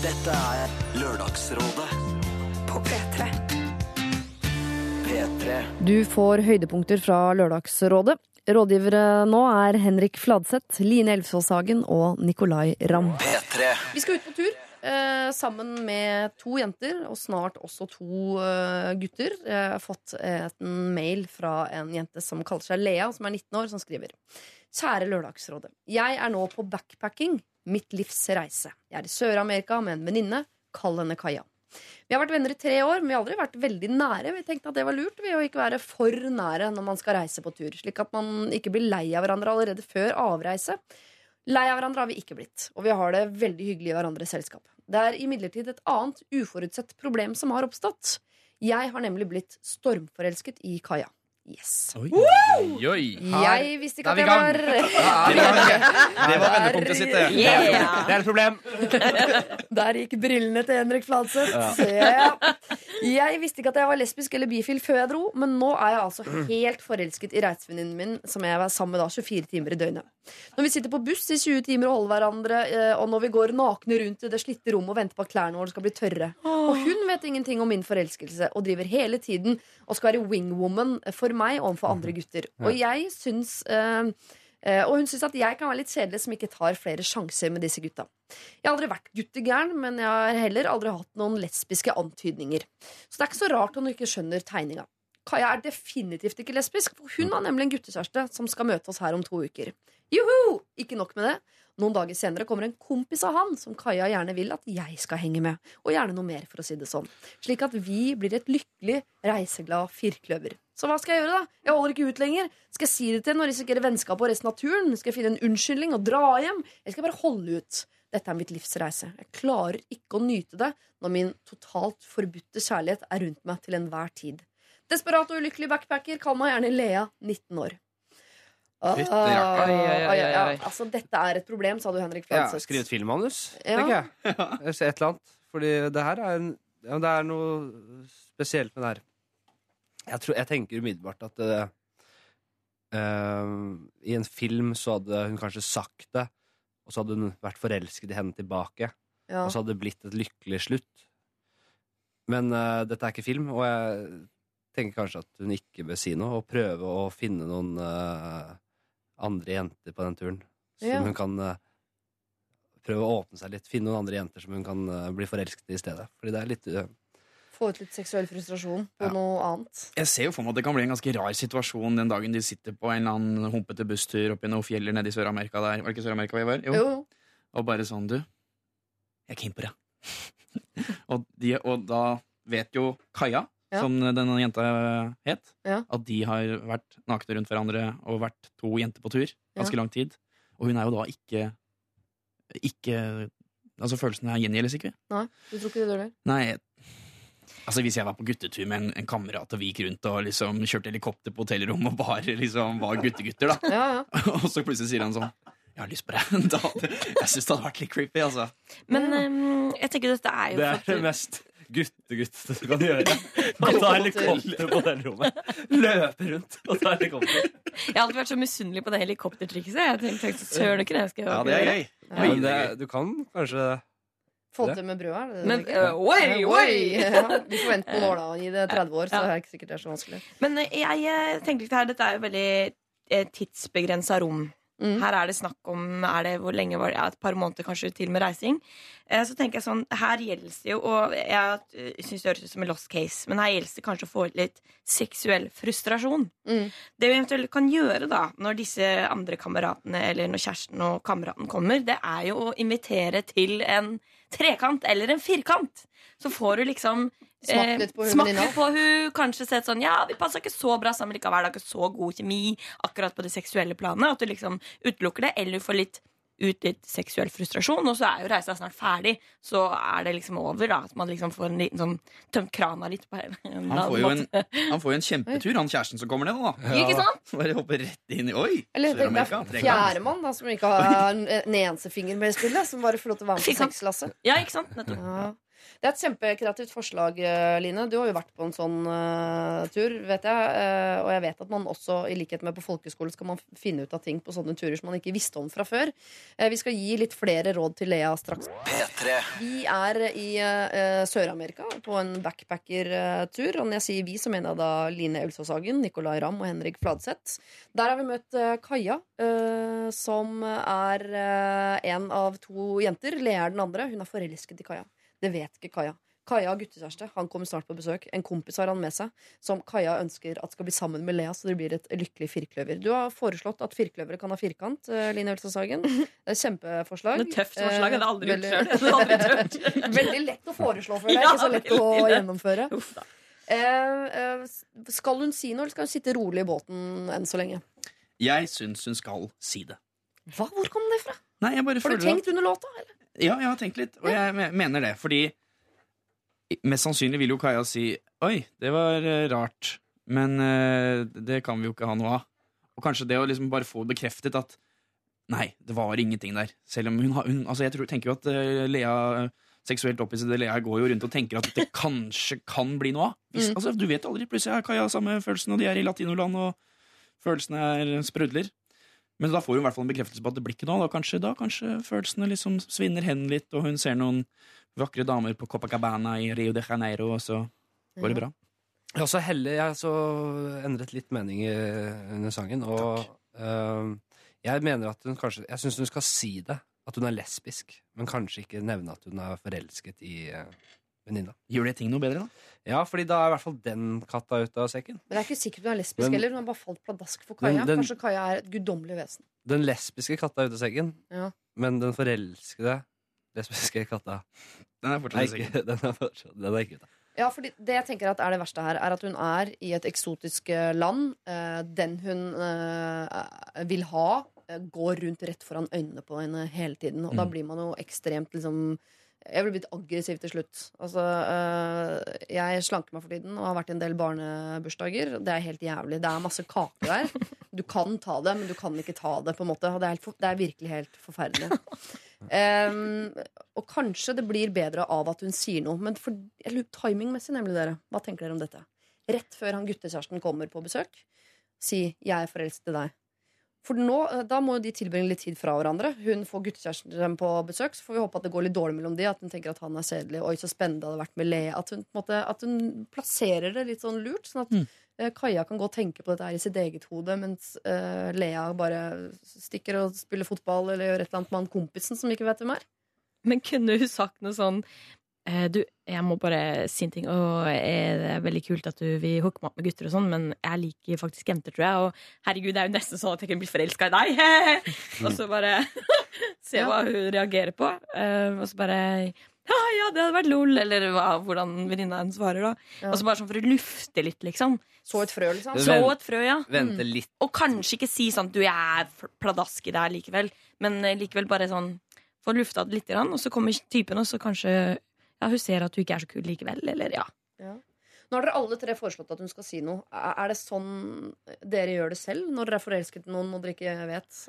Dette er Lørdagsrådet På P3. P3. Du får høydepunkter fra Lørdagsrådet. Rådgivere nå er Henrik Fladseth, Line Elvsåshagen og Nicolay Ramm. P3. Vi skal ut på tur eh, sammen med to jenter og snart også to eh, gutter. Jeg har fått en mail fra en jente som kaller seg Lea, som er 19 år, som skriver Kjære Lørdagsrådet. Jeg er nå på backpacking. Mitt livs reise. Jeg er i Sør-Amerika med en venninne. Kall henne Kaja. Vi har vært venner i tre år, men vi har aldri vært veldig nære. Vi tenkte at det var lurt ved å ikke være for nære når man skal reise på tur. Slik at man ikke blir lei av hverandre allerede før avreise. Lei av hverandre har vi ikke blitt, og vi har det veldig hyggelig i hverandres selskap. Det er imidlertid et annet uforutsett problem som har oppstått. Jeg har nemlig blitt stormforelsket i Kaja. Yes. Oi, oi, oi. Jeg visste ikke at jeg var. Det var vendepunktet sitt, det. Yeah. Det er et problem. Der gikk brillene til Henrik Fladseth. ser Jeg visste ikke at jeg var lesbisk eller bifil før jeg dro, men nå er jeg altså helt forelsket i reisevenninnen min, som jeg var sammen med da 24 timer i døgnet. Når vi sitter på buss i 20 timer og holder hverandre, eh, og når vi går nakne rundt i det slitte rommet og venter på at klærne våre skal bli tørre. Og hun vet ingenting om min forelskelse og driver hele tiden og skal være wingwoman for meg overfor andre gutter. Og jeg syns Eh, og hun syns at jeg kan være litt kjedelig som ikke tar flere sjanser med disse gutta. Jeg har aldri vært guttegæren, men jeg har heller aldri hatt noen lesbiske antydninger. Så det er ikke så rart hun ikke skjønner tegninga. Kaja er definitivt ikke lesbisk, for hun har nemlig en guttekjæreste som skal møte oss her om to uker. Juhu! Ikke nok med det. Noen dager senere kommer en kompis av han som Kaja gjerne vil at jeg skal henge med. Og gjerne noe mer, for å si det sånn. Slik at vi blir et lykkelig, reiseglad firkløver. Så hva skal jeg gjøre, da? Jeg holder ikke ut lenger. Skal jeg si det til henne og risikere vennskap og resten av turen? Skal jeg finne en unnskyldning og dra hjem? Jeg skal bare holde ut. Dette er mitt livs reise. Jeg klarer ikke å nyte det når min totalt forbudte kjærlighet er rundt meg til enhver tid. Desperat og ulykkelig backpacker, kall meg gjerne Lea, 19 år. Fytti rakkeren. Ja, ja. Altså, dette er et problem, sa du, Henrik Ja, Fladseth. Skriv et filmmanus, Ja. tenker jeg. Jeg ser et eller annet. Fordi det her er, en, ja, det er noe spesielt med det her. Jeg, tror, jeg tenker umiddelbart at det, eh, i en film så hadde hun kanskje sagt det, og så hadde hun vært forelsket i henne tilbake. Ja. Og så hadde det blitt et lykkelig slutt. Men uh, dette er ikke film, og jeg tenker kanskje at hun ikke bør si noe, og prøve å finne noen eh, andre jenter på den turen. Som Ja. hun kan uh, prøve å åpne seg litt. Finne noen andre jenter som hun kan uh, bli forelsket i i stedet. Fordi det er litt Uh, Få ut litt seksuell frustrasjon på Ja. noe annet. Jeg ser jo for meg at det kan bli en ganske rar situasjon den dagen de sitter på en eller annen humpete busstur oppi noen fjeller nede i Sør-Amerika der. Var det ikke Sør-Amerika vi var? Jo. Jo. Og bare sånn, du, jeg er keen på det. og, de, og da vet jo Kaja, Ja. som denne jenta het, Ja. at de har vært nakne rundt hverandre og vært to jenter på tur ganske lang tid. Og hun er jo da ikke ikke Altså, følelsene gjengjeldes ikke. Nei, du tror ikke det dør der? Nei, altså hvis jeg var på guttetur med en, en kamerat og vi gikk rundt og liksom kjørte helikopter på hotellrommet og bare liksom var guttegutter, da. Ja, ja. og så plutselig sier han sånn Jeg har lyst på deg. Jeg syns det hadde vært litt creepy, altså. Men ehm, jeg tenker dette er jo Det er det mest guttegutt du kan gjøre. Å ta helikopter på det rommet. Løpe rundt og ta helikopter. Jeg har alltid vært så misunnelig på det helikoptertrikset. Jeg tenkte, tenkte søren ikke det jeg skal Ja, det er gøy. Ja. Men det, du kan kanskje Få til med brød, er det? Men, det? tenker? øh, oi, oi! Ja, vi får vente på nåla. Gi det 30 år, så det er ikke sikkert det er så vanskelig. Men eh, jeg tenkte tenker litt her, dette er jo veldig eh, tidsbegrensa rom. Mm. Her er det snakk om det, hvor lenge var det, ja, et par måneder kanskje til med reising. Eh, så tenker jeg sånn, Her gjelder det jo Og jeg uh, syns det høres ut som en lost case, men her gjelder det kanskje å få ut litt seksuell frustrasjon. Mm. Det vi eventuelt kan gjøre da når disse andre kameratene eller når kjæresten og kameraten kommer, det er jo å invitere til en trekant eller en firkant. Så får du liksom Smakt litt på hun litt på hun, kanskje sett sånn Ja, vi passer ikke så bra sammen likevel. Det er ikke så god kjemi akkurat på det seksuelle planet. At du liksom utelukker det, eller du får litt ut litt seksuell frustrasjon, og så er jo reisa snart ferdig. Så er det liksom over, da. At man liksom får en liten sånn tømt krana litt på en Han får jo en, han får jo en kjempetur, han kjæresten som kommer ned, da. Ikke sant? Bare hopper rett inn i Oi! Eller det er fjerdemann da, som ikke har en en eneste finger med i spillet, som bare får lov til å være med på sexlasset. Ja, ikke sant? Nettopp. Ja. Det er et kjempekreativt forslag, eh, Line. Du har jo vært på en sånn uh, tur, vet jeg. Uh, og jeg vet at man også, i likhet med på folkeskole, skal man finne ut av ting på sånne turer som man ikke visste om fra før. Uh, vi skal gi litt flere råd til Lea straks. P3. Vi er i Sør-Amerika på en backpackertur. Og når jeg sier vi, så mener jeg da Line Elsås Hagen, Nicolay Ramm og Henrik Fladseth. Der har vi møtt Kaja, som er en av to jenter. Lea er den andre. Hun er forelsket i Kaja. Det vet ikke Kaja. Kaja har guttekjæreste. Han kommer snart på besøk. En kompis har han med seg, som Kaja ønsker at skal bli sammen med Lea, så det blir et lykkelig firkløver. Du har foreslått at firkløvere kan ha firkant, eh, Line Elsås Sagen. Det er et kjempeforslag. Det er tøft forslag. Jeg hadde aldri Eh, gjort sjøl. Veldig lett å foreslå, føler jeg. Ikke så lett å gjennomføre. Eh, skal hun si noe, eller skal hun sitte rolig i båten enn så lenge? Jeg syns hun skal si det. Hva? Hvor kom det fra? Nei, jeg bare Har du tenkt under låta? Eller? Ja, jeg har tenkt litt, og jeg mener det. Fordi mest sannsynlig vil jo Kaja si Oi, det var eh, rart, men eh, det kan vi jo ikke ha noe av. Og kanskje det å liksom bare få bekreftet at Nei, det var ingenting der. Selv om hun har hun, Altså, jeg tror, tenker jo at eh, Lea seksuelt opphissede Lea går jo rundt og tenker at det kanskje kan bli noe av. Hvis, Mm. altså, du vet aldri. Plutselig har Kaja samme følelsen, og de er i latinoland, og følelsene er sprudler. Men da får hun i hvert fall en bekreftelse på at det blir ikke noe. Da kanskje, da kanskje følelsene liksom svinner hen litt, og hun ser noen vakre damer på Copacabana i Rio de Janeiro, og så går det bra. Jeg så også heller jeg så endret litt mening i, under sangen. Og uh, jeg mener at hun kanskje Jeg syns hun skal si det, at hun er lesbisk. Men kanskje ikke nevne at hun er forelsket i uh, venninna. Gjør det ting noe bedre, da? Ja, fordi da er i hvert fall den katta ute av sekken. Men det er ikke sikkert hun er lesbisk Men- heller. Hun har bare falt pladask for Kaja. Den- Kanskje Kaja er et guddommelig vesen. Den lesbiske katta er ute av sekken, Ja. men den forelskede lesbiske katta Den er fortsatt ikke, sikker. den er, fortsatt- den er ikke ute. Ja, fordi det jeg tenker at er det verste her, er at hun er i et eksotisk eh, land. Eh, den hun eh, vil ha, går rundt rett foran øynene på henne hele tiden. Og da Mm. blir man jo ekstremt liksom Jeg ble blitt aggressiv til slutt. Altså, eh, jeg slanker meg for tiden og har vært i en del barnebursdager. Det er helt jævlig. Det er masse kake der. Du kan ta det, men du kan ikke ta det. på en måte det er, helt, det er virkelig helt forferdelig. Um, og kanskje det blir bedre av at hun sier noe. Men for, timingmessig, nemlig dere. Hva tenker dere om dette? Rett før han guttekjæresten kommer på besøk, si 'jeg er forelsket i deg'. For nå, eh, Da må jo de tilbringe litt tid fra hverandre. Hun får guttekjæresten på besøk, så får vi håpe at det går litt dårlig mellom de. At hun tenker at han er kjedelig. Oi, så spennende det hadde vært med Lea. At hun, på en måte, at hun plasserer det litt sånn lurt. Sånn at Mm. eh, Kaja kan gå og tenke på dette her i sitt eget hode, mens uh, Lea bare stikker og spiller fotball eller gjør et eller annet med han kompisen som ikke vet hvem er. Men kunne hun sagt noe sånn Du, jeg må bare si en ting. Og eh, det er veldig kult at du vil hooke meg opp med gutter og sånn, men jeg liker faktisk jenter, tror jeg. Og herregud, det er jo nesten sånn at jeg kunne bli forelska i deg. og så bare se hva hun reagerer på. Eh, og så bare ja, ja, det hadde vært lol, eller hva, hvordan venninna hennes svarer, da. Ja. Og så bare sånn for å lufte litt, liksom. Så et frø, liksom. Så et frø, ja. Vente litt. Og kanskje ikke si sånn du, jeg er pladask i deg likevel, men eh, likevel bare sånn få lufta det litt, og så kommer typen, og så kanskje ja, hun ser at du ikke er så kul likevel, eller ja. Nå har dere alle tre foreslått at hun skal si noe. Er det sånn dere gjør det selv når dere er forelsket i noen og dere ikke vet?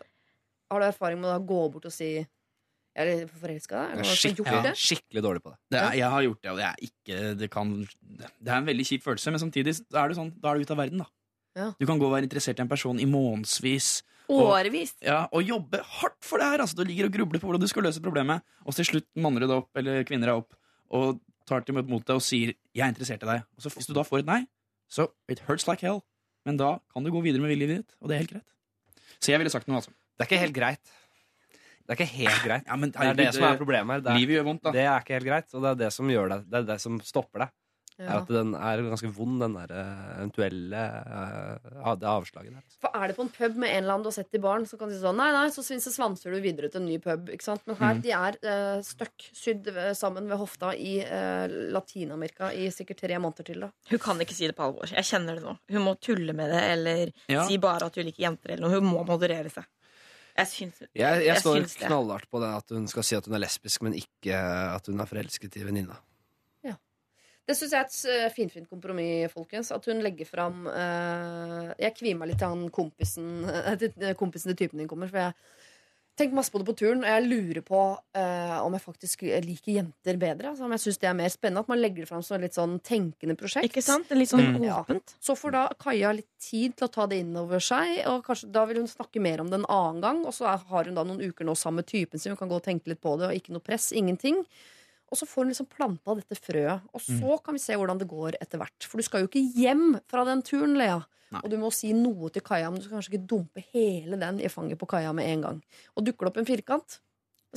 Har du erfaring med å gå bort og si Jeg er forelska i deg? Det noen som har Skikk, gjort ja, skikkelig dårlig på det. Det er, jeg har gjort det, og det er ikke Det, kan, det er en veldig kjip følelse, men samtidig så er det sånn, da er du ute av verden, da. Ja. Du kan gå og være interessert i en person i månedsvis Årevis. ja, og jobbe hardt for det her. Altså, du ligger og grubler på hvordan du skal løse problemet, og til slutt manner du deg opp, eller kvinner deg opp, og tar til mot deg og sier 'jeg er interessert i deg'. Og så Hvis du da får et nei, så it hurts like hell. Men da kan du gå videre med livet ditt, og det er helt greit. Så jeg ville sagt noe, altså. Det er ikke helt greit. Det er ikke helt greit. Ja, men Det er det som er problemet her. Det er, Livet gjør vondt, da. det er ikke helt greit, og det er det som gjør det. Det er det som stopper det. Er at den er ganske vond, den der eh, eventuelle eh, av- det avslaget der. For er det på en pub med en eller annen du har sett i baren, så kan du si sånn Nei, nei, så svanser du videre til en ny pub. Ikke sant? Men her, Mm. de er uh, støkk sydd eh, sammen ved hofta i uh, Latin-Amerika i sikkert tre måneder til. da Hun kan ikke si det på alvor. Jeg kjenner det nå. Hun må tulle med det, eller Ja. si bare at hun liker jenter, eller noe. Hun må moderere seg. Jeg syns Jeg, jeg, Jeg står knallhardt på det at hun skal si at hun er lesbisk, men ikke at hun er forelsket i venninna. Det syns jeg er et eh, finfint kompromiss, folkens. At hun legger fram uh, Jeg kvier meg litt til han kompisen eh, til kompisen til typen din kommer. For jeg, tenker masse på det på turen, og jeg lurer på uh, om jeg faktisk liker jenter bedre. Altså, om jeg synes det er mer spennende At man legger det fram som et litt sånn tenkende prosjekt. Ikke sant? Litt sånn Mm. Ja. åpent. Så får da Kaja litt tid til å ta det inn over seg, og kanskje da vil hun snakke mer om det en annen gang. Og så har hun da noen uker nå sammen med typen sin, hun kan gå og tenke litt på det, og ikke noe press, ingenting. Og så får hun liksom planta dette frøet, og så kan vi se hvordan det går etter hvert. For du skal jo ikke hjem fra den turen, Lea. Nei. Og du må si noe til Kaja, men du skal kanskje ikke dumpe hele den i fanget på Kaja med en gang. Og dukker det opp en firkant,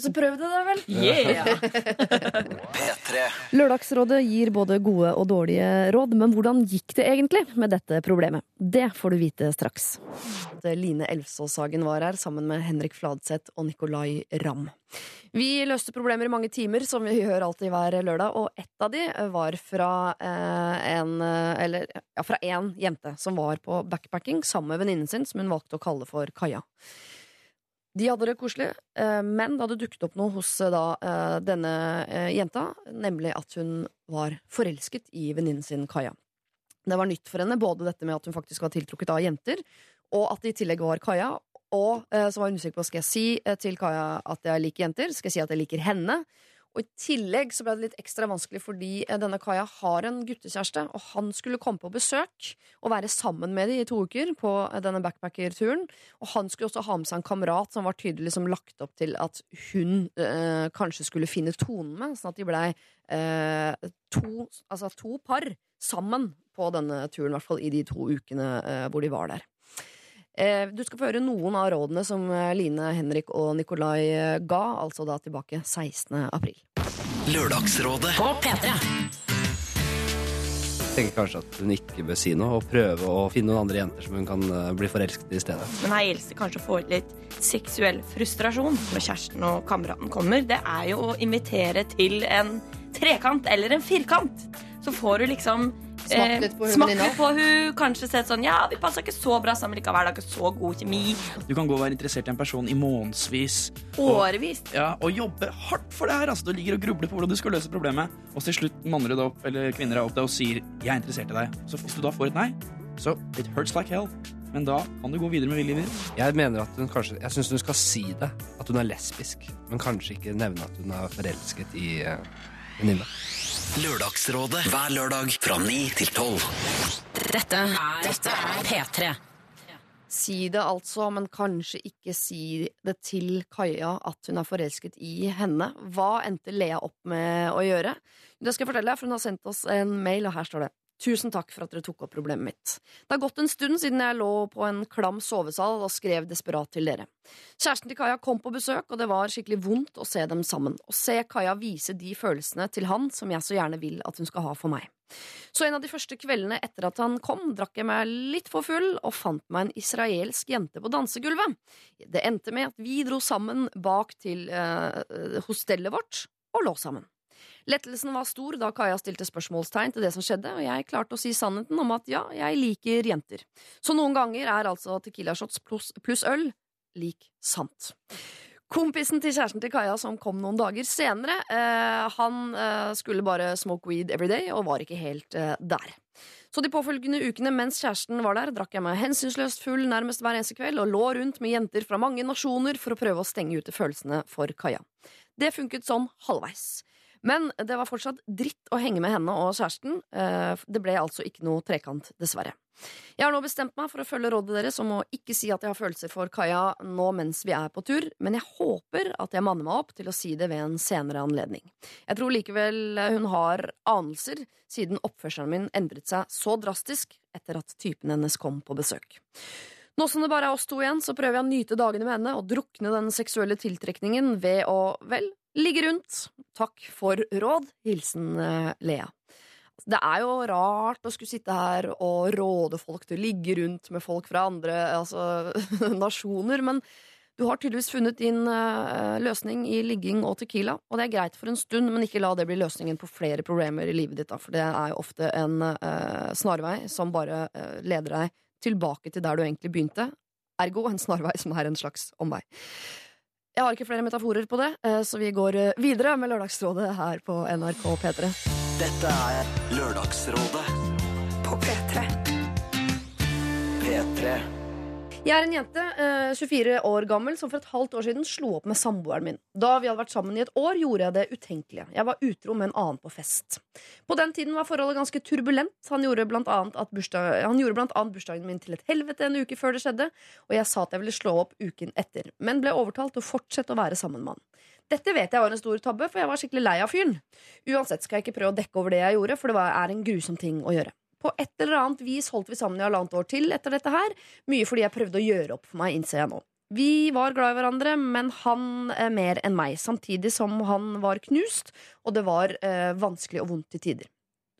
så prøv det, da vel. Yeah! P3. Lørdagsrådet gir både gode og dårlige råd, men hvordan gikk det egentlig med dette problemet? Det får du vite straks. Line Elvsåshagen var her sammen med Henrik Fladseth og Nicolay Ramm. Vi løste problemer i mange timer, som vi gjør alltid hver lørdag, og ett av de var fra eh, en eh, Eller ja, fra én jente som var på backpacking sammen med venninnen sin, som hun valgte å kalle for Kaja. De hadde det koselig, eh, men det hadde dukket opp noe hos eh, da, eh, denne jenta, nemlig at hun var forelsket i venninnen sin Kaja. Det var nytt for henne, både dette med at hun faktisk var tiltrukket av jenter, og at det i tillegg var Kaja. Og så var hun usikker på skal jeg si til Kaja at jeg liker jenter, skal jeg si at jeg liker henne. Og i tillegg så ble det litt ekstra vanskelig fordi eh, denne Kaja har en guttekjæreste, og han skulle komme på besøk og være sammen med dem i to uker på eh, denne backpackerturen. Og han skulle også ha med seg en kamerat som var tydelig liksom lagt opp til at hun øh, kanskje skulle finne tonen med, sånn at de blei øh, to, altså to par sammen på denne turen, i hvert fall i de to ukene øh, hvor de var der. Eh, Du skal få høre noen av rådene som eh, Line, Henrik og Nikolai eh, ga, altså da tilbake 16. april. Lørdagsrådet. På P3. Jeg tenker kanskje at hun ikke bør si noe, og prøve å finne noen andre jenter som hun kan bli forelsket i i stedet. Men her gjelder det kanskje å få ut litt seksuell frustrasjon når kjæresten og kameraten kommer. Det er jo å invitere til en trekant eller en firkant. Så får du liksom Smakt litt på hun venninna. hun, kanskje sett sånn Ja, vi passer ikke så bra sammen likevel. Det er ikke så god kjemi. Du kan gå og være interessert i en person i månedsvis. Årevis. Ja, og jobbe hardt for det her. Altså, du ligger og grubler på hvordan du skal løse problemet, og til slutt manner du deg opp, eller kvinner deg opp deg og sier 'jeg er interessert i deg'. Så hvis du da får et nei, så it hurts like hell. Men da kan du gå videre med viljen din. Jeg mener at hun kanskje Jeg syns hun skal si det, at hun er lesbisk, men kanskje ikke nevne at hun er forelsket i uh, venninna. Lørdagsrådet hver lørdag fra 9 til 12. Dette er, dette er P3. Si det altså, men kanskje ikke si det til Kaja at hun er forelsket i henne. Hva endte Lea opp med å gjøre? Det skal jeg fortelle deg, for hun har sendt oss en mail, og her står det. Tusen takk for at dere tok opp problemet mitt. Det har gått en stund siden jeg lå på en klam sovesal og skrev desperat til dere. Kjæresten til Kaja kom på besøk, og det var skikkelig vondt å se dem sammen. Å se Kaja vise de følelsene til han som jeg så gjerne vil at hun skal ha for meg. Så en av de første kveldene etter at han kom, drakk jeg meg litt for full og fant meg en israelsk jente på dansegulvet. Det endte med at vi dro sammen bak til eh, hostellet vårt og lå sammen. Lettelsen var stor da Kaja stilte spørsmålstegn til det som skjedde, og jeg klarte å si sannheten om at ja, jeg liker jenter. Så noen ganger er altså Tequila shots pluss pluss øl lik sant. Kompisen til kjæresten til Kaja som kom noen dager senere, eh, han eh, skulle bare smoke weed every day og var ikke helt eh, der. Så de påfølgende ukene mens kjæresten var der, drakk jeg meg hensynsløst full nærmest hver eneste kveld og lå rundt med jenter fra mange nasjoner for å prøve å stenge ute følelsene for Kaja. Det funket sånn halvveis. Men det var fortsatt dritt å henge med henne og kjæresten. Eh, Det ble altså ikke noe trekant, dessverre. Jeg har nå bestemt meg for å følge rådet deres om å ikke si at jeg har følelser for Kaja nå mens vi er på tur, men jeg håper at jeg manner meg opp til å si det ved en senere anledning. Jeg tror likevel hun har anelser, siden oppførselen min endret seg så drastisk etter at typen hennes kom på besøk. Nå som det bare er oss to igjen, så prøver jeg å nyte dagene med henne og drukne den seksuelle tiltrekningen ved å, vel, ligge rundt. Takk for råd. Hilsen eh, Lea. Det er jo rart å skulle sitte her og råde folk til å ligge rundt med folk fra andre altså, nasjoner, men du har tydeligvis funnet din eh, løsning i ligging og tequila, og det er greit for en stund, men ikke la det bli løsningen på flere problemer i livet ditt, da, for det er jo ofte en uh, snarvei som bare uh, leder deg tilbake til der du egentlig begynte, ergo en snarvei som er en slags omvei. Jeg har ikke flere metaforer på det, eh, så vi går eh, videre med Lørdagsrådet her på NRK P3. Dette er Lørdagsrådet På P3. P3. Jeg er en jente, eh, 24 år gammel, som for et halvt år siden slo opp med samboeren min. Da vi hadde vært sammen i et år, gjorde jeg det utenkelige. Jeg var utro med en annen på fest. På den tiden var forholdet ganske turbulent. Han gjorde blant annet, bursdag, han gjorde blant annet bursdagen min til et helvete en uke før det skjedde, og jeg sa at jeg ville slå opp uken etter, men ble overtalt til å fortsette å være sammen med han. Dette vet jeg var en stor tabbe, for jeg var skikkelig lei av fyren. Uansett skal jeg ikke prøve å dekke over det jeg gjorde, for det er en grusom ting å gjøre. På et eller annet vis holdt vi sammen i halvannet år til etter dette her. Mye fordi jeg prøvde å gjøre opp for meg, innser jeg nå. Vi var glad i hverandre, men han eh, mer enn meg, samtidig som han var knust, og det var eh, vanskelig og vondt til tider.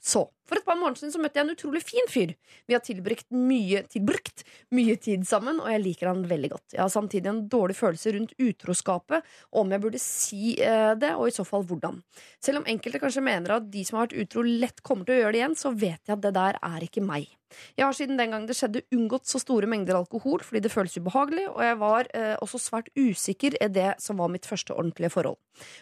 Så, for et par måneder siden så møtte jeg en utrolig fin fyr. Vi har tilbrukt mye, tilbrukt mye tid sammen, og jeg liker han veldig godt. Jeg har samtidig en dårlig følelse rundt utroskapet, om jeg burde si eh, det, og i så fall hvordan. Selv om enkelte kanskje mener at de som har vært utro, lett kommer til å gjøre det igjen, så vet jeg at det der er ikke meg. Jeg har siden den gang det skjedde, unngått så store mengder alkohol fordi det føles ubehagelig, og jeg var eh, også svært usikker i det som var mitt første ordentlige forhold.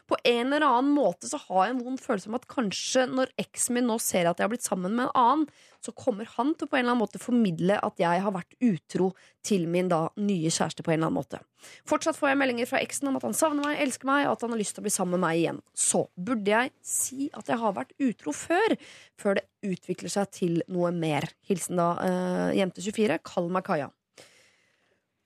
På en eller annen måte så har jeg en vond følelse om at kanskje når eksen min nå ser at jeg har blitt sammen med en annen, så kommer han til på en eller annen måte formidle at jeg har vært utro til min da nye kjæreste på en eller annen måte. Fortsatt får jeg meldinger fra eksen om at han savner meg, elsker meg, og at han har lyst til å bli sammen med meg igjen. Så burde jeg si at jeg har vært utro før, før det utvikler seg til noe mer. Hilsen da eh, jente24. Kall meg Kaja.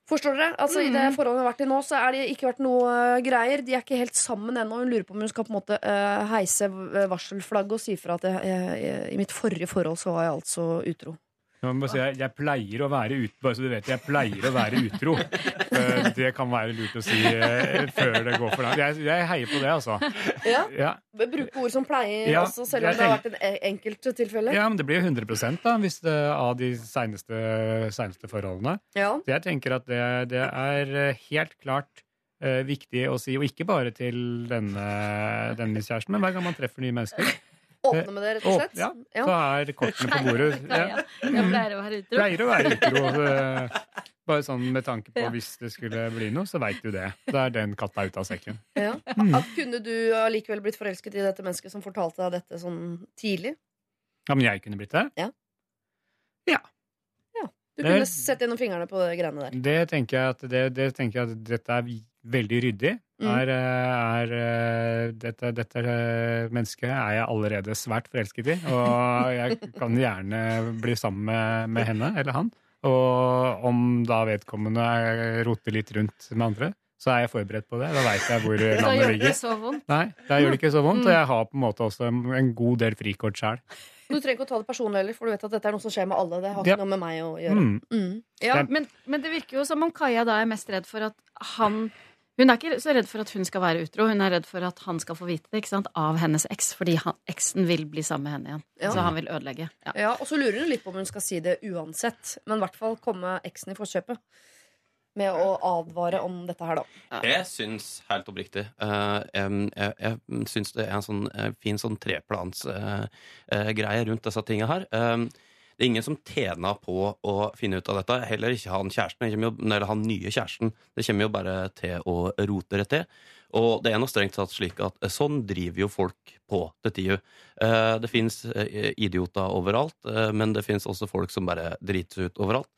Forstår dere? Altså I det forholdet hun har vært i nå, så er det ikke vært noe uh, greier. De er ikke helt sammen ennå. Hun lurer på om hun skal på en måte uh, heise varselflagget og si fra at jeg, jeg, i mitt forrige forhold så var jeg altså utro. Jeg, si, jeg, jeg pleier å være ut, bare så du vet, jeg pleier å være utro. Eh, Det kan være lurt å si eh, før det går for langt. Jeg, jeg heier på det, altså. Ja, Ja, Bruke ord som pleier, Ja, også, selv om det har vært en e- enkelt tilfelle. ja men det blir jo 100 da, hvis det, av de seneste, seneste forholdene. Ja. Så jeg tenker at det, det er eh, helt klart eh, viktig å si, og ikke bare til denne, denne kjæresten, men hver gang man treffer nye mennesker. Åpne med det, rett og slett. ja, så er kortene på bordet. Ja. Jeg pleier å være utro. Pleier å være utro. eh, Bare sånn med tanke på hvis det skulle bli noe, så veit du det. Da er den katta ute av sekken. Ja. Mm. At kunne du allikevel blitt forelsket i dette mennesket som fortalte deg dette sånn tidlig? Ja, men jeg kunne blitt det? Ja. Du Det- kunne sett gjennom fingrene på de greiene der. Det tenker jeg at, det, det tenker jeg at dette er veldig ryddig. Mm. Er, eh, er, eh, dette, dette eh, mennesket er jeg allerede svært forelsket i, og jeg kan gjerne bli sammen med, med henne eller han. Og om da vedkommende roter litt rundt med andre, så er jeg forberedt på det. Da veit jeg hvor Da landet gjør det ligger. ikke så vondt. Nei, da gjør det ikke så vondt, Mm. og jeg har på en måte også en, en god del frikort sjæl. Du trenger ikke å ta det personlig heller, for du vet at dette er noe som skjer med alle. Det har Ja. ikke noe med meg å gjøre. Mm. Mm. Ja, men, men det virker jo som om Kaja da er mest redd for at han Hun er ikke så redd for at hun skal være utro, hun er redd for at han skal få vite det ikke sant? av hennes eks, fordi han, eksen vil bli sammen med henne igjen. Ja. Så han vil ødelegge. Ja. Ja, Og så lurer hun litt på om hun skal si det uansett. Men i hvert fall komme eksen i forkjøpet med å advare om dette her, da. Jeg syns helt oppriktig uh, Jeg, jeg syns det er en sånn eh, fin sånn treplansgreie uh, uh, rundt disse tinga her. Em, det er ingen som tjener på å finne ut av dette. Heller ikke han kjæresten. Eller han nye kjæresten. Det kommer jo bare til å rote det til. Og det er nå strengt tatt slik at eh, sånn driver jo folk på til tider. Eh, det fins idioter overalt, eh, men det fins også folk som bare driter ut overalt.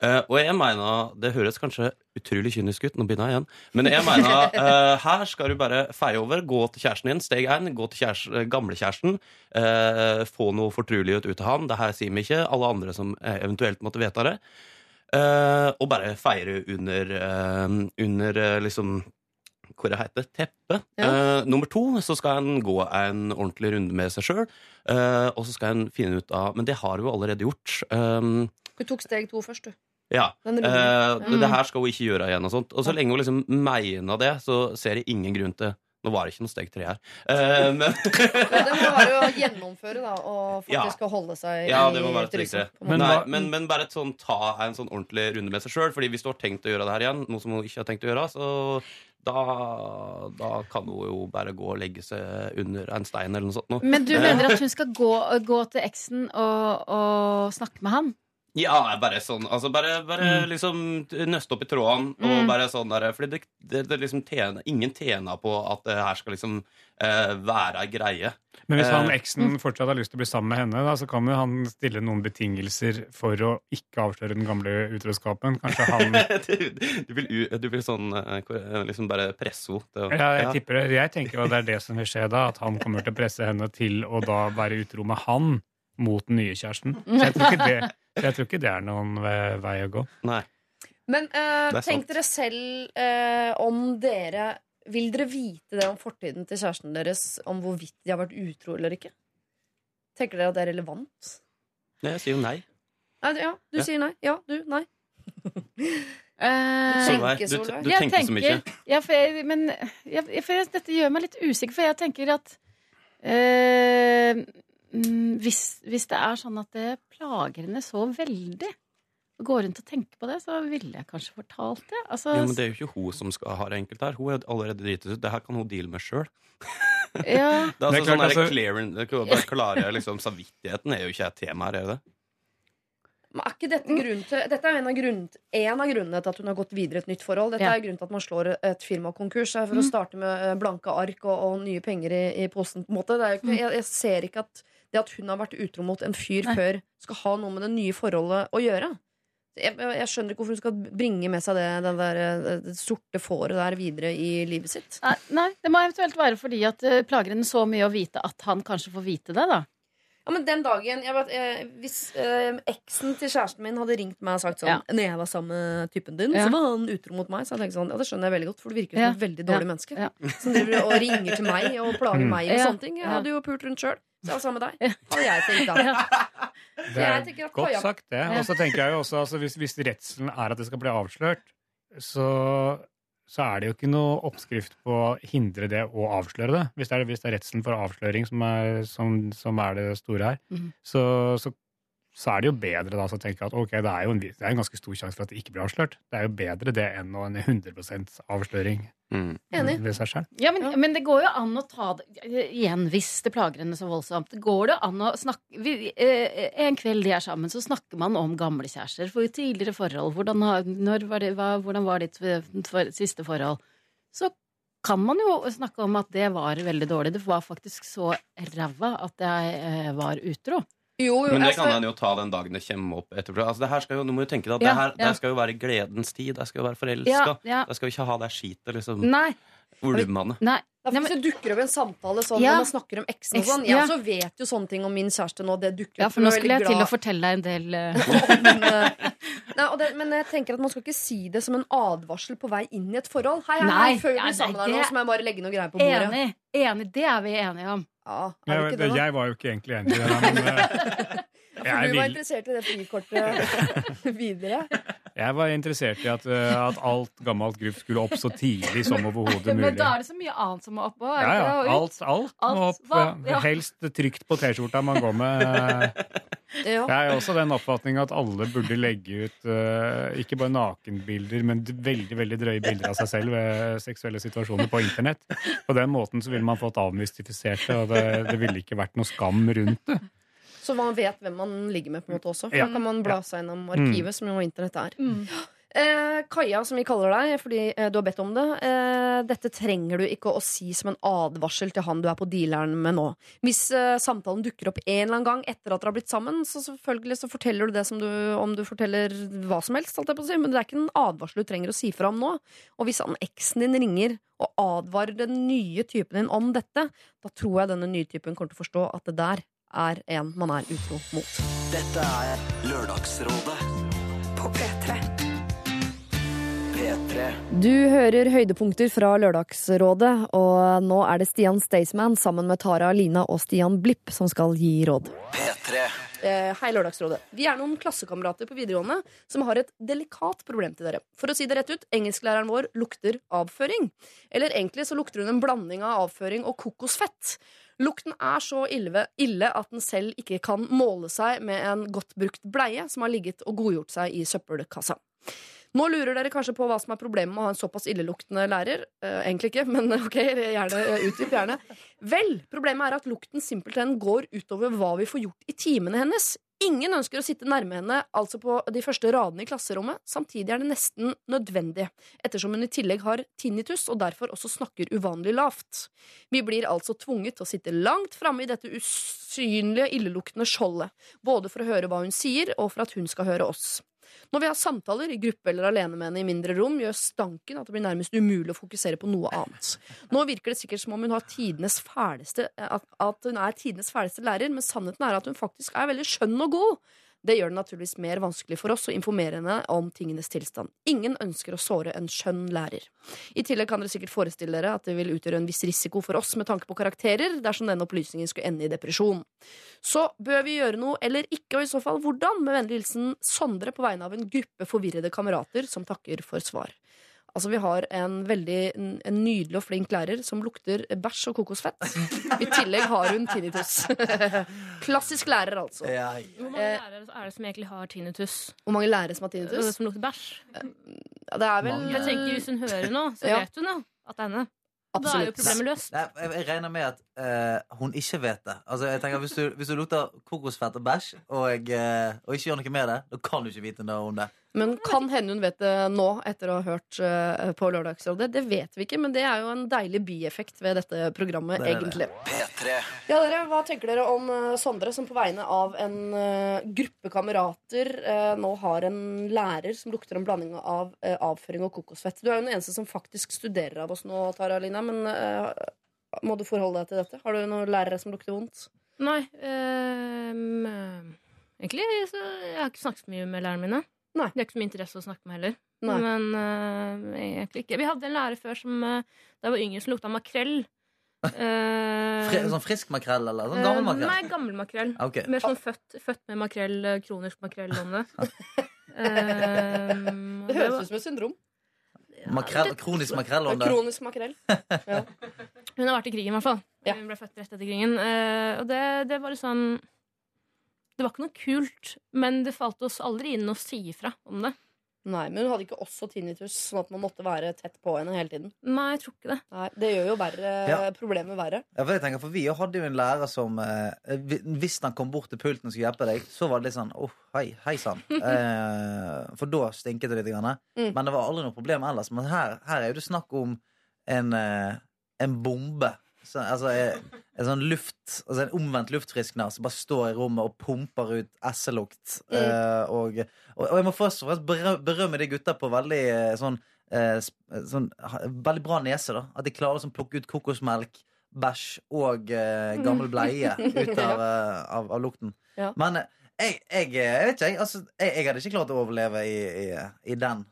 Eh, og jeg mener, det høres kanskje utrolig kynisk ut, nå begynner jeg igjen, men jeg mener, uh, her skal du bare feie over, gå til kjæresten din, steg én, gå til kjæresten, eh, gamlekjæresten, uh, få noe fortrulighet ut av han, det her sier vi ikke, alle andre som eventuelt måtte vite det, Uh, og bare feire under, under liksom, hva det heter, teppet. Eh, nummer to, så skal en gå en ordentlig runde med seg sjøl. og så skal en finne ut av Men det har hun allerede gjort. Um, du tok steg to først, du. Ja. Den. Eh, det, Mm. det her skal hun ikke gjøre igjen. Og sånt Og så lenge hun liksom mener det, så ser jeg ingen grunn til Nå var det ikke noe steg tre her. Eh, men det må være å gjennomføre, da, og Ja. faktisk å holde seg Ja, det må være måte. Men men, men bare et sånn, ta en sånn ordentlig runde med seg sjøl. Fordi hvis du har tenkt å gjøre det her igjen, noe som hun ikke har tenkt å gjøre, så da, da kan hun jo bare gå og legge seg under en stein eller noe sånt. Noe. Men du mener at hun skal gå, gå til eksen og, og snakke med han? Ja, bare sånn altså Bare, bare liksom nøste opp i tråden. Og Mm. bare sånn der, Fordi det, det, det liksom tjener, ingen tjener på at det her skal liksom eh, være ei greie. Men hvis han Eh, eksen fortsatt har lyst til å bli sammen med henne, da, så kan jo han stille noen betingelser for å ikke avsløre den gamle utroskapen. Kanskje han du, du, vil, du vil sånn eh, liksom bare presse henne Ja, jeg tipper det. Jeg tenker jo at det er det som vil skje da, at han kommer til å presse henne til å da være utro med han mot den nye kjæresten. Så jeg tror ikke det, jeg tror ikke det er noen vei å gå. Nei. Men eh, tenk dere selv eh, om dere Vil dere vite det om fortiden til kjæresten deres, om hvorvidt de har vært utro eller ikke? Tenker dere at det er relevant? Nei, Jeg sier jo nei. Nei, ja, du Ja. sier nei. Ja, du, nei. Eh, Solveig, tenker, du, du tenker, tenker så mye. Ja, for jeg, men ja, for jeg, dette gjør meg litt usikker, for jeg tenker at eh, mm, hvis, hvis det er sånn at det plager henne så veldig å gå rundt og tenke på det, så ville jeg kanskje fortalt det. Altså, Jo, men det er jo ikke hun som skal ha det enkelt her. Hun er allerede dritet ut. Det her kan hun deale med sjøl. ja, Det er Det er altså klart, sånn altså- clearing- klare liksom, Samvittigheten er jo ikke et tema her, er det? Men er ikke dette grunn til Dette er en av, grunn, en av grunnene til at hun har gått videre i et nytt forhold. Dette Ja. er grunnen til at man slår et firma konkurs. Det er for å starte med eh, blanke ark og, og nye penger i, i posen. På en måte. Det er jo ikke, jeg, jeg ser ikke at det at hun har vært utro mot en fyr Nei. før, skal ha noe med det nye forholdet å gjøre. Jeg, jeg skjønner ikke hvorfor hun skal bringe med seg det, det, der, eh, det sorte fåret der videre i livet sitt. nei, nei, det må eventuelt være fordi at det plager henne så mye å vite at han kanskje får vite det, da. Ja, men den dagen jeg vet, jeg, Hvis eh, eksen til kjæresten min hadde ringt meg og sagt sånn Ja. Når jeg var sammen med typen din, Ja. så var han utro mot meg. Så jeg tenkte sånn, ja, Det skjønner jeg veldig godt, for du virker som Ja. et veldig dårlig Ja. menneske. Ja. Som driver og ringer til meg og plager meg med Ja. sånne ting. Jeg hadde jo pult rundt sjøl. Så altså med deg. Hadde jeg tenkt da. Det er godt sagt, det. Og så tenker jeg jo også altså, hvis, hvis redselen er at det skal bli avslørt, så, så er det jo ikke noe oppskrift på å hindre det å avsløre det. Hvis det er, hvis det er redselen for avsløring som er, som, som er det store her, mm. så, så, så er det jo bedre da, så å tenke at ok, det er jo en, det er en ganske stor sjanse for at det ikke blir avslørt. Det er jo bedre det enn en 100 avsløring Mm. Enig. ved seg selv. Ja, men, Ja. men det går jo an å ta det Igjen, hvis det plager henne så voldsomt. Det går det an å snakke vi, eh, En kveld de er sammen, så snakker man om gamle kjærester. For tidligere forhold. Hvordan, når var det, hva, hvordan var ditt eh, for, siste forhold? Så kan man jo snakke om at det var veldig dårlig. Det var faktisk så ræva at jeg eh, var utro. Jo, jo, Men det altså, kan han jo ta den dagen det kommer opp etterpå. Altså, det her skal jo, nå må du tenke deg at Ja, det her ja. det skal jo være gledens tid. Det skal jo være forelska. Ja, ja. Det skal jo ikke ha det skitet, liksom. Nei. Ulmende. nei. det er Nei, hvis det dukker opp en samtale sånn Ja. når man snakker om eksen og sånn. Jeg ja. også vet jo sånne ting om min kjæreste nå. Det dukker Ja, for nå skulle jeg glad. til å fortelle deg en del uh... om, eh, nei, og det, men jeg tenker at man skal ikke si det som en advarsel på vei inn i et forhold. Hei, hei, Nei, før vi ja, blir sammen der nå, så må jeg bare legge noe greier på bordet. Enig. Enig. Det er vi enige om. Ja, er Jeg, du ikke det, da? jeg var jo ikke egentlig enig i det, men eh, For du var interessert i det frikortet videre? Jeg var interessert i at, eh, at alt gammelt gruff skulle opp så tidlig som overhodet mulig. Men da er det så mye annet som må oppå. òg? Ja, ja. Alt, Alt, alt må opp. Ja. Helst trygt på T-skjorta man går med. Ja. Jeg er også den oppfatning at alle burde legge ut eh, ikke bare nakenbilder, men veldig veldig drøye bilder av seg selv ved seksuelle situasjoner på internett. På den måten så ville man fått avmystifisert det, og det, det ville ikke vært noe skam rundt det. Så man vet hvem man ligger med, på en måte også. Ja. da kan man bla seg gjennom arkivet, som jo internett er. Mm. Eh, Kaja, som vi kaller deg fordi eh, du har bedt om det. Eh, dette trenger du ikke å si som en advarsel til han du er på dealeren med nå. Hvis eh, samtalen dukker opp en eller annen gang etter at dere har blitt sammen, så selvfølgelig så forteller du det som du, om du forteller hva som helst. Holdt jeg på å si. Men det er ikke en advarsel du trenger å si fra om nå. Og hvis han eksen din ringer og advarer den nye typen din om dette, da tror jeg denne nye typen kommer til å forstå at det der er en man er utro mot. Dette er Lørdagsrådet på P3. P3. Du hører høydepunkter fra Lørdagsrådet, og nå er det Stian Staysman sammen med Tara Lina og Stian Blipp som skal gi råd. P3. Eh, hei, Lørdagsrådet. Vi er noen klassekamerater på videregående som har et delikat problem til dere. For å si det rett ut, engelsklæreren vår lukter avføring. Eller egentlig så lukter hun en blanding av avføring og kokosfett. Lukten er så ille, at den selv ikke kan måle seg med en godt brukt bleie som har ligget og godgjort seg i søppelkassa. Nå lurer dere kanskje på hva som er problemet med å ha en såpass illeluktende lærer. Eh, egentlig ikke, men ok, gjerne, eh, utdyp gjerne. Vel, problemet er at lukten simpelthen går utover hva vi får gjort i timene hennes. Ingen ønsker å sitte nærme henne, altså på de første radene i klasserommet. Samtidig er det nesten nødvendig, ettersom hun i tillegg har tinnitus og derfor også snakker uvanlig lavt. Vi blir altså tvunget til å sitte langt framme i dette usynlige, illeluktende skjoldet, både for å høre hva hun sier, og for at hun skal høre oss. Når vi har samtaler i gruppe eller alene med henne i mindre rom, gjør stanken at det blir nærmest umulig å fokusere på noe annet. Nå virker det sikkert som om hun har tidenes fæleste, at, at hun er tidenes fæleste lærer, men sannheten er at hun faktisk er veldig skjønn og god. Det gjør det naturligvis mer vanskelig for oss å informere henne om tingenes tilstand. Ingen ønsker å såre en skjønn lærer. I tillegg kan dere sikkert forestille dere at det vil utgjøre en viss risiko for oss med tanke på karakterer dersom denne opplysningen skulle ende i depresjon. Så bør vi gjøre noe eller ikke, og i så fall hvordan? Med vennlig hilsen Sondre på vegne av en gruppe forvirrede kamerater som takker for svar. Altså, Vi har en veldig en nydelig og flink lærer som lukter bæsj og kokosfett. I tillegg har hun tinnitus. Klassisk lærer, altså. Hvor mange lærere er det som egentlig har tinnitus? Hvor mange lærere som har tinnitus? som lukter bæsj? Ja, det er vel Jeg tenker Hvis hun hører noe, så Ja. vet hun jo at det er henne. Da er jo problemet løst. Jeg regner med at eh, hun ikke vet det. Altså, jeg tenker Hvis du, hvis du lukter kokosfett og bæsj, og, eh, og ikke gjør noe med det, da kan du ikke vite noe om det. Men kan hende hun vet det nå, etter å ha hørt eh, på Lørdagsrådet. Det vet vi ikke, men det er jo en deilig bieffekt ved dette programmet, Det egentlig. det. egentlig. P3. Ja, dere, Hva tenker dere om uh, Sondre, som på vegne av en uh, gruppe kamerater uh, nå har en lærer som lukter en blanding av avføring og kokosfett? Du er jo den eneste som faktisk studerer av oss nå, Tara Lina, men må du forholde deg til dette? Har du noen lærere som lukter vondt? Nei. ehm, egentlig så Jeg har ikke snakket så mye med lærerne mine. Nei. Det er ikke så mye interesse å snakke med heller. Nei. Men eh, egentlig ikke. Vi hadde en lærer før som eh, da jeg var yngre, som lukta makrell. Eh, Fri, sånn frisk makrell, eller sånn gammel makrell? Nei, gammel makrell. Okay. Mer sånn født, født med makrell, eh, kronisk makrell Ehm, Det høres ut som et syndrom. Makrell, kronisk makrell Kronisk makrell. Hun har vært i krigen, i hvert fall. Ja. Hun ble født rett etter krigen. Eh, og det, det var litt sånn Det var ikke noe kult, men det falt oss aldri inn å si ifra om det. Nei, Men hun hadde ikke også tinnitus, sånn at man måtte være tett på henne hele tiden. Nei, jeg tror ikke det. Nei, Det gjør jo verre, Ja. problemet verre. Ja, for jeg tenker, for Vi hadde jo en lærer som eh, Hvis han kom bort til pulten og skulle hjelpe deg, så var det litt sånn åh, hei, hei sann. Eh, for da stinket det litt. Grann. Mm. Men det var aldri noe problem ellers. Men her, her er jo det snakk om en, eh, en bombe. Så, altså en, en sånn luft Altså en omvendt luftfriskner som bare står i rommet og pumper ut esselukt. Mm. Uh, og, og, og jeg må først og fremst berømme de gutta på veldig eh, sånn, uh, sånn ha- Veldig bra nese, da. At de klarer å sånn plukke ut kokosmelk, bæsj og uh, gammel bleie ut av, av, av lukten. Ja. Men jeg, jeg, jeg vet ikke, jeg, altså, jeg, jeg hadde ikke klart å overleve i, i, i den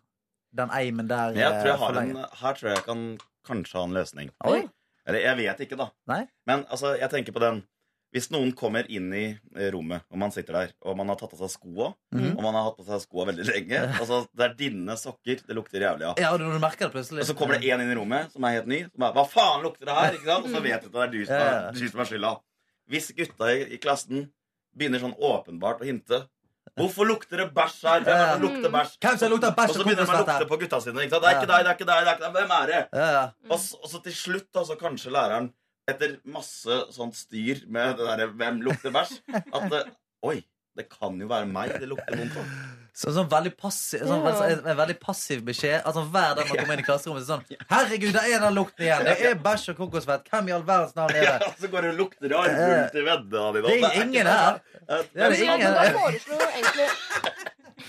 Den eimen der. Jeg tror jeg har en, her tror jeg jeg kan kanskje ha en løsning. Oi. Eller jeg vet ikke, da. Nei? Men altså, jeg tenker på den Hvis noen kommer inn i eh, rommet, og man sitter der, og man har tatt av seg skoa, mm. og man har hatt på seg skoa veldig lenge Altså, Det er dine sokker det lukter jævlig av. Ja, når du merker det plutselig. Og så kommer det en inn i rommet som er helt ny. Som er, Hva faen lukter det her? Ikke sant? Og så vet du at det er du som er, du som er skylda. Hvis gutta i, i klassen begynner sånn åpenbart å hinte Hvorfor lukter det bæsj her? Hvem er det som lukter bæsj? Hvem som lukter bæsj Og så begynner de å lukte på gutta sine. Ikke sant? Det er ikke deg, det er ikke deg, det er ikke deg. Hvem er det? Og, så, og så til slutt, altså, kanskje læreren, etter masse sånt styr med det derre 'hvem lukter bæsj', at det, Oi, det kan jo være meg det lukter vondt av. Så, sånn veldig passiv, sånn, Ja. en, en veldig passiv beskjed. Altså Hver dag man kommer inn i klasserommet, så er sånn Herregud, der er den lukten igjen! Det er bæsj og kokosfett. Hvem i all verdens navn er Ja, så går det og lukter i armhulen i veddene dine. Det er ingen her. Ja, Det er det Ja, ingen her.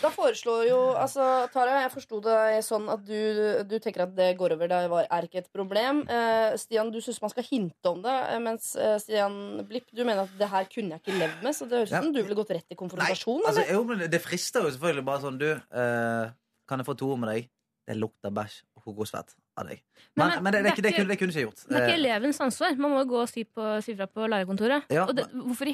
Da foreslår jo altså, Tara, jeg forsto det sånn at du, du tenker at det går over. Det var, er ikke et problem. Eh, Stian, du syns man skal hinte om det. eh, Mens eh, Stian Blipp, du mener at det her kunne jeg ikke levd med. Så det høres ut Ja. som du ville gått rett i konfrontasjon. Altså, eller? jo, men det frister jo selvfølgelig bare sånn Du, eh, kan jeg få to ord med deg? Det lukter bæsj og kokosfett av deg. Men, Men- men, det, det, det, det kunne, det kunne ikke jeg gjort. Det er ikke Eh, elevens ansvar. Man må jo gå og si, på, si fra på lærerkontoret. Ja, og det, hvorfor i,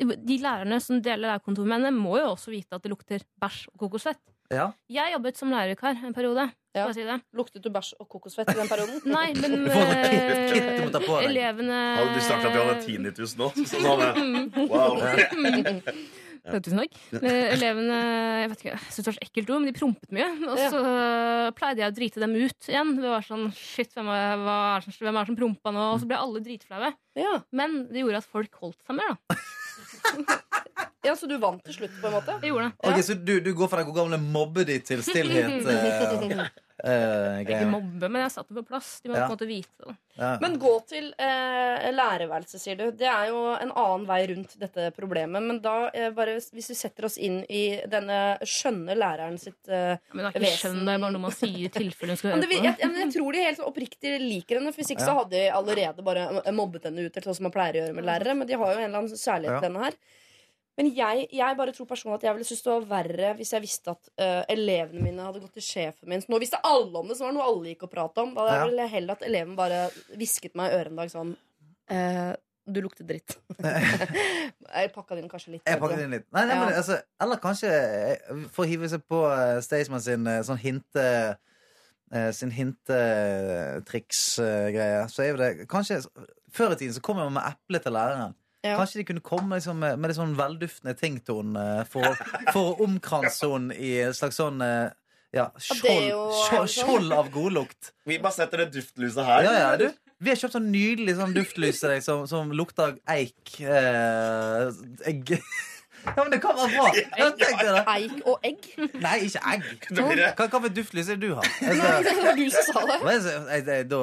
De lærerne som deler lærerkontor med henne, må jo også vite at det lukter bæsj og kokosfett. ja. Jeg jobbet som lærervikar en periode. Ja. Si det? Luktet du bæsj og kokosfett i den perioden? Nei, men eh, elevene Hadde du sagt at du hadde tinnitus nå? Så sa det Wow. Tusen takk. Eh, Elevene jeg vet ikke, jeg synes det var så ekkelt ord, men de prompet mye. Og Ja. så pleide jeg å drite dem ut igjen. Det var sånn, shit, hvem er, hva er, det som- hvem er som prompa nå? Og så ble alle dritflaue. Ja. Men det gjorde at folk holdt seg mer, da. Ja, Så du vant til slutt, på en måte? Jeg gjorde det. Ok, Så du, du går fra den gode gamle mobbe ditt til stillhet? eh, eh, Ikke mobbe, men jeg satte det på plass. De må Ja. på en måte vite det. Ja. Men gå til eh, lærerværelset, sier du. Det er jo en annen vei rundt dette problemet. Men da, eh, bare hvis vi setter oss inn i denne skjønne læreren sitt eh, Men det er ikke skjønn, det er bare noe man sier i tilfelle hun skal høre på. jeg, jeg, jeg tror de helt oppriktig liker henne. For hvis ikke så hadde de allerede bare mobbet henne ut. Eller sånn som man pleier å gjøre med lærere Men de har jo en eller annen særlighet Ja. til henne her. Men jeg, jeg bare tror personlig at jeg ville synes det var verre hvis jeg visste at uh, elevene mine hadde gått til sjefen min. Så nå visste alle om det, så var det noe alle gikk og prata om. Da Ja. ville jeg heller at eleven bare hvisket meg i øret en dag sånn uh, Du lukter dritt. jeg pakka den kanskje litt. Jeg pakka den litt. Nei, nei, men, Ja. altså, eller kanskje eh, for å hive seg på Staysman sin sånn hinte Sin hintetriks-greie. så er jo det kanskje Før i tiden så kom man med eple til læreren. Ja. Kanskje de kunne komme liksom, med, litt sånn velduftende tington eh, for, for å omkranse henne i en slags sånn eh, ja, er skjold, jo- skjold, skjold av godlukt. Vi bare setter det duftlyset her. Ja, ja, du. Vi har kjøpt sånn nydelig sånn duftlys til deg som, som lukter eik. Eh, egg. Ja, men det kan være bra. Ja, tenk deg det. Eik og egg? Nei, ikke egg. Hva, hva for duftlys er det du har? Nei, det var du som sa det. Jeg- jeg- Da,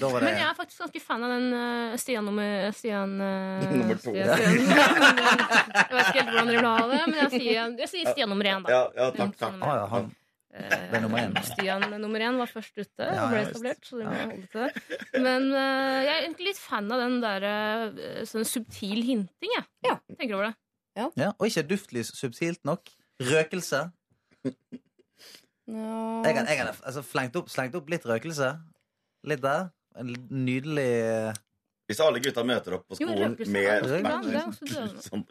da var det Men jeg er faktisk ganske fan av den uh, Stian nummer Stian uh, Nummer to. Stian, Stian, jeg vet ikke helt hvordan dere vil ha det, men jeg sier, jeg sier Stian nummer én, da. Ja, ja, takk, takk. Ah, ja, han. Det er nummer én. Stian nummer én var først ute Ja, og ble etablert. Så det må holde til. Men uh, jeg er egentlig litt fan av den der uh, sånn subtil hinting, jeg. Ja. Tenker over det. Ja, og ikke duftlys subtilt nok. Røkelse. Jeg har, jeg har altså, slengt, opp, slengt opp litt røkelse. Litt der. En nydelig Hvis alle gutta møter opp på Jo, skolen røkelse med er også bra, det er også dødende. sånn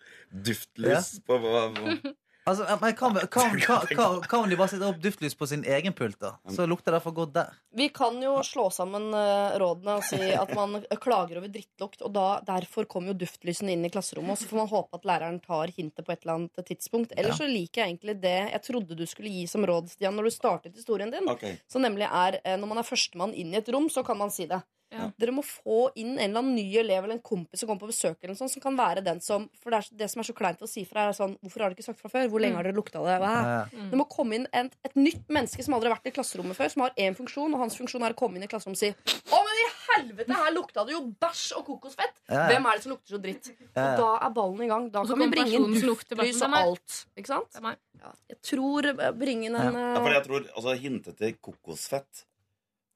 duftlys på, på, på Altså, men kan, kan, kan, kan, kan de bare setter opp duftlys på sin egen pult, da? Så lukter det for godt der. Vi kan jo slå sammen eh, rådene og si at man klager over drittlukt. Og da, derfor kommer jo duftlysene inn i klasserommet. Og så får man håpe at læreren tar hintet på et eller annet tidspunkt. Ellers så liker jeg egentlig det jeg trodde du skulle gi som råd, Stian, når du startet historien din. Okay. Så nemlig er eh, når man er førstemann inn i et rom, så kan man si det. Dere må få inn en eller annen ny elev eller en kompis som kommer på besøk, eller sånt, som kan være den som For det, er, det som er så kleint å si fra, er sånn Hvorfor har dere ikke sagt fra før? Hvor lenge Mm. har dere lukta det? Hva? Ja. Det må komme inn et, et nytt menneske som aldri har vært i klasserommet før, som har én funksjon, og hans funksjon er å komme inn i klasserommet og si Å, men i helvete, her lukta det jo bæsj og kokosfett! Ja, ja. Hvem er det som lukter så dritt? Ja, ja. Og da er ballen i gang. Da kan vi bringe inn duftlys og alt. Ikke sant? Ja, jeg tror eh, bringe inn en Ja, for jeg tror, altså Hintet til kokosfett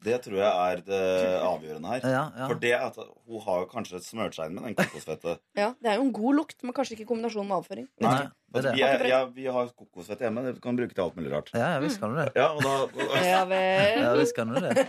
Det tror jeg er det avgjørende her. Ja, ja. For det at hun har kanskje smørt seg inn med den kokosfettet. Ja, Det er jo en god lukt, men kanskje ikke i kombinasjon med avføring. Nei, det er det. Vi, er, ja, vi har kokosfett hjemme. Det kan bruke til alt mulig rart. Ja, ja visst kan du det. Ja, og da, og, Ja vel. Ja, visst kan du det.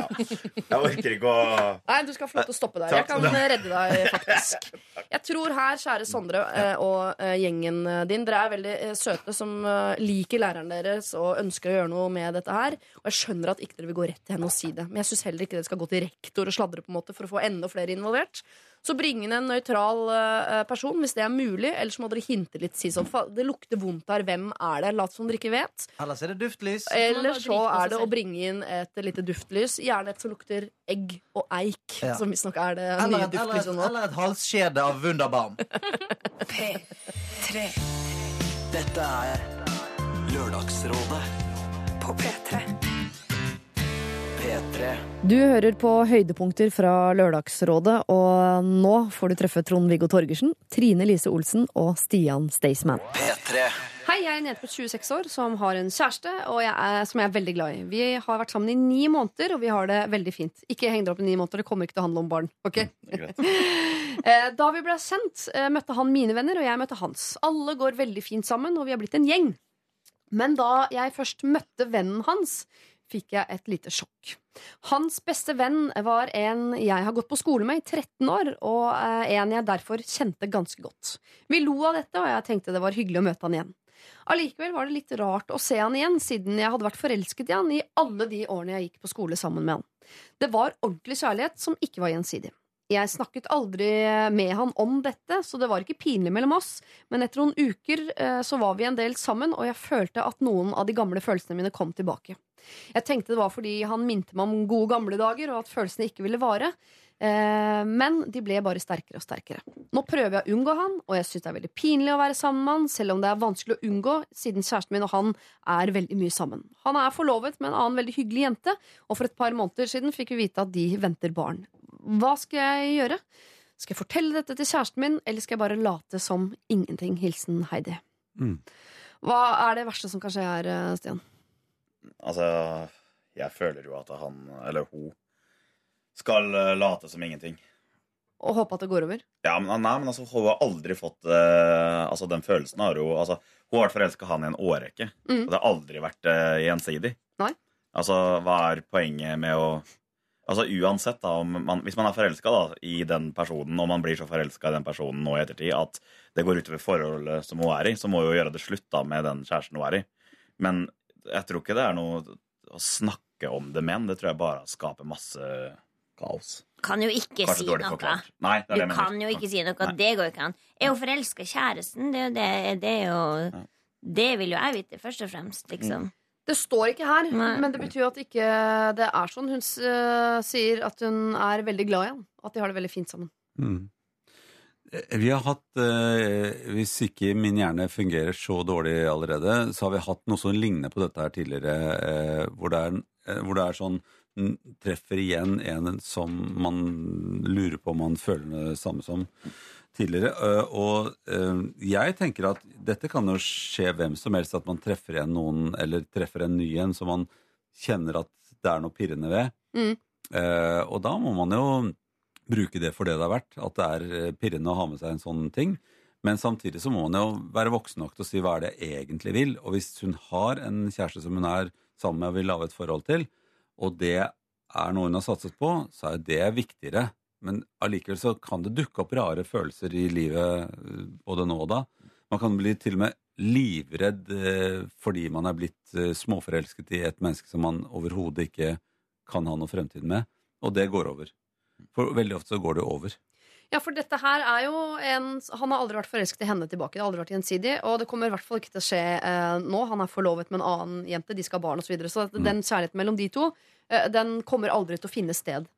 Jeg orker ikke å Nei, du skal få lov til å stoppe der. Jeg kan redde deg, faktisk. Jeg tror her, kjære Sondre eh, og eh, gjengen din, dere er veldig eh, søte som eh, liker læreren deres og ønsker å gjøre noe med dette her. Og jeg skjønner at ikke dere vil gå rett til henne og si det. Men jeg syns heller ikke dere skal gå til rektor og sladre på en måte for å få enda flere involvert. Så bring inn en nøytral eh, person hvis det er mulig. Ellers må dere hinte litt. Si sånn, det lukter vondt her. Hvem er det? Lat som dere ikke vet. Ellers er det duftlys. Eller så er det å bringe inn et lite duftlys. Gjerne et som lukter egg og eik, Ja. som visstnok er det Eller nye et, eller, et, duftlyset nå. eller et halskjede av Wunderbaum. P3. Dette er Lørdagsrådet på P3. P3. Du hører på høydepunkter fra Lørdagsrådet, og nå får du treffe Trond-Viggo Torgersen, Trine Lise Olsen og Stian Staysman. P3. Hei, jeg er en jente på 26 år som har en kjæreste og jeg er, som jeg er veldig glad i. Vi har vært sammen i ni måneder, og vi har det veldig fint. Ikke heng dere opp i ni måneder, det kommer ikke til å handle om barn. ok? Eh, Da vi ble sendt, eh, møtte han mine venner, og jeg møtte hans. Alle går veldig fint sammen, og vi har blitt en gjeng. Men da jeg først møtte vennen hans, fikk jeg et lite sjokk. Hans beste venn var en jeg har gått på skole med i 13 år, og eh, en jeg derfor kjente ganske godt. Vi lo av dette, og jeg tenkte det var hyggelig å møte han igjen. Allikevel var det litt rart å se han igjen, siden jeg hadde vært forelsket i han i alle de årene jeg gikk på skole sammen med han. Det var ordentlig kjærlighet som ikke var gjensidig. Jeg snakket aldri med han om dette, så det var ikke pinlig mellom oss. Men etter noen uker eh, så var vi en del sammen, og jeg følte at noen av de gamle følelsene mine kom tilbake. Jeg tenkte det var fordi han minte meg om gode gamle dager, og at følelsene ikke ville vare. Eh, men de ble bare sterkere og sterkere. Nå prøver jeg å unngå han, og jeg syns det er veldig pinlig å være sammen med han, selv om det er vanskelig å unngå, siden kjæresten min og han er veldig mye sammen. Han er forlovet med en annen veldig hyggelig jente, og for et par måneder siden fikk vi vite at de venter barn. Hva skal jeg gjøre? Skal jeg fortelle dette til kjæresten min, eller skal jeg bare late som ingenting? Hilsen Heidi. Mm. Hva er det verste som kan skje her, eh, Stian? Altså, jeg føler jo at han, eller hun, skal eh, late som ingenting. Og håpe at det går over? Ja, men, nei, men altså, hun har aldri fått uh, Altså, den følelsen har hun altså, Hun har vært forelska han i en årrekke. Mm. Og det har aldri vært uh, gjensidig. Nei. Altså, hva er poenget med å Altså uansett, da, om man, hvis man er forelska i den personen, og man blir så forelska i den personen nå i ettertid at det går utover forholdet som hun er i, så må hun gjøre det slutt da med den kjæresten hun er i. Men jeg tror ikke det er noe å snakke om det med. Det tror jeg bare skaper masse kaos. Kan jo ikke Kanskje si noe. Nei, det er Du det jeg mener. kan jo ikke si noe. Nei. Det går jo ikke an. Er hun forelska i kjæresten? Det, det, det jo Det vil jo jeg vite, først og fremst, liksom. Det står ikke her, Nei. men det betyr at ikke det er sånn. Hun øh, sier at hun er veldig glad i han. At de har det veldig fint sammen. Mm. Eh, Vi har hatt, eh, hvis ikke min hjerne fungerer så dårlig allerede, så har vi hatt noe som ligner på dette her tidligere, eh, hvor, det er, eh, hvor det er sånn Treffer igjen en som man lurer på om man føler det samme som tidligere. Eh, og eh, jeg tenker at dette kan jo skje hvem som helst, at man treffer igjen noen, eller treffer en ny en som man kjenner at det er noe pirrende ved. Mm. Eh, og da må man jo bruke det for det det har vært, At det er pirrende å ha med seg en sånn ting. Men samtidig så må man jo være voksen nok til å si hva er det jeg egentlig vil. Og hvis hun har en kjæreste som hun er sammen med og vil lage et forhold til, og det er noe hun har satset på, så er det viktigere. Men allikevel så kan det dukke opp rare følelser i livet eh, både nå og da. Man kan bli til og med livredd eh, fordi man er blitt eh, småforelsket i et menneske som man overhodet ikke kan ha noe fremtid med. Og det går over. For veldig ofte så går det over. Ja, for dette her er jo en Han har aldri vært forelsket i henne tilbake. Det har aldri vært gjensidig, og det kommer i hvert fall ikke til å skje eh, nå. Han er forlovet med en annen jente, de skal ha barn osv. Så, videre. så mm. den kjærligheten mellom de to, eh, den kommer aldri til å finne sted.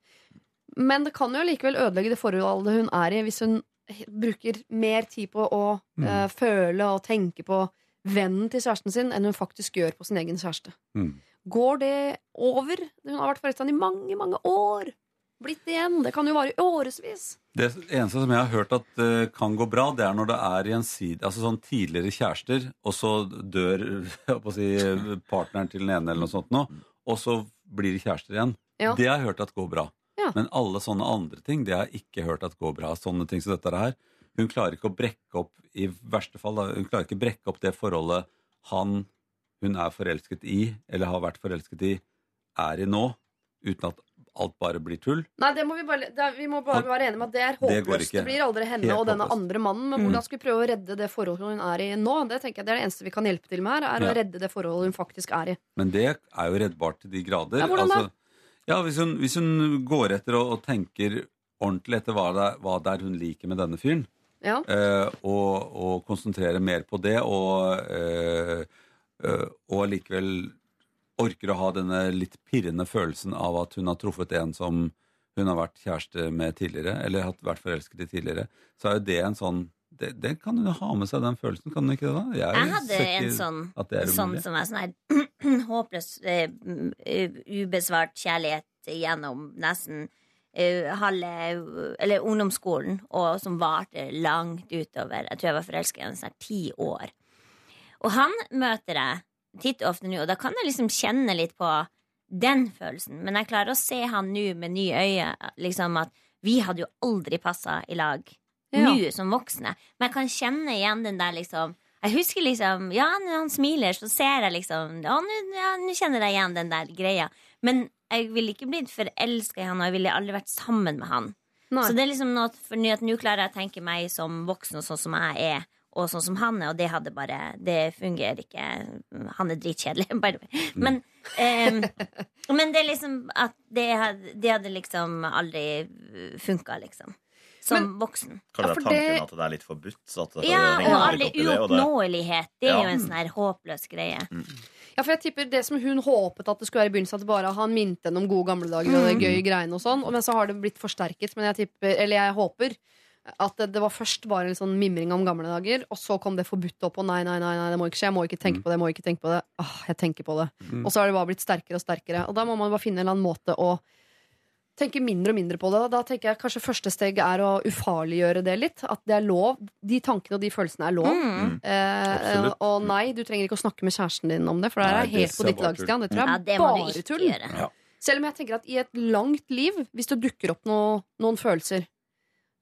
Men det kan jo likevel ødelegge det forholdet hun er i, hvis hun bruker mer tid på å Mm. uh, føle og tenke på vennen til kjæresten sin enn hun faktisk gjør på sin egen kjæreste. Mm. Går det over? Hun har vært forelska i mange, mange år. Blitt igjen. Det kan jo vare i årevis. Det eneste som jeg har hørt at uh, kan gå bra, det er når det er gjensidig Altså sånn tidligere kjærester, og så dør jeg si, partneren til den ene eller noe sånt nå, og så blir de kjærester igjen. Ja. Det har jeg hørt at går bra. Ja. Men alle sånne andre ting, det har jeg ikke hørt at går bra. Sånne ting som dette her. Hun klarer ikke å brekke opp, i verste fall, da, hun klarer ikke å brekke opp det forholdet han hun er forelsket i, eller har vært forelsket i, er i nå, uten at alt bare blir tull. Nei, det må vi, bare, det vi må bare være enige med at det er håpløst. Det, Det, blir aldri henne Helt og denne håpløst. andre mannen. Men Mm. hvordan skal vi prøve å redde det forholdet hun er i nå? Det tenker jeg det er det eneste vi kan hjelpe til med her, er Ja. å redde det forholdet hun faktisk er i. Men det er jo reddbart til de grader. Ja, hvordan da? Altså, ja, hvis hun, hvis hun går etter og, og tenker ordentlig etter hva det, er, hva det er hun liker med denne fyren, Ja. eh, og, og konsentrerer mer på det, og, eh, eh, og allikevel orker å ha denne litt pirrende følelsen av at hun har truffet en som hun har vært kjæreste med tidligere, eller har vært forelsket i tidligere, så er jo det en sånn det, det kan hun jo ha med seg, den følelsen, kan hun ikke det? da? Jeg hadde en sånn, sånn som er sånn her håpløs, uh, ubesvart kjærlighet gjennom nesten uh, halve Eller ungdomsskolen, og som varte langt utover. Jeg tror jeg var forelska i en sånn her ti år. Og han møter jeg titt og ofte nå, og da kan jeg liksom kjenne litt på den følelsen. Men jeg klarer å se han nå med nye øyne, liksom at vi hadde jo aldri passa i lag Ja. nå som voksne. Men jeg kan kjenne igjen den der liksom Jeg husker liksom Ja, når han smiler, så ser jeg liksom Å, nå ja, nå kjenner jeg igjen den der greia. Men jeg ville ikke blitt forelska i han, og jeg ville aldri vært sammen med han. Nei. Så det er liksom noe for nå klarer jeg å tenke meg som voksen og sånn som jeg er, og sånn som han er, og det hadde bare Det fungerer ikke. Han er dritkjedelig. Men, Men, eh, men det er liksom at det hadde, det hadde liksom aldri funka, liksom. Som voksen. Kanskje det er tanken at det er litt forbudt? Så at det Ja, og alle opp det, det- uoppnåelighet. Det er Ja. jo en sånn her håpløs greie. Ja, for jeg tipper Det som hun håpet at det skulle være i begynnelsen, at det bare han minte henne om gode gamle dager og det gøy gøye greiene og sånn, men så har det blitt forsterket. Men jeg tipper, eller jeg håper at det, det var først bare en sånn mimring om gamle dager, og så kom det forbudt opp, og nei, nei, nei, nei det må ikke skje, jeg må ikke tenke på det, jeg må ikke tenke på det. Åh, jeg tenker på det. Mm. Og så har det bare blitt sterkere og sterkere. Og da må man bare finne en eller annen måte å tenke mindre og mindre på det. Da tenker jeg kanskje første steg er å ufarliggjøre det litt. At det er lov. De tankene og de følelsene er lov. Mm. Eh, og nei, du trenger ikke å snakke med kjæresten din om det, for det Nei, er det helt på ditt lag. Stian. Det tror jeg Ja, er det bare tull. Ja. Selv om jeg tenker at i et langt liv, hvis det dukker opp noe, noen følelser,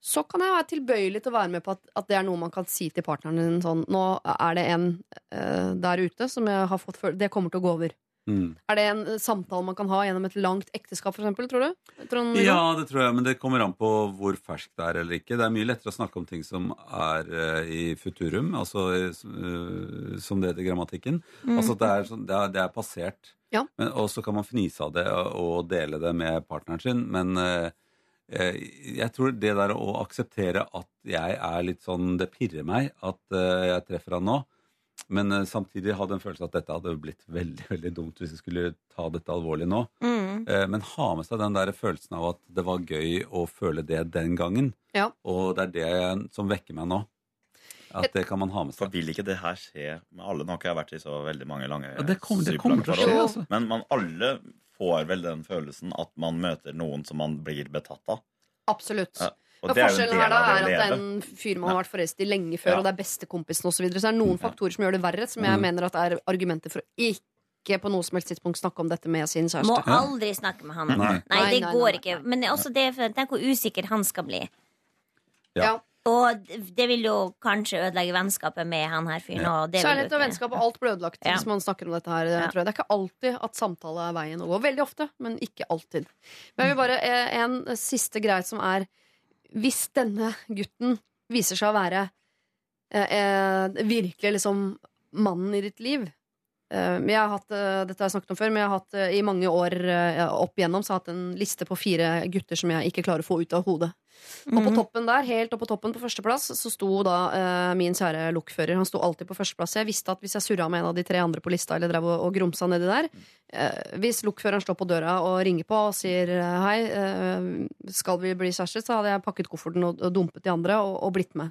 så kan jeg være tilbøyelig til å være med på at, at det er noe man kan si til partneren din sånn Nå er det en uh, der ute som jeg har fått følelser Det kommer til å gå over. Mm. Er det en eh, samtale man kan ha gjennom et langt ekteskap, eksempel, tror du? Trond Ja, det tror jeg, men det kommer an på hvor ferskt det er eller ikke. Det er mye lettere å snakke om ting som er uh, i futurum, altså uh, som det heter i grammatikken. Mm. Altså det er, sånn, det er, det er passert. Ja. Men, og så kan man fnise av det og, dele det med partneren sin, men eh, jeg tror det der å akseptere at jeg er litt sånn Det pirrer meg at jeg treffer han nå. Men uh, samtidig hadde en følelse at dette hadde blitt veldig veldig dumt hvis jeg skulle ta dette alvorlig nå. Mm. Uh, Men ha med seg den der følelsen av at det var gøy å føle det den gangen. Ja. Og det er det som vekker meg nå. At det kan man ha med seg. For vil ikke det her skje med alle? Nå har ikke jeg vært i så veldig mange lange Ja, det kommer- det kommer til å skje, altså. Men man alle får vel den følelsen at man møter noen som man blir betatt av. Absolutt. Ja, og Ja, det er forskjellen her da er at det er en fyr man har vært forelsket i lenge før, Ja. og det er bestekompisen osv. Så, videre. så det er noen faktorer som gjør det verre, som jeg Mm. mener at er argumenter for å ikke på noe som helst tidspunkt snakke om dette med sin kjæreste. Må aldri snakke med han. Nei. Nei, Nei, det nei, går nei, ikke. Men er også det, tenk hvor usikker han skal bli. Ja. Og det vil jo kanskje ødelegge vennskapet med han her fyren. og det vil jo Kjærlighet og vennskap og alt blir ødelagt Ja. hvis man snakker om dette her. Tror jeg. Det er ikke alltid at samtale er veien å gå. Veldig ofte, men ikke alltid. Men jeg vil bare eh, en siste greie som er Hvis denne gutten viser seg å være eh, eh, virkelig liksom mannen i ditt liv eh, jeg har hatt, eh, Dette har jeg snakket om før, men jeg har hatt eh, i mange år opp igjennom så har jeg hatt en liste på fire gutter som jeg ikke klarer å få ut av hodet. Og på Mhm. toppen der, helt oppe på toppen på førsteplass, så sto da eh, min kjære lokfører. Han sto alltid på førsteplass. Jeg visste at hvis jeg surra med en av de tre andre på lista, eller drev og, og grumsa nedi der eh, Hvis lokføreren står på døra og ringer på og sier hei, eh, skal vi bli kjærester, så hadde jeg pakket kofferten og, og dumpet de andre og, og blitt med.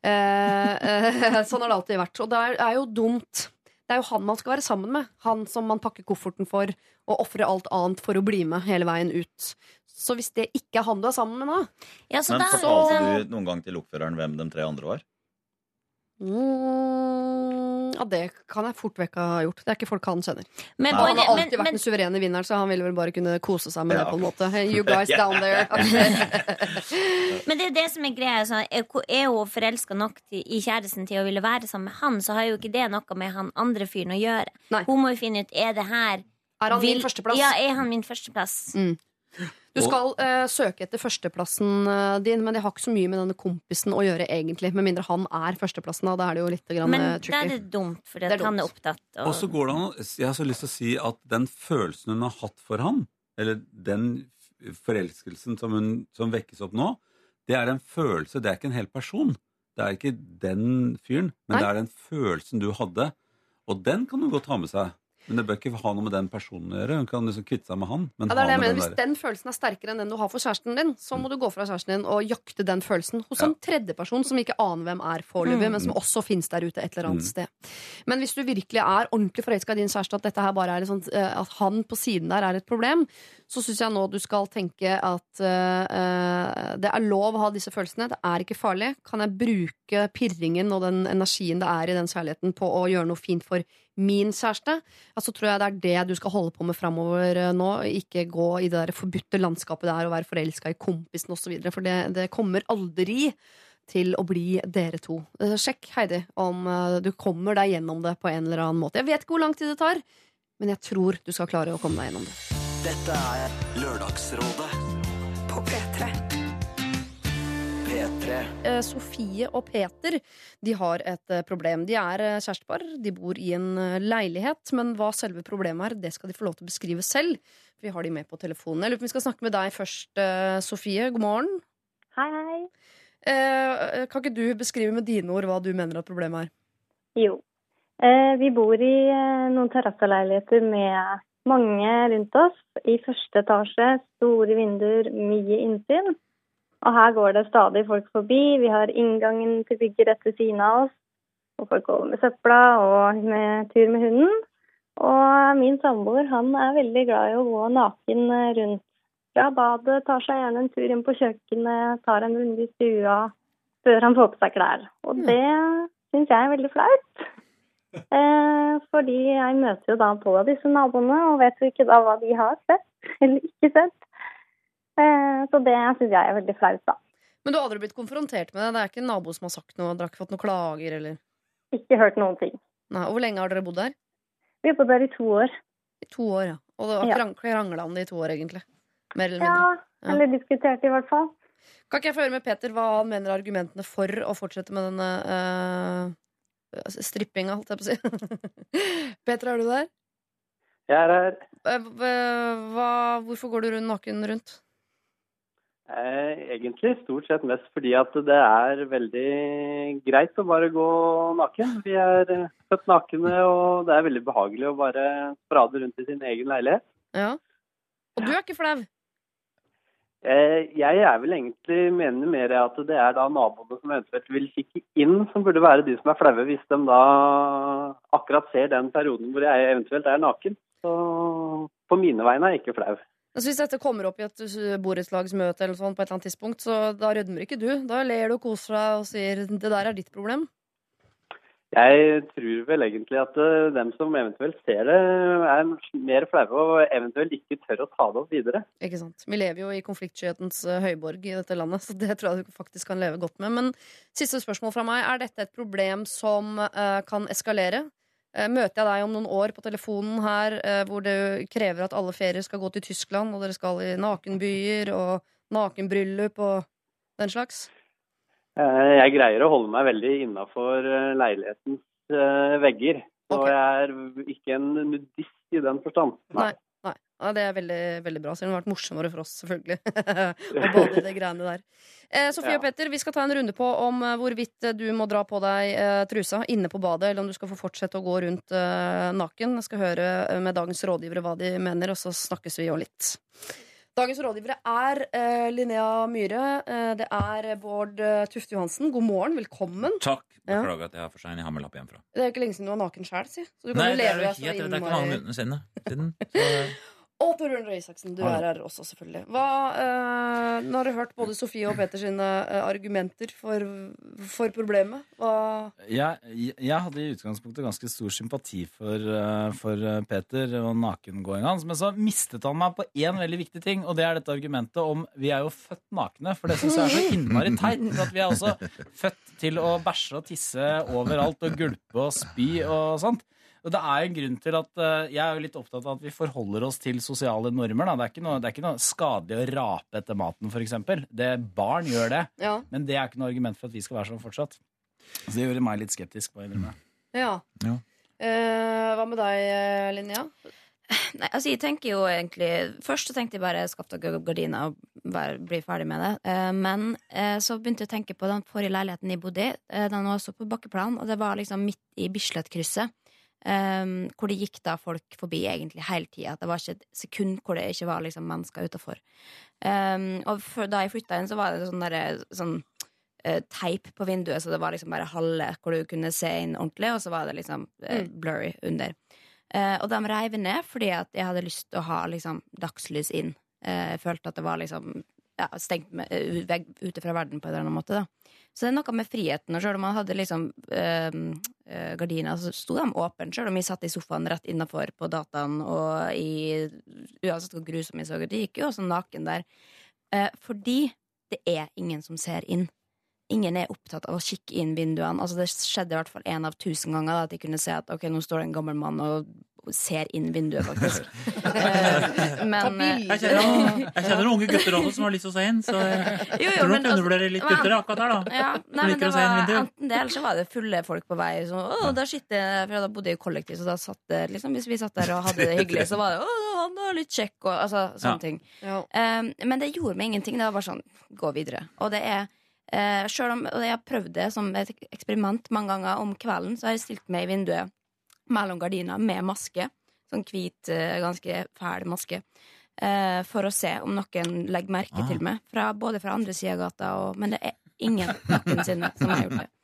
Sånn har det alltid vært. Og det er, er jo dumt. Det er jo han man skal være sammen med. Han som man pakker kofferten for og ofrer alt annet for å bli med hele veien ut. Så hvis det ikke er han du er sammen med nå Men fortalte du noen gang til lokføreren hvem de tre andre var? Mm, ja, det kan jeg fort vekk ha gjort. Det er ikke folk han kjenner. Men- han har alltid men- vært den suverene vinneren, så han ville vel bare kunne kose seg med Ja, det. på en måte You guys down there. Men det er det som er greia. Så er er hun forelska nok til, i kjæresten til å ville være sammen med han, så har jo ikke det noe med han andre fyren å gjøre. Hun må jo finne ut er det her Er han min førsteplass? Ja, er han min førsteplass? Mm. Du skal uh, søke etter førsteplassen eh, din, men det har ikke så mye med denne kompisen å gjøre, egentlig. Med mindre han er førsteplassen, da. Da er det jo litt grann, Men eh, da er det dumt, for Det er han er opptatt. Og så går det an Jeg har så lyst til å si at den følelsen hun har hatt for han, eller den forelskelsen som, hun, som vekkes opp nå, det er en følelse, det er ikke en hel person. Det er ikke den fyren, men Nei. det er den følelsen du hadde. Og den kan du godt ha med seg. Men det bør ikke ha noe med den personen å gjøre. Hun kan liksom kvitte seg med han. Men Ja, det er det jeg mener. den Hvis den følelsen er sterkere enn den du har for kjæresten din, så må du gå fra kjæresten din og jakte den følelsen hos en tredjeperson som ikke aner hvem er foreløpig, Mm. men som også finnes der ute et eller annet Mm. sted. Men hvis du virkelig er ordentlig forelska i din kjæreste, at dette her bare er sånt, eh, at han på siden der er et problem, så syns jeg nå du skal tenke at eh, det er lov å ha disse følelsene. Det er ikke farlig. Kan jeg bruke pirringen og den energien det er i den kjærligheten på å gjøre noe fint for min kjæreste, ja, så tror jeg det er det du skal holde på med framover eh, nå. Ikke gå i det der forbudte landskapet der og være forelska i kompisen osv. For det, det kommer aldri til å bli dere to. Eh, Sjekk, Heidi, om du kommer deg gjennom det på en eller annen måte. Jeg vet ikke hvor lang tid det tar, men jeg tror du skal klare å komme deg gjennom det. Dette er Lørdagsrådet på P3. P3 Eh, Sofie og Peter de har et eh, problem. De er eh, kjærestepar, de bor i en leilighet. Men hva selve problemet er, det skal de få lov til å beskrive selv. Vi har de med på telefonen. Jeg lurer på om vi skal snakke med deg først, Sofie. God morgen. Hei, hei. Eh, kan ikke du beskrive med dine ord hva du mener at problemet er? Jo. Eh, vi bor i noen terrasseleiligheter med mange rundt oss. I første etasje, store vinduer, mye innsyn. Og her går det stadig folk forbi. Vi har inngangen til bygget rett ved siden av oss. Og folk går med søpla og med tur med hunden. Og min samboer han er veldig glad i å gå naken eh, rundt fra badet. Tar seg gjerne en tur inn på kjøkkenet, tar en runde i stua før han får på seg klær. Og det syns jeg er veldig flaut. Eh, fordi jeg møter jo da på disse naboene og vet jo ikke da hva de har sett eller ikke sett. Eh, så det syns jeg er veldig flaut, da. Men du har aldri blitt konfrontert med det? Det er ikke en nabo som har sagt noe? Dere har ikke fått noen klager, eller? Ikke hørt noen ting. Nei, og Hvor lenge har dere bodd der? Vi har bodd der i to år. I to år, ja. Og det har krang- krangla om det i to år, egentlig? Mer eller mindre? Ja, eller diskutert i hvert fall. Kan ikke jeg få høre med Peter hva han mener er argumentene for å fortsette med denne eh, strippinga, holdt jeg på å si? Petra, er du der? Jeg er her. Eh, Hva, hvorfor går du naken rundt? Eh, egentlig stort sett mest fordi at det er veldig greit å bare gå naken. Vi er eh, født nakne, og det er veldig behagelig å bare sprade rundt i sin egen leilighet. Ja. Og du er ikke flau? Eh, jeg er vel egentlig mener mer at det er da naboene som eventuelt vil kikke inn, som burde være de som er flaue, hvis de da akkurat ser den perioden hvor jeg eventuelt er naken. Så på mine vegne er jeg ikke flau. Så hvis dette kommer opp i et borettslagsmøte eller sånn på et eller annet tidspunkt, så da rødmer ikke du. Da ler du og koser deg og sier 'det der er ditt problem'. Jeg tror vel egentlig at eh, dem som eventuelt ser det, er mer flaue og eventuelt ikke tør å ta det opp videre. Ikke sant? Vi lever jo i konfliktskyhetens uh, høyborg i dette landet, så det tror jeg du faktisk kan leve godt med. Men siste spørsmål fra meg. Er dette et problem som uh, kan eskalere? Uh, møter jeg deg om noen år på telefonen her uh, hvor du krever at alle ferier skal gå til Tyskland, og dere skal i nakenbyer og nakenbryllup og den slags? Eh, Jeg greier å holde meg veldig innafor leilighetens eh, vegger. Så jeg er ikke en nudist i den forstand. Nei. Nei. Ja, det er veldig, veldig bra. Om det har vært morsommere for oss, selvfølgelig. og både det greiene der. Eh, Sofie Ja. og Petter, vi skal ta en runde på om eh, hvorvidt eh, du må dra på deg eh, trusa inne på badet, eller om du skal få fortsette å gå rundt eh, naken. Jeg skal høre eh, med dagens rådgivere hva de mener, og så snakkes vi jo litt. Dagens rådgivere er uh, Linnea Myhre, uh, det er Bård uh, Tufte Johansen. God morgen, velkommen. Takk. Ja. Beklager at jeg er for sein. Jeg har med lapp hjemmefra. Det er jo ikke lenge siden du var naken sjæl, si. Så du kan Nei, jo det er jo helt. Det er ikke mange minuttene siden. siden. Tor Og Torbjørn Røe Isaksen, du er her også, selvfølgelig. Hva, eh, nå har du hørt både Sofie og Peter sine eh, argumenter for, for problemet. Hva Jeg, jeg hadde i utgangspunktet ganske stor sympati for, eh, for eh, Peter og nakengåinga hans, men så mistet han meg på én veldig viktig ting, og det er dette argumentet om vi er jo født nakne. For det syns jeg er så innmari teit. For at vi er også født til å bæsje og tisse overalt og gulpe og spy og sånt. Og det er en grunn til at eh, Jeg er jo litt opptatt av at vi forholder oss til sosiale normer. Da. Det, er ikke noe, det er ikke noe skadelig å rape etter maten, f.eks. Barn gjør det. Ja. Men det er ikke noe argument for at vi skal være sånn fortsatt. Så det gjør meg litt skeptisk. på å. Ja. Ja. Eh, hva med deg, eh, Linnea? Nei, altså jeg tenker jo egentlig Først så tenkte jeg bare skaff deg gardiner og bare bli ferdig med det. Eh, men eh, så begynte jeg å tenke på den forrige leiligheten jeg bodde i. Den var også på bakkeplan, og det var liksom midt i Bislett-krysset. Eh, hvor det gikk da folk forbi egentlig hele tida. Det var ikke et sekund hvor det ikke var liksom mennesker utafor. og for, da jeg flytta inn, så var det sånn der, sånn uh, teip på vinduet, så det var liksom bare halve hvor du kunne se inn ordentlig, og så var det liksom Mm. blurry under. Uh, og de reiv ned fordi at jeg hadde lyst til å ha liksom, dagslys inn. Jeg følte at det var liksom ja, stengt med, uh, ute fra verden på en eller annen måte. Da. Så det er noe med friheten. Og selv om man hadde liksom eh, eh, gardiner, så sto de åpne. Selv om vi satt i sofaen rett innafor på dataen, og i, uansett hvor grusom vi så ut, gikk jo også naken der. Eh, fordi det er ingen som ser inn. Ingen er opptatt av å kikke inn vinduene. Altså Det skjedde i hvert fall én av tusen ganger da, at de kunne se at ok, nå står det en gammel mann og ser inn vinduet, faktisk. Eh, men Jeg kjenner, noen, jeg kjenner noen unge gutter også som har lyst til å se inn, så jeg Jo, jo, tror nok du undervurderer litt altså, gutter akkurat der, da. Ja, nei, men det å se inn var enten det, eller så var det fulle folk på vei. Så, å, da sitter, for da bodde jeg i kollektiv, så da satt det liksom, Hvis vi satt der og hadde det hyggelig, så var det å, han var litt kjekk, og altså, sånne Ja. ting. Um, men det gjorde meg ingenting. Det var bare sånn, gå videre. Og det er uh, selv om og jeg har prøvd det som et eksperiment mange ganger om kvelden, så har jeg stilt meg i vinduet mellom gardiner med maske. Sånn hvit, eh, ganske fæl maske. eh, for å se om noen legger merke Ah. til meg. Fra, både fra andre sida av gata, og, men det er ingen noensinne som har gjort det.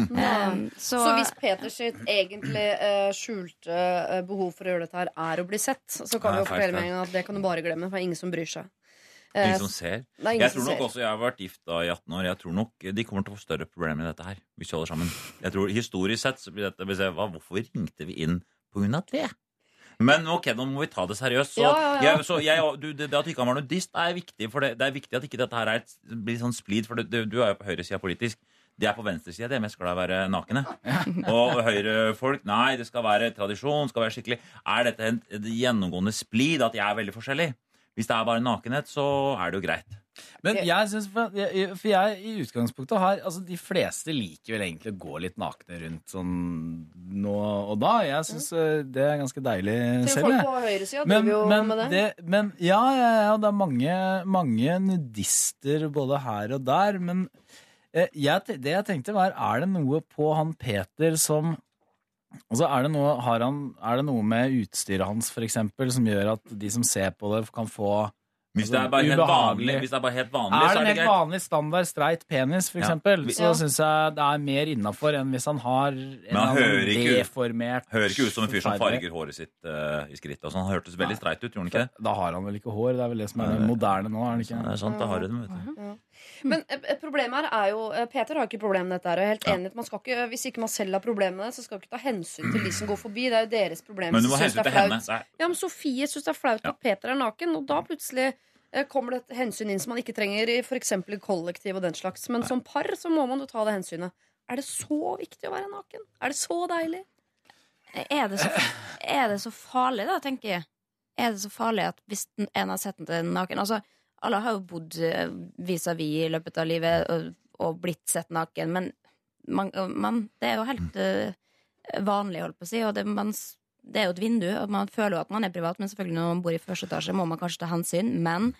Um, så, så, hvis Peters egentlig uh, skjulte uh, behov for å gjøre dette her er å bli sett, så kan vi jo fortelle med en gang at det kan du bare glemme, for det er ingen som bryr seg. Eh, Ingen som ser. det er ingen Jeg tror nok ser. også, jeg har vært gift da i 18 år. Jeg tror nok de kommer til å få større problemer med dette her. Hvis vi holder sammen. Jeg tror Historisk sett så blir dette hvis jeg, hva, Hvorfor ringte vi inn av det? Men ok, nå må vi ta det seriøst. Så, Ja, ja, ja. Jeg, så jeg, du, det, det at du ikke var nudist, er viktig. For det, det er viktig at ikke dette her er et, blir sånn splid. For det, du, du er jo på høyresida politisk. De er på venstresida. De skal å være nakne. Og høyrefolk Nei, det skal være tradisjon. skal være skikkelig Er dette en, et gjennomgående splid at jeg er veldig forskjellig? Hvis det er bare nakenhet, så er det jo greit. Men jeg synes, for jeg, for jeg i utgangspunktet har altså De fleste liker vel egentlig å gå litt nakne rundt sånn nå og da. Jeg syns eh, det er ganske deilig Til selv. folk på høyresida Men, driver jo men, med det. det, men ja, ja, ja, det er mange, mange nudister både her og der. Men eh, jeg, det jeg tenkte var, er det noe på han Peter som Altså, er, det noe, har han, er det noe med utstyret hans for eksempel, som gjør at de som ser på det, kan få Hvis det er bare helt vanlig, hvis det er bare helt vanlig er så det er en det helt vanlig standard streit penis, for Ja. eksempel, Vi- så Ja. syns jeg det er mer innafor enn hvis han har en Men han hører ikke, ut- deformert hører ikke ut som en fyr som farger håret sitt uh, i skrittet. og sånn. Han hørtes veldig streit ut, gjorde han ikke det? Da har han vel ikke hår. Det er vel det som er det moderne nå. er det ikke? Det er sant, da har du det, vet du. Ja. Men problemet her er jo eh, Peter har ikke problem med dette. her Jeg er helt enig man skal ikke, Hvis ikke man selv har problemer med det, så skal man ikke ta hensyn til de som går forbi. Det er jo deres problem. Men du må hensyn til henne. Ja, men Sofie syns det er flaut at Peter er naken, og da plutselig eh, kommer det et hensyn inn som man ikke trenger i f.eks. kollektiv og den slags. Men som par så må man jo ta det hensynet. Er det så viktig å være naken? Er det så deilig? er, det så, er det så farlig, da, tenker jeg? Er det så farlig at hvis en har sett den naken Altså, alle har jo bodd eh, vis-à-vis i løpet av livet og, og blitt sett naken, men man, man, det er jo helt uh, vanlig, holdt på å si, og det, man, det er jo et vindu, og man føler jo at man er privat, men selvfølgelig når man bor i første etasje, må man kanskje ta hensyn, men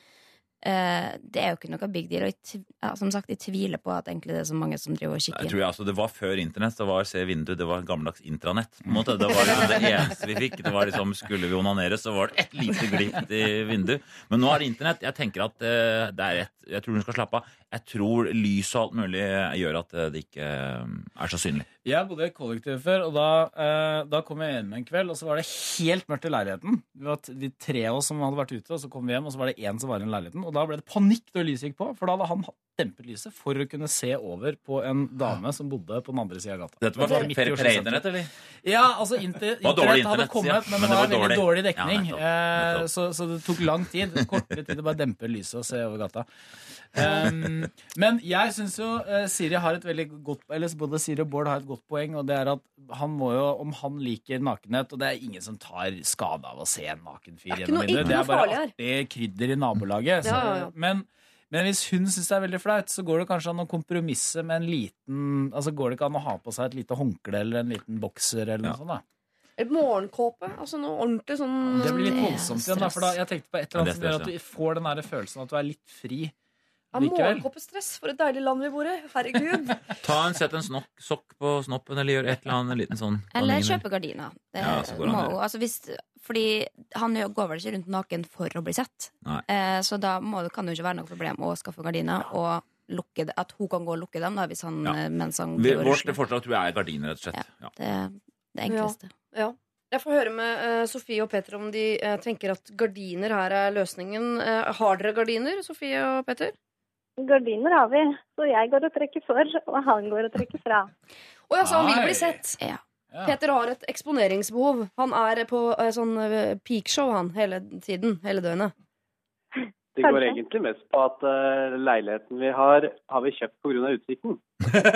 eh, det er jo ikke noe big deal. Og jeg, ja, som sagt, jeg tviler på at egentlig det er så mange som driver og Jeg kikker. tror jeg, altså, Det var før internett. Det var se vindu, det var gammeldags intranett. På en måte. Det var liksom det eneste vi fikk. Det var liksom, Skulle vi onanere, så var det et lite glimt i vinduet. Men nå er det internett. Jeg tenker at uh, det er rett. jeg tror hun skal slappe av. Jeg tror lys og alt mulig gjør at eh, det ikke eh, er så synlig. Jeg bodde i kollektiv før, og da, eh, da kom jeg hjem en kveld, og så var det helt mørkt i leiligheten. Vi var de tre av oss som hadde vært ute, og så kom vi hjem, og så var det én som var i leiligheten. Og da ble det panikk da lyset gikk på, for da hadde han dempet lyset for å kunne se over på en dame som bodde på den andre sida av gata. Dette var sånn per- Oslo pre-internett, eller? Ja, altså inter, internett hadde kommet, men, det var, veldig dårlig. dekning. Eh, så, så det tok lang tid. Kortere tid å bare dempe lyset og se over gata. Um, men jeg syns jo eh, Siri har et veldig godt Eller både Siri og Bård har et godt poeng, og det er at han må jo, om han liker nakenhet Og det er ingen som tar skade av å se en naken fyr Det er gjennom vinduet. Det er bare artig krydder i nabolaget. Så, Ja, ja, ja. Men, men hvis hun syns det er veldig flaut, så går det kanskje an å kompromisse med en liten Altså går det ikke an å ha på seg et lite håndkle eller en liten bokser eller noe sånt, da. Et morgenkåpe. Altså noe ordentlig sånn Det blir litt voldsomt igjen, da, for da, jeg tenkte på et eller annet Ja, som gjør at du får den der følelsen at du er litt fri Ja, morgenkåpestress. For et deilig land vi bor i. Herregud. Ta en, Sett en snokk, sokk på snoppen, eller gjør et eller annet en liten sånn Eller kjøpe gardiner. Det Ja, så går det an må, altså hvis, fordi han går vel ikke rundt naken for å bli sett. Eh, så da må, kan det jo ikke være noe problem å skaffe gardiner og lukke det, at hun kan gå og lukke dem da, hvis han, Ja. eh, mens han går Vårt rusler. forslag at jeg er gardiner, rett og slett. Ja. Det er det enkleste. Ja. ja. Jeg får høre med uh, Sofie og Peter om de uh, tenker at gardiner her er løsningen. Uh, har dere gardiner, Sofie og Peter? Gardiner har vi, så jeg går og trekker for, og han går og trekker fra. Å ja, så han vil bli sett. Ja. Peter har et eksponeringsbehov. Han er på eh, sånn eh, peakshow han hele tiden. Hele døgnet. Det går egentlig mest på at uh, leiligheten vi har, har vi kjøpt pga. utsikten.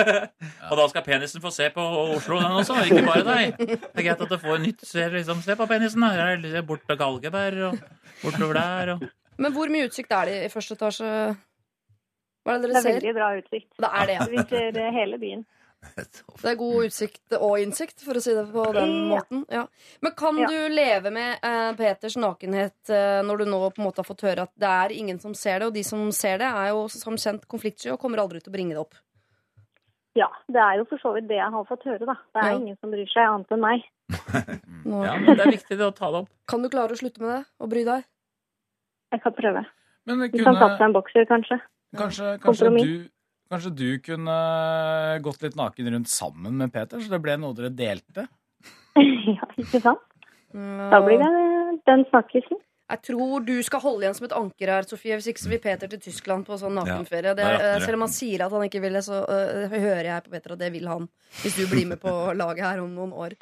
Og da skal penisen få se på Oslo, den også, ikke bare deg. Det er greit at du får nytt Se, liksom, se på penisen. Her er det Bort til Galgeberg og bortover der. Og. Men hvor mye utsikt er det i første etasje? Hva er det Det er ser? veldig bra utsikt. Det er det, ja. Vi ser hele byen. Det er god utsikt og innsikt, for å si det på den måten. Ja. Men kan Ja. du leve med eh, Peters nakenhet eh, når du nå på en måte har fått høre at det er ingen som ser det, og de som ser det, er jo som kjent konfliktsky og kommer aldri til å bringe det opp? Ja, det er jo for så vidt det jeg har fått høre, da. Det er Ja. ingen som bryr seg annet enn meg. Ja, men det er viktig det å ta det opp. Kan du klare å slutte med det og bry deg? Jeg kan prøve. Men kunne... Du kan ta på seg en bokser, kanskje. kanskje, kanskje, du, kanskje du kunne gått litt naken rundt sammen med Peter, så det ble noe dere delte? ja, ikke sant? Da blir det den snakkelsen. Jeg tror du skal holde igjen som et anker her, Sofie. Hvis ikke så vil Peter til Tyskland på sånn nakenferie. Det, eh, selv om han sier at han ikke vil det, så uh, hører jeg på Peter at det vil han. Hvis du blir med på laget her om noen år.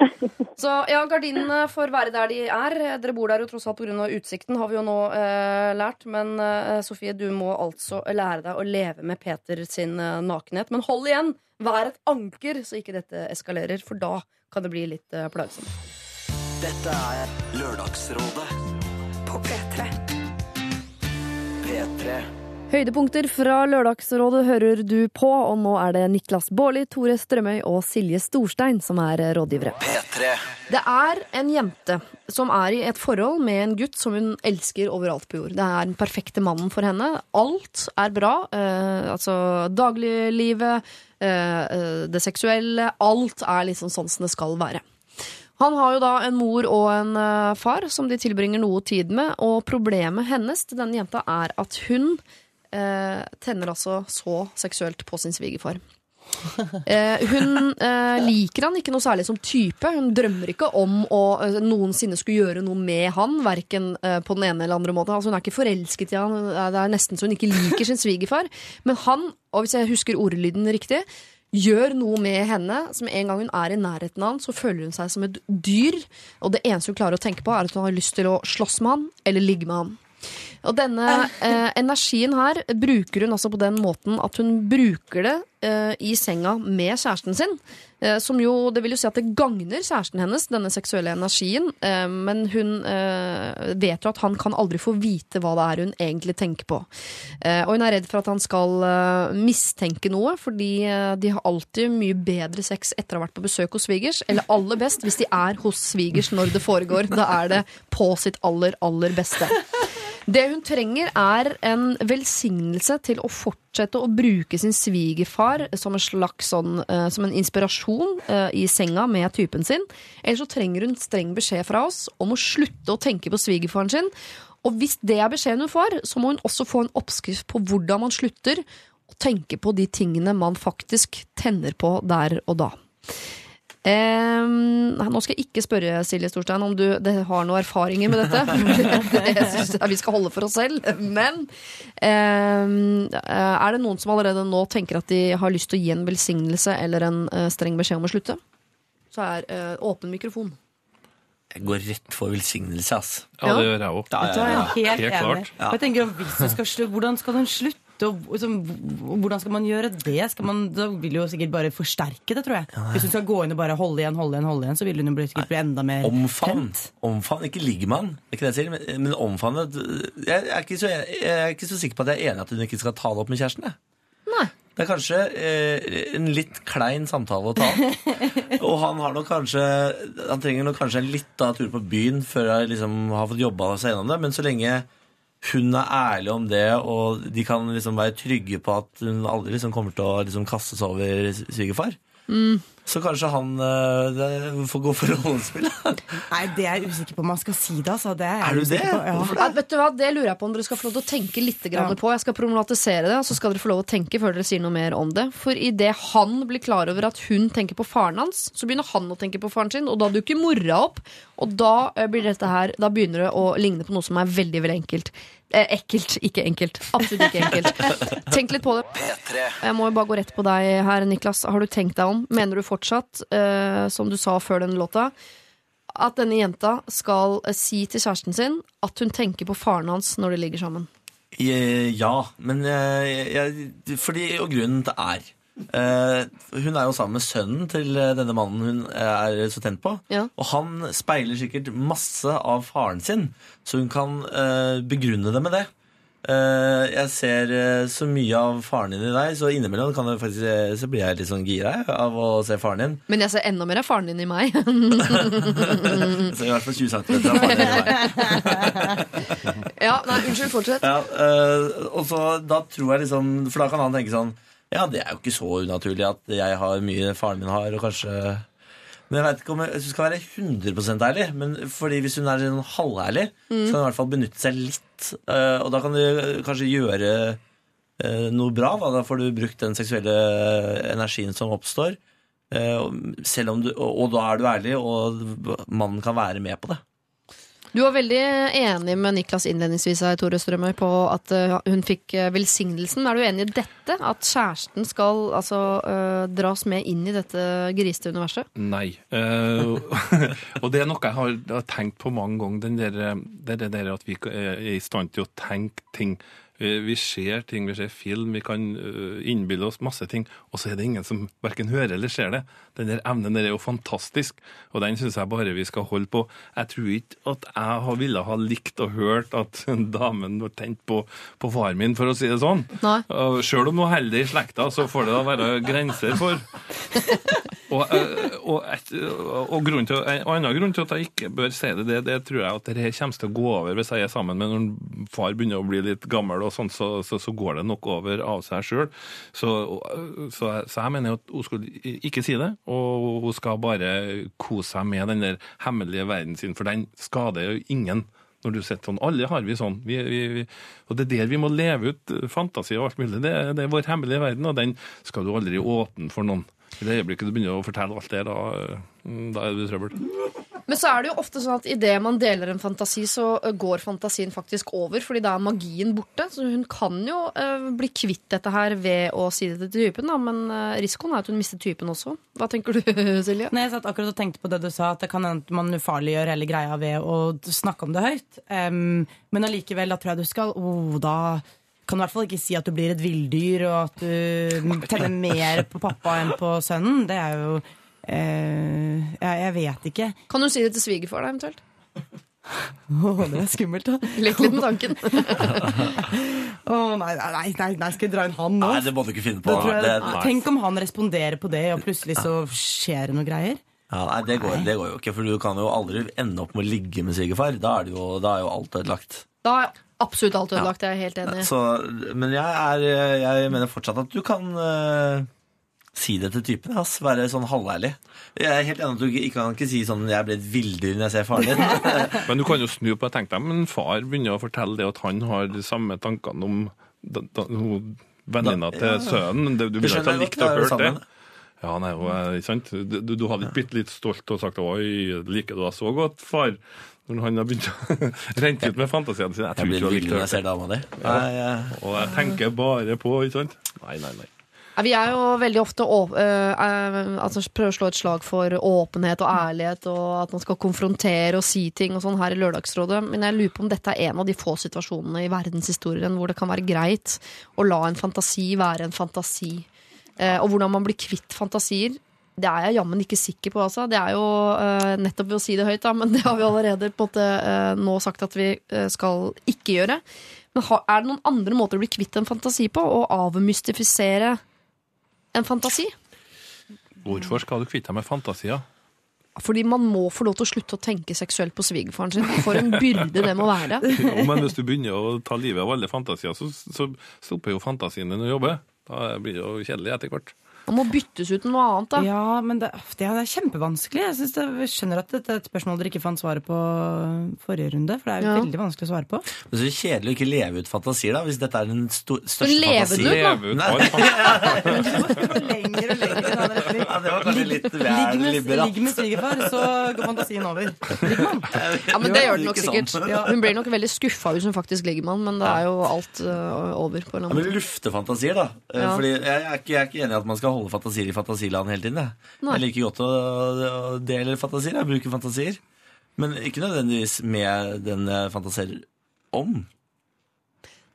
Så ja, gardinene får være der de er. Dere bor der jo tross alt pga. utsikten, har vi jo nå uh, lært. Men Sofie, du må altså lære deg å leve med Peter sin nakenhet. Men hold igjen! Vær et anker, så ikke dette eskalerer, for da kan det bli litt plagsomt. Dette er Lørdagsrådet på P3. P3. Høydepunkter fra Lørdagsrådet hører du på, og nå er det Niklas Baarli, Tore Strømøy og Silje Storstein som er rådgivere. P3. Det er en jente som er i et forhold med en gutt som hun elsker overalt på jord. Det er den perfekte mannen for henne. Alt er bra. Eh, altså dagliglivet, eh, eh, det seksuelle. Alt er liksom sånn som det skal være. Han har jo da en mor og en eh, far som de tilbringer noe tid med, og problemet hennes til denne jenta er at hun eh, tenner altså så seksuelt på sin svigerfar. Eh, hun eh, liker han ikke noe særlig som type. Hun drømmer ikke om å eh, noensinne skulle gjøre noe med han, verken eh, på den ene eller andre måten. Altså, hun er ikke forelsket i han. Det er nesten så hun ikke liker sin svigerfar. Men han, og hvis jeg husker ordlyden riktig, gjør noe med henne som en gang hun er i nærheten av han, så føler hun seg som et dyr. Og det eneste hun klarer å tenke på, er at hun har lyst til å slåss med han eller ligge med han. Og denne eh, energien her bruker hun altså på den måten at hun bruker det eh, i senga med kjæresten sin. Uh, som jo, det vil jo si at det gagner kjæresten hennes, denne seksuelle energien. Uh, men hun vet jo at han kan aldri få vite hva det er hun egentlig tenker på. Og hun er redd for at han skal mistenke noe, fordi de har alltid mye bedre sex etter å ha vært på besøk hos svigers. Eller aller best hvis de er hos svigers når det foregår. Da er det på sitt aller, aller beste. Det hun trenger, er en velsignelse til å fortsette å bruke sin svigerfar som en slags sånn, uh, som en inspirasjon uh, i senga med typen sin. Eller så trenger hun streng beskjed fra oss om å slutte å tenke på svigerfaren sin. Og hvis det er beskjeden hun får, så må hun også få en oppskrift på hvordan man slutter å tenke på de tingene man faktisk tenner på der og da. Ehm, nå skal jeg ikke spørre Silje Storstein om du det har noen erfaringer med dette. det syns jeg vi skal holde for oss selv. Men eh, er det noen som allerede nå tenker at de har lyst til å gi en velsignelse eller en eh, streng beskjed om å slutte? Så er eh, åpen mikrofon. Jeg går rett for velsignelse, ass. Ja, det gjør jeg òg. Ja, ja, er helt, Helt klart. Ja. Jeg tenker, hvis du skal slutte, Hvordan skal den slutte? Og liksom, hvordan skal man gjøre det? Skal man, da vil jo sikkert bare forsterke det, tror jeg. Hvis hun skal gå inn og bare holde igjen, holde igjen, holde igjen, så vil hun jo sikkert bli enda mer Omfavn. Omfavn, Ikke ligger er ikke det jeg sier, men, men omfavne. Jeg er, ikke så, jeg er ikke så sikker på at jeg er enig i at hun ikke skal ta det opp med kjæresten. Jeg. Det er kanskje eh, en litt klein samtale å ta. Og han har nok kanskje Han trenger nok kanskje en liten tur på byen før han liksom har fått jobba seg gjennom det. Men så lenge hun er ærlig om det, og de kan liksom være trygge på at hun aldri liksom kommer til å liksom kaste seg over svigerfar, Mm. Så kanskje han det, får gå for rollespill. Nei, det er jeg usikker på om man skal si det. Altså. det er, Er du det? På. Ja. Hvorfor Ja, vet du hva, Det lurer jeg på om dere skal få lov til å tenke litt Ja. på. Jeg skal problematisere det, og så skal dere få lov til å tenke før dere sier noe mer om det. For idet han blir klar over at hun tenker på faren hans, så begynner han å tenke på faren sin, og da dukker mora opp. Og da eh, blir dette her Da begynner det å ligne på noe som er veldig, veldig enkelt. Eh, ekkelt, ikke enkelt. Absolutt ikke enkelt. Tenk litt på det. Jeg må jo bare gå rett på deg her, Niklas. Har du tenkt deg om? Mener du fortsatt, eh, som du sa før denne låta, at denne jenta skal eh, si til kjæresten sin at hun tenker på faren hans når de ligger sammen? Ja, men jeg, jeg, fordi, og grunnen til er Hun er jo sammen med sønnen til eh, denne mannen hun er så tent på. Ja. Og han speiler sikkert masse av faren sin, så hun kan eh, begrunne det med det. Eh, jeg ser eh, så mye av faren din i deg, så innimellom kan faktisk, eh, så blir jeg litt sånn gira av å se faren din. Men jeg ser enda mer av faren din i meg. Jeg ser i hvert fall 20 cm av faren din i meg. ja, nei, unnskyld, fortsett. Ja, og så da tror jeg liksom For da kan han tenke sånn Ja, det er jo ikke så unaturlig at jeg har mye faren min har, og kanskje Men jeg vet ikke om jeg, du skal være 100% ærlig, men fordi hvis hun er sånn halværlig, Mm. så kan hun i hvert fall benytte seg litt. øh, og da kan du kanskje gjøre øh, noe bra. Da. da får du brukt den seksuelle energien som oppstår. du, og da er du ærlig, og mannen kan være med på det. Du var veldig enig med Niklas innledningsvis her, Tore Strømøy, på at eh, hun fikk eh, velsignelsen. Er du enig i dette? At kjæresten skal altså eh, dras med inn i dette grisete universet? Nei. Uh, og det er noe jeg har, tenkt på mange ganger, den der, eh, det der at vi er i stand til å tenke ting. Eh, Vi ser ting, vi ser film, vi kan eh, innbille oss masse ting, og så er det ingen som verken hører eller ser det. Den der evnen der er jo fantastisk, og den syns jeg bare vi skal holde på. Jeg tror ikke at jeg ville ha likt og hørt at damen var tent på, på far min, for å si det sånn. Nei. Selv om hun holder det i slekta, så får det da være grenser for. Og, eh, og, et, og til, en annen grunn til at jeg ikke bør si det, det, det tror jeg at det kommer til å gå over hvis jeg er sammen med når far begynner å bli litt gammel, og sånn, så, så, så går det nok over av seg sjøl. Så, så, jeg- mener at hun skulle ikke si det, og hun skal bare kose seg med den der hemmelige verden sin, for den skader jo ingen. Når du sitter sånn, Alle har vi sånn. Vi, vi, vi, og Det er der vi må leve ut fantasi og alt mulig. Det, det er vår hemmelige verden, og den skal du aldri åpne for noen. I det øyeblikket du begynner å fortelle alt det, da, da er det trøbbel. Men så er det jo ofte sånn at idet man deler en fantasi, så går fantasien faktisk over, fordi da er magien borte. Så hun kan jo uh, bli kvitt dette her ved å si det til typen, da, men uh, risikoen er at hun mister typen også. Hva tenker du, Silje? Nei, jeg satt akkurat og tenkte på det du sa, at det kan hende at man ufarliggjør hele greia ved å snakke om det høyt. Um, men allikevel, da tror jeg du skal oh, Da kan du i hvert fall ikke si at du blir et villdyr, og at du tenner mer på pappa enn på sønnen. Det er jo eh, jeg, jeg vet ikke. Kan du si det til svigerfar, da, eventuelt? Åh, det er skummelt, da. Lek litt med tanken. Åh, nei, nei, nei, nei, skal jeg dra inn han nå? Nei, det må du ikke finne på. Jeg, Det- tenk om han responderer på det, og plutselig så skjer det noe greier. Ja, nei, det går, det går jo ikke, for du kan jo aldri ende opp med å ligge med svigerfar. Da, er da er jo alt ødelagt. Da er absolutt alt ødelagt, jeg er helt enig. Så, men jeg, er, jeg mener fortsatt at du kan eh, si det til typen. Ass, være sånn halværlig. Jeg er helt enig at du ikke, kan ikke si sånn 'jeg ble et villdyr når jeg ser faren din'. Men du kan jo snu på det. Tenk deg, men far begynner å fortelle det at han har de samme tankene om da, da, venninna til ja. sønnen. Det, du Det ville ikke ha likt å høre det. Ja, nei, ikke sant? Du, du, du hadde blitt litt stolt og sagt 'oi, liker du deg så godt, far'? Når han har begynt å rente ut med fantasiene sine. Jeg tror blir ikke du har likt å når jeg ser høre det. Ja. Og jeg tenker bare på, ikke sant? Nei, nei, nei. Vi er jo veldig ofte å, øh, øh, altså prøver å slå et slag for åpenhet og ærlighet, og at man skal konfrontere og si ting og sånn her i Lørdagsrådet. Men jeg lurer på om dette er en av de få situasjonene i verdenshistorien hvor det kan være greit å la en fantasi være en fantasi. Eh, og hvordan man blir kvitt fantasier. Det er jeg jammen ikke sikker på. Altså. Det er jo uh, nettopp ved å si det høyt, da, men det har vi allerede på en måte uh, nå sagt at vi uh, skal ikke gjøre. Men er det noen andre måter å bli kvitt en fantasi på? Å avmystifisere en fantasi? Hvorfor skal du kvitte deg med fantasier? Fordi man må få lov til å slutte å tenke seksuelt på svigerfaren sin. For en byrde det må være. Jo, men hvis du begynner å ta livet av alle fantasier, så, så stopper jo fantasien din å jobbe. Da blir det jo kjedelig etter hvert. Man må byttes ut med noe annet, da. Ja, men det, det er kjempevanskelig. Jeg, det, jeg skjønner at dette er et spørsmål dere ikke fant svaret på forrige runde. For det er jo Ja. veldig vanskelig å svare på. Men så kjedelig å ikke leve ut fantasier, da, hvis dette er den sto største lever du, fantasien. da? Leve ut lenger og lenger i den. Ja, det var kanskje litt Ligg vel med, liberalt. ligg med svigerfar, så går fantasien over. Ja, men Det gjør det nok sikkert. Ja, hun blir nok veldig skuffa hvis hun faktisk ligger med han, men da er jo alt uh, over. på en Ja, eller men annen måte. lufte fantasier, da. Eh, Ja. Fordi jeg er, ikke, jeg er ikke enig i at man skal holde fantasier i fantasiland hele tiden. Jeg, jeg liker godt å, å dele fantasier. Jeg bruker fantasier. Men ikke nødvendigvis med den jeg fantaserer om.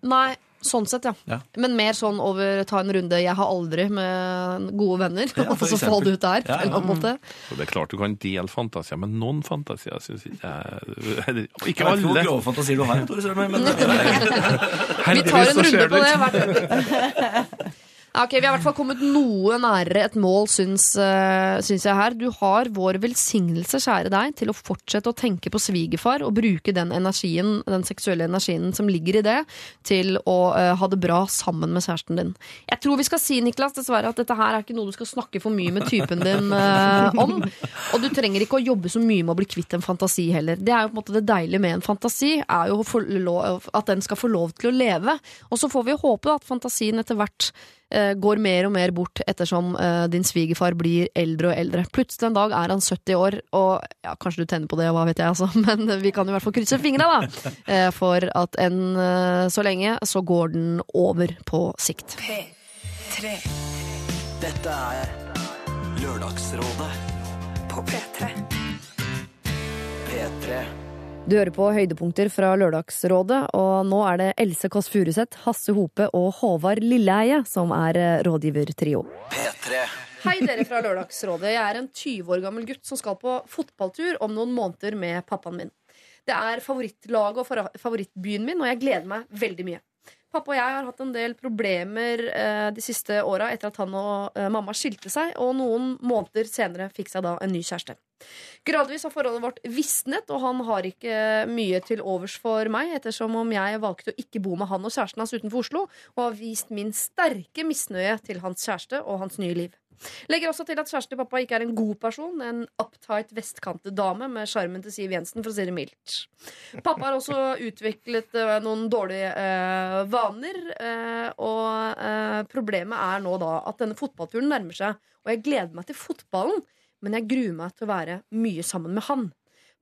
Nei, sånn sett, ja. Ja. Men mer sånn over ta en runde 'jeg har aldri' med gode venner. Ja, og så få det ut der. Ja. Og det er klart du kan dele fantasier, men noen fantasier syns jeg eller, Ikke alle. hvor grove fantasier du har, Tore Strømøy, men Vi tar en runde på det hvert Ok, Vi har i hvert fall kommet noe nærere et mål, syns, uh, syns jeg her. Du har vår velsignelse, kjære deg, til å fortsette å tenke på svigerfar og bruke den energien, den seksuelle energien som ligger i det, til å uh, ha det bra sammen med kjæresten din. Jeg tror vi skal si, Niklas, dessverre, at dette her er ikke noe du skal snakke for mye med typen din uh, om. Og du trenger ikke å jobbe så mye med å bli kvitt en fantasi heller. Det er jo på en måte det deilige med en fantasi, er jo lov, at den skal få lov til å leve. Og så får vi håpe at fantasien etter hvert går mer og mer bort ettersom eh, din svigerfar blir eldre og eldre. Plutselig en dag er han 70 år, og ja, kanskje du tenner på det, hva vet jeg, altså, men vi kan i hvert fall krysse fingra, da, eh, for at enn eh, så lenge så går den over på sikt. P3. Dette er Lørdagsrådet på P3. P3. Du hører på høydepunkter fra Lørdagsrådet, og nå er det Else Kåss Furuseth, Hasse Hope og Håvard Lilleheie som er eh, rådgivertrio. P3. Hei dere fra Lørdagsrådet. Jeg er en 20 år gammel gutt som skal på fotballtur om noen måneder med pappaen min. Det er favorittlaget og favorittbyen min, og jeg gleder meg veldig mye. Pappa og jeg har hatt en del problemer eh, de siste åra etter at han og eh, mamma skilte seg, og noen måneder senere fikk seg da en ny kjæreste. Gradvis har forholdet vårt visnet, og han har ikke mye til overs for meg, ettersom om jeg valgte å ikke bo med han og kjæresten hans utenfor Oslo, og har vist min sterke misnøye til hans kjæreste og hans nye liv. Legger også til at kjæresten til pappa ikke er en god person, en uptight vestkantet dame med sjarmen til Siv Jensen, for å si det mildt. Pappa har også utviklet eh, noen dårlige eh, vaner, eh, og eh, problemet er nå da at denne fotballturen nærmer seg, og jeg gleder meg til fotballen, men jeg gruer meg til å være mye sammen med han.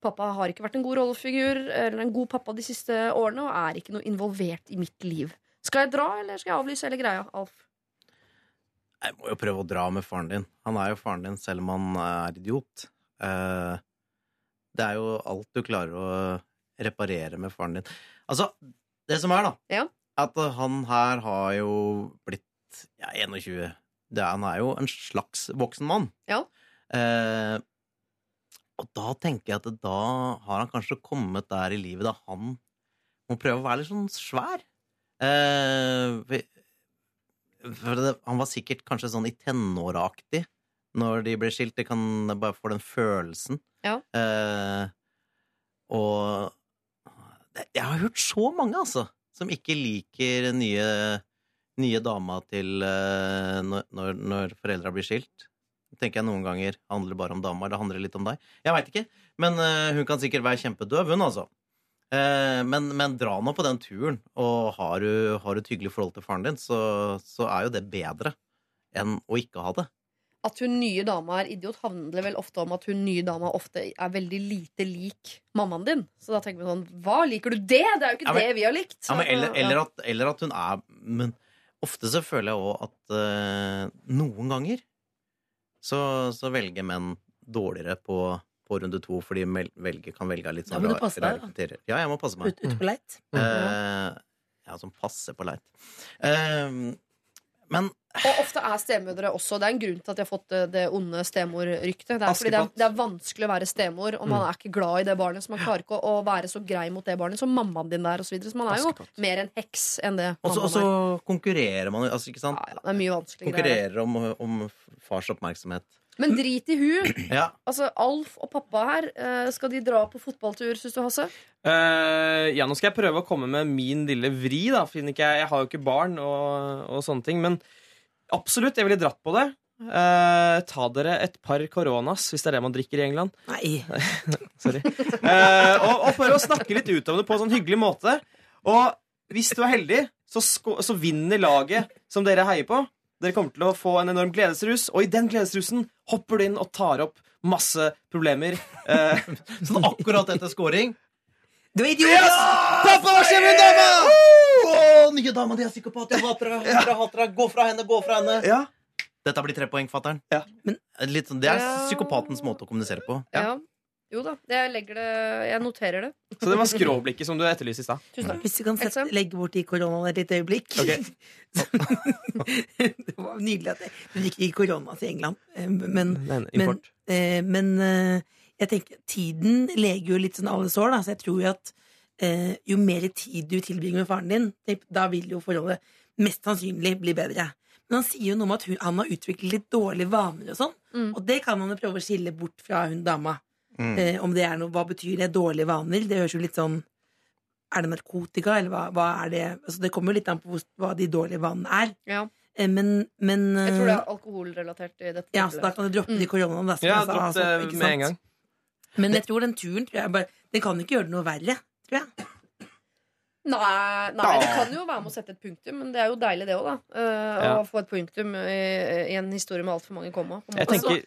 Pappa har ikke vært en god rollefigur eller en god pappa de siste årene, og er ikke noe involvert i mitt liv. Skal jeg dra, eller skal jeg avlyse hele greia, Alf? Jeg må jo prøve å dra med faren din. Han er jo faren din selv om han er idiot. Eh, det er jo alt du klarer å reparere med faren din. Altså, det som er, da, at han her har jo blitt ja, 21. Det er, han er jo en slags voksen mann. Eh, og da tenker jeg at da har han kanskje kommet der i livet da han må prøve å være litt sånn svær. Eh, han var sikkert kanskje sånn i tenåraktig når de ble skilt. Det kan bare få den følelsen. Ja. Eh, og jeg har hørt så mange, altså, som ikke liker nye, nye dama til eh, når, når, foreldra blir skilt. Tenker jeg noen ganger handler det bare om dama, eller handler det litt om deg? Jeg veit ikke, men eh, hun kan sikkert være kjempedøv, hun, altså. Eh, men, men dra nå på den turen, og har du, har du et hyggelig forhold til faren din, så, så er jo det bedre enn å ikke ha det. At hun nye dama er idiot, handler vel ofte om at hun nye dama ofte er veldig lite lik mammaen din. Så da tenker vi sånn Hva, liker du det? Det er jo ikke Ja, men- det vi har likt. Ja, men eller, eller, at, eller at hun er Men ofte så føler jeg òg at uh, noen ganger så, så velger menn dårligere på, på runde to, fordi de kan velge litt Da sånn må du rar- passe deg, rare da. kriterier. Ja, jeg må passe meg. Ut, ute på leit. Eh, ja, som passer på leit. Uh, men Og ofte er stemødre også. Det er en grunn til at de har fått det, det onde stemorryktet. Det er fordi det er, det er vanskelig å være stemor, og man Mm. er ikke glad i det barnet. Så man klarer ikke å, være så grei mot det barnet som mammaen din er, og så videre. Så man er jo mer en heks enn det Og så- og så er. konkurrerer man jo, altså, ikke sant? Det er mye vanskeligere. Konkurrerer om, om fars oppmerksomhet. Men drit i hun. Ja. Altså, Alf og pappa her, eh, skal de dra på fotballtur, syns du, Hasse? Eh, ja, nå skal jeg prøve å komme med min lille vri, da. For ikke jeg, jeg har jo ikke barn og, og sånne ting. Men absolutt, jeg ville dratt på det. Eh, ta dere et par koronas, hvis det er det man drikker i England. Nei. Sorry. Eh, og, og prøve å snakke litt ut om det på en sånn hyggelig måte. Og hvis du er heldig, så, sko så vinner laget som dere heier på. Dere kommer til å få en enorm gledesrus, og i den gledesrusen hopper du inn og tar opp masse problemer. Eh, sånn akkurat etter scoring. Du er idiot! Ja! Pappa, hva skjer med dama? Oh, nye dama di er psykopat. Jeg hater deg. Jeg hater deg. Gå fra henne, gå fra henne. Dette blir tre poeng, fatter'n. Ja. sånn- Det er psykopatens måte å kommunisere på. Ja. Jo da, jeg legger det Jeg noterer det. Så det var skråblikket som du etterlyste i stad. Hvis du kan sette, legge bort i koronaen et lite øyeblikk. det var nydelig at Du hun gikk i korona til England. eh, Men, Men, men, eh, men eh, jeg tenker tiden leger jo litt sånn alle sår, da, så jeg tror jo at eh, jo mer tid du tilbringer med faren din, da vil jo forholdet mest sannsynlig bli bedre. Men han sier jo noe om at hun, han har utviklet litt dårlige vaner og sånn. Og det kan man jo prøve å skille bort fra hun dama. Mm. Eh, om det er noe, Hva betyr det? Dårlige vaner? Det høres jo litt sånn Er det narkotika, eller hva, hva er det? Altså, det kommer jo litt an på hva de dårlige vanene er. Eh, men, men Jeg tror det eh, er alkoholrelatert i dette. ja, så da kan du droppe de koronaene. Da, Ja, dropp altså, det ikke med en gang. Men jeg tror den turen tror jeg bare, Den kan ikke gjøre det noe verre, tror jeg. Nei, nei, det kan jo være med å sette et punktum, men det er jo deilig, det òg, da. Eh, Ja. Å få et punktum i, i en historie med altfor mange komma. på en Jeg tenker Ja.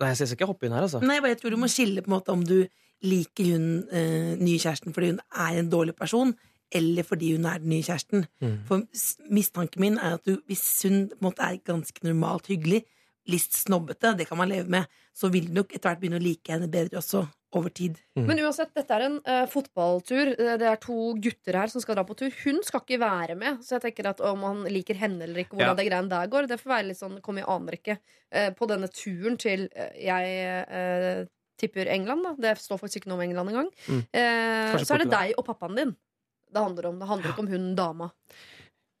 Nei, jeg skal ikke hoppe inn her, altså. Nei, jeg bare tror du må skille på en måte om du liker hun eh, nye kjæresten fordi hun er en dårlig person, eller fordi hun er den nye kjæresten. Mm. For mistanken min er at du, hvis hun på en måte er ganske normalt hyggelig, litt snobbete, det kan man leve med, så vil du nok etter hvert begynne å like henne bedre også, over tid. Men uansett, dette er en uh, fotballtur. Eh, Det er to gutter her som skal dra på tur. Hun skal ikke være med, så jeg tenker at om han liker henne eller ikke, hvordan Ja. det greiene der går, det får være litt sånn kom i aner ikke. Eh, på denne turen til uh, Jeg tipper England, da. Det står faktisk ikke noe om England engang. Mm. Eh, så er det deg og pappaen din det handler om. Det handler ikke om hun dama.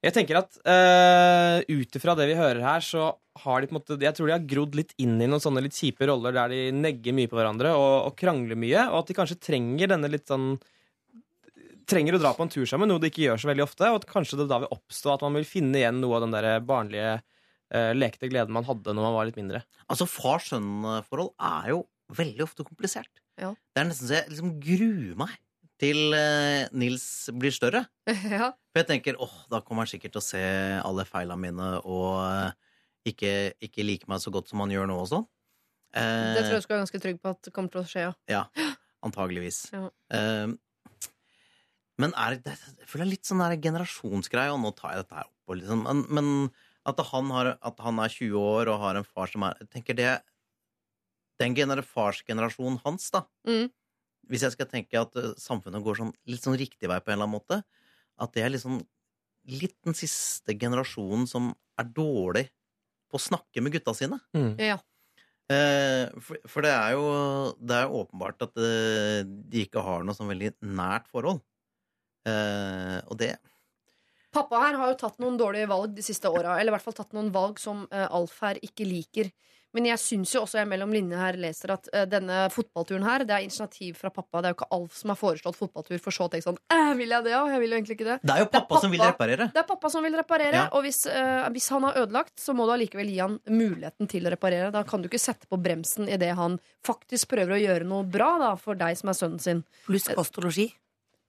Jeg tenker at uh, ut ifra det vi hører her, så har de på en måte Jeg tror de har grodd litt inn i noen sånne litt kjipe roller der de negger mye på hverandre og, og krangler mye, og at de kanskje trenger denne litt sånn Trenger å dra på en tur sammen, noe de ikke gjør så veldig ofte, og at kanskje det da vil oppstå at man vil finne igjen noe av den der barnlige uh, lekte gleden man hadde når man var litt mindre. Altså, far-sønn-forhold er jo veldig ofte komplisert. Ja. Det er nesten så jeg liksom gruer meg til eh, Nils blir større. ja. For jeg tenker åh, da kommer han sikkert til å se alle feila mine og eh, ikke, ikke like meg så godt som han gjør nå og sånn. Eh, Det tror jeg du skal være ganske trygg på at det kommer til å skje, ja. Ja, antageligvis. Ja. Eh, men er det, jeg føler det er litt sånn generasjonsgreie, og nå tar jeg dette her opp, og liksom, men, men at, han har, at han er 20 år og har en far som er Jeg tenker det Den gener farsgenerasjonen hans, da. Mm. Hvis jeg skal tenke at eh, samfunnet går sånn, litt sånn riktig vei på en eller annen måte, at det er liksom litt den siste generasjonen som er dårlig på å snakke med gutta sine. Ja. Eh, for, for det er jo Det er åpenbart at eh, de ikke har noe sånn veldig nært forhold. Eh, og det Pappa her har jo tatt noen dårlige valg de siste åra. Eller i hvert fall tatt noen valg som Alf her ikke liker. Men jeg syns jo også jeg mellom linjene her leser at uh, denne fotballturen her Det er initiativ fra pappa. Det er jo ikke Alf som har foreslått fotballtur, for så å tenke sånn eh, Vil jeg det, òg? Jeg vil jo egentlig ikke det. Det er jo pappa som vil reparere. Det er pappa som vil reparere. Ja. Og hvis, uh, hvis han har ødelagt, så må du allikevel gi han muligheten til å reparere. Da kan du ikke sette på bremsen idet han faktisk prøver å gjøre noe bra da, for deg som er sønnen sin. Pluss kostologi. og losji.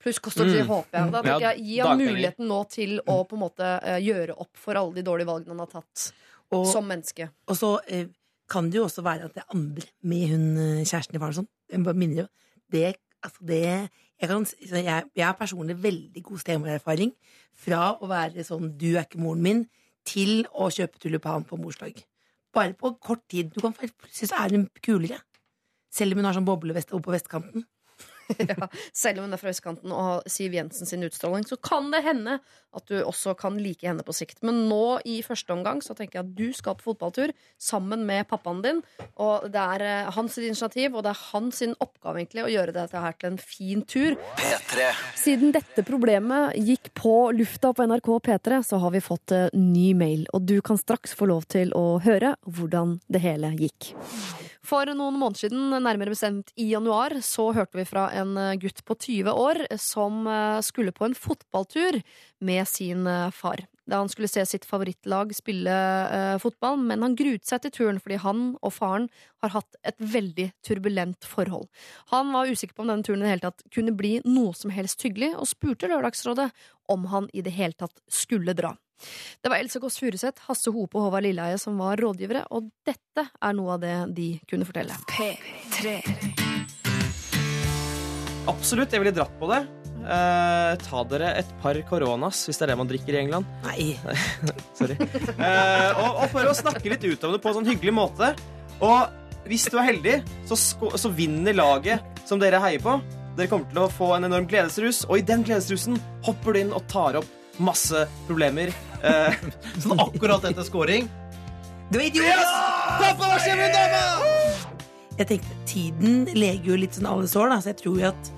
Pluss kost og losji, Mm. håper jeg. Da Ja, tenker jeg Gi han muligheten nå til å på en måte eh, gjøre opp for alle de dårlige valgene han har tatt Og- som menneske. Og så eh, kan det jo også være at det er andre med hun eh, kjæresten i faren. Jeg bare minner jo. Det, altså det jeg, kan, jeg, jeg har personlig veldig god stemorerfaring fra å være sånn 'du er ikke moren min' til å kjøpe tulipan på morsdag. Bare på kort tid. Du kan Plutselig så er hun kulere. Selv om hun har sånn boblevest oppe på vestkanten. ja, selv om hun er fra østkanten og har Siv Jensen sin utstråling, så kan det hende at du også kan like henne på sikt. Men nå i første omgang så tenker jeg at du skal på fotballtur sammen med pappaen din. Og det er eh, hans initiativ, og det er hans oppgave egentlig å gjøre dette her til en fin tur. Siden dette problemet gikk på lufta på NRK P3, så har vi fått eh, ny mail, og du kan straks få lov til å høre hvordan det hele gikk. For noen måneder siden, nærmere bestemt i januar, så hørte vi fra en eh, gutt på 20 år som eh, skulle på en fotballtur med sin eh, far. Da han skulle se sitt favorittlag spille uh, fotball, men han gruet seg til turen fordi han og faren har hatt et veldig turbulent forhold. Han var usikker på om denne turen i det hele tatt kunne bli noe som helst hyggelig, og spurte Lørdagsrådet om han i det hele tatt skulle dra. Det var Else Kåss Furuseth, Hasse Hope og Håvard Lilleheie som var rådgivere, og dette er noe av det de kunne fortelle. P3 Absolutt, jeg ville dratt på det. Eh, ta dere et par koronas, hvis det er det man drikker i England. Nei. Sorry. Eh, og, og for å snakke litt ut om det på en sånn hyggelig måte. Og hvis du er heldig, så, sko- så vinner laget som dere heier på. Dere kommer til å få en enorm gledesrus, og i den gledesrusen hopper du inn og tar opp masse problemer. Eh, sånn akkurat etter scoring. Du er idiot! Pappa, hva skjer med dama? Jeg tenkte, Tiden leger jo litt sånn alle sår, da, så jeg tror jo at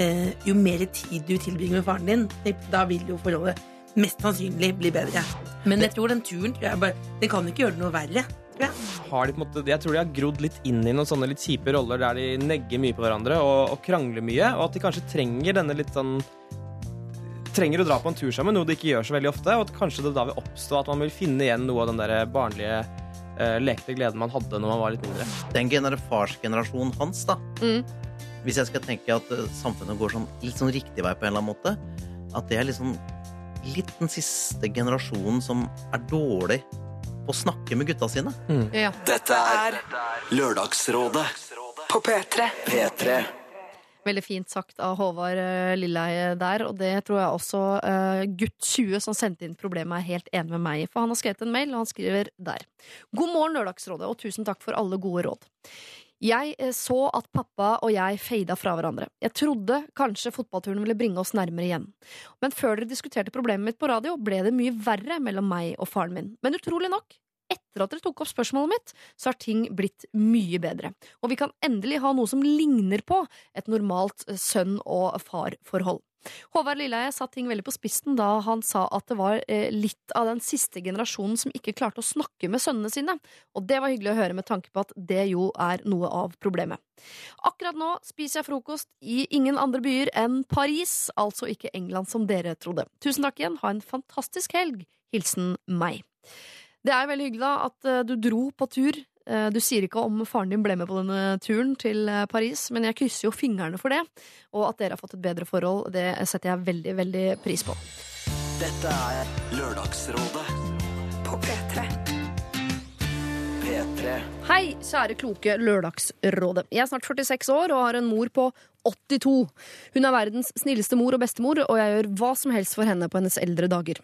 eh, jo mer tid du tilbringer med faren din, da vil jo forholdet mest sannsynlig bli bedre. Men jeg tror den turen tror jeg bare, den kan ikke gjøre det noe verre. tror jeg. har de, på en måte, jeg tror de har grodd litt inn i noen sånne litt kjipe roller der de negger mye på hverandre og, og krangler mye, og at de kanskje trenger denne litt sånn Trenger å dra på en tur sammen, noe de ikke gjør så veldig ofte, og at kanskje det da vil oppstå at man vil finne igjen noe av den der barnlige eh, lekte gleden man hadde når man var litt mindre. Den gener farsgenerasjonen hans, da. Hvis jeg skal tenke at eh, samfunnet går sånn, litt sånn riktig vei på en eller annen måte, at det er liksom litt den siste generasjonen som er dårlig på å snakke med gutta sine. Ja. Dette er Lørdagsrådet På P3. P3. Veldig fint sagt av Håvard eh, Lilleheie der, og det tror jeg også uh, gutt 20 som sendte inn problemet, er helt enig med meg i. For han har skrevet en mail, og han skriver der. God morgen, Lørdagsrådet, og tusen takk for alle gode råd. Jeg eh, så at pappa og jeg fada fra hverandre. Jeg trodde kanskje fotballturen ville bringe oss nærmere igjen. Men før dere diskuterte problemet mitt på radio, ble det mye verre mellom meg og faren min. Men utrolig nok, etter at dere tok opp spørsmålet mitt, så har ting blitt mye bedre. Og vi kan endelig ha noe som ligner på et normalt eh, sønn- og farforhold. Håvard Lilleheie satte ting veldig på spissen da han sa at det var eh, litt av den siste generasjonen som ikke klarte å snakke med sønnene sine, og det var hyggelig å høre med tanke på at det jo er noe av problemet. Akkurat nå spiser jeg frokost i ingen andre byer enn Paris, altså ikke England som dere trodde. Tusen takk igjen, ha en fantastisk helg. Hilsen meg. Det er veldig hyggelig da at eh, du dro på tur. Eh, Du sier ikke om faren din ble med på denne turen til eh, Paris, men jeg krysser jo fingrene for det. Og at dere har fått et bedre forhold, det setter jeg veldig, veldig pris på. Dette er Lørdagsrådet på P3. P3. Hei, kjære kloke Lørdagsrådet. Jeg er snart 46 år og har en mor på 82. Hun er verdens snilleste mor og bestemor, og jeg gjør hva som helst for henne på hennes eldre dager.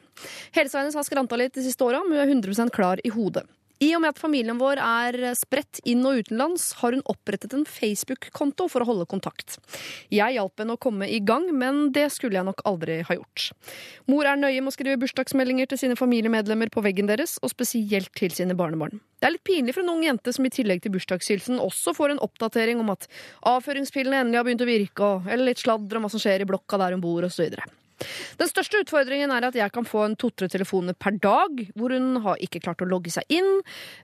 Helsa hennes har skranta litt de siste åra, men hun er 100% klar i hodet. I og med at familien vår er spredt inn- og utenlands, har hun opprettet en Facebook-konto for å holde kontakt. Jeg hjalp henne å komme i gang, men det skulle jeg nok aldri ha gjort. Mor er nøye med å skrive bursdagsmeldinger til sine familiemedlemmer på veggen deres, og spesielt til sine barnebarn. Det er litt pinlig for en ung jente som i tillegg til bursdagshilsen også får en oppdatering om at avføringspillene endelig har begynt å virke, og, eller litt sladder om hva som skjer i blokka der hun bor, osv. Den største utfordringen er at jeg kan få en to-tre telefoner per dag, hvor hun har ikke klart å logge seg inn.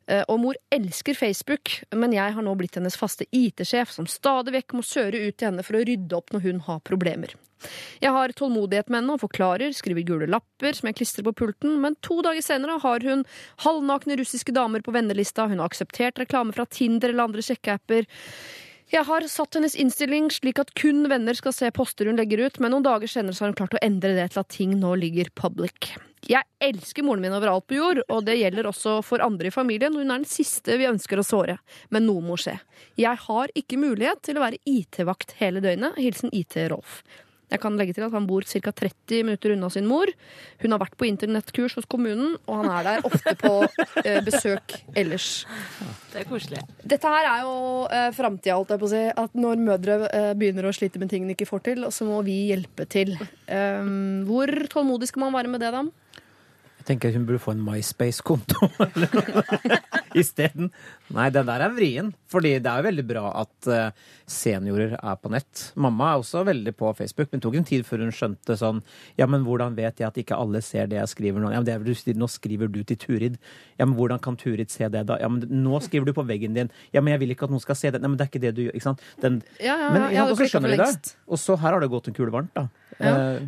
Eh, Og mor elsker Facebook, men jeg har nå blitt hennes faste IT-sjef, som stadig vekk må søre ut til henne for å rydde opp når hun har problemer. Jeg har tålmodighet med henne og forklarer, skriver gule lapper som jeg klistrer på pulten, men to dager senere har hun halvnakne russiske damer på vennelista, hun har akseptert reklame fra Tinder eller andre sjekkeapper. Jeg har satt hennes innstilling slik at kun venner skal se poster hun legger ut, men noen dager senere har hun klart å endre det til at ting nå ligger public. Jeg elsker moren min overalt på jord, og det gjelder også for andre i familien. Hun er den siste vi ønsker å såre, men noe må skje. Jeg har ikke mulighet til å være IT-vakt hele døgnet. Hilsen IT-Rolf. Jeg kan legge til at han bor ca. 30 minutter unna sin mor. Hun har vært på internettkurs hos kommunen, og han er der ofte på eh, besøk ellers. Det er koselig. Dette her er jo eh, framtida, holdt jeg på å si. At når mødre eh, begynner å slite med ting de ikke får til, så må vi hjelpe til. Um, hvor tålmodig skal man være med det, da? Jeg tenker hun burde få en MySpace-konto isteden. Nei, den der er vrien. Fordi det er jo veldig bra at eh, seniorer er på nett. Mamma er også veldig på Facebook, men det tok en tid før hun skjønte sånn Ja, men hvordan vet jeg at ikke alle ser det jeg skriver nå? Ja, men det er vel Nå skriver du til Turid. Ja, men hvordan kan Turid se det da? Ja, men nå skriver du på veggen din. Ja, men jeg vil ikke at noen skal se det. Nei, men det er ikke det du gjør. Ikke sant? Den, Ja, ja, men, ja, ja, og så skjønner de det. Og så her har det gått en kule varmt, da. Eh,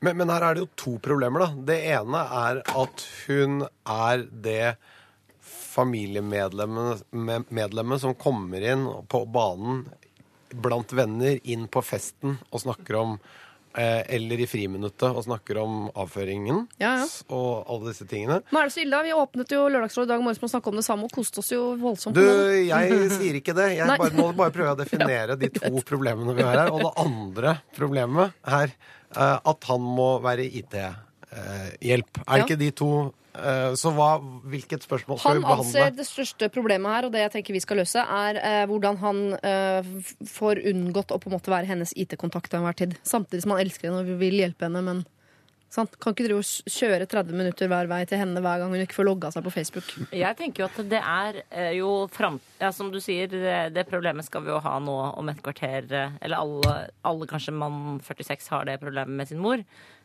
Men, men her er det jo to problemer, da. Det ene er at hun er det familiemedlemmet med- som kommer inn på banen blant venner inn på festen og snakker om Eller i friminuttet og snakker om avføringen Ja, ja. og alle disse tingene. Nå er det så ille. da. Vi åpnet jo Lørdagsrådet i dag morges med å snakke om det samme og koste oss jo voldsomt. Du, jeg sier ikke det. Jeg bare, må bare prøve å definere de to problemene vi har her. Og det andre problemet er eh, at han må være helsehjelp. Er det Ja. ikke de to eh, Så hva, hvilket spørsmål skal Han vi behandle? Han anser det største problemet her, og det jeg tenker vi skal løse, er eh, hvordan han eh, får unngått å på en måte være hennes IT-kontakt til enhver tid. Samtidig som han elsker henne og vil hjelpe henne, men sant? kan ikke drive og kjøre 30 minutter hver vei til henne hver gang hun ikke får logga seg på Facebook. Jeg tenker jo at det er eh, jo fram... Ja, som du sier, det, problemet skal vi jo ha nå om et kvarter. eh, Eller alle, alle kanskje mann 46 har det problemet med sin mor.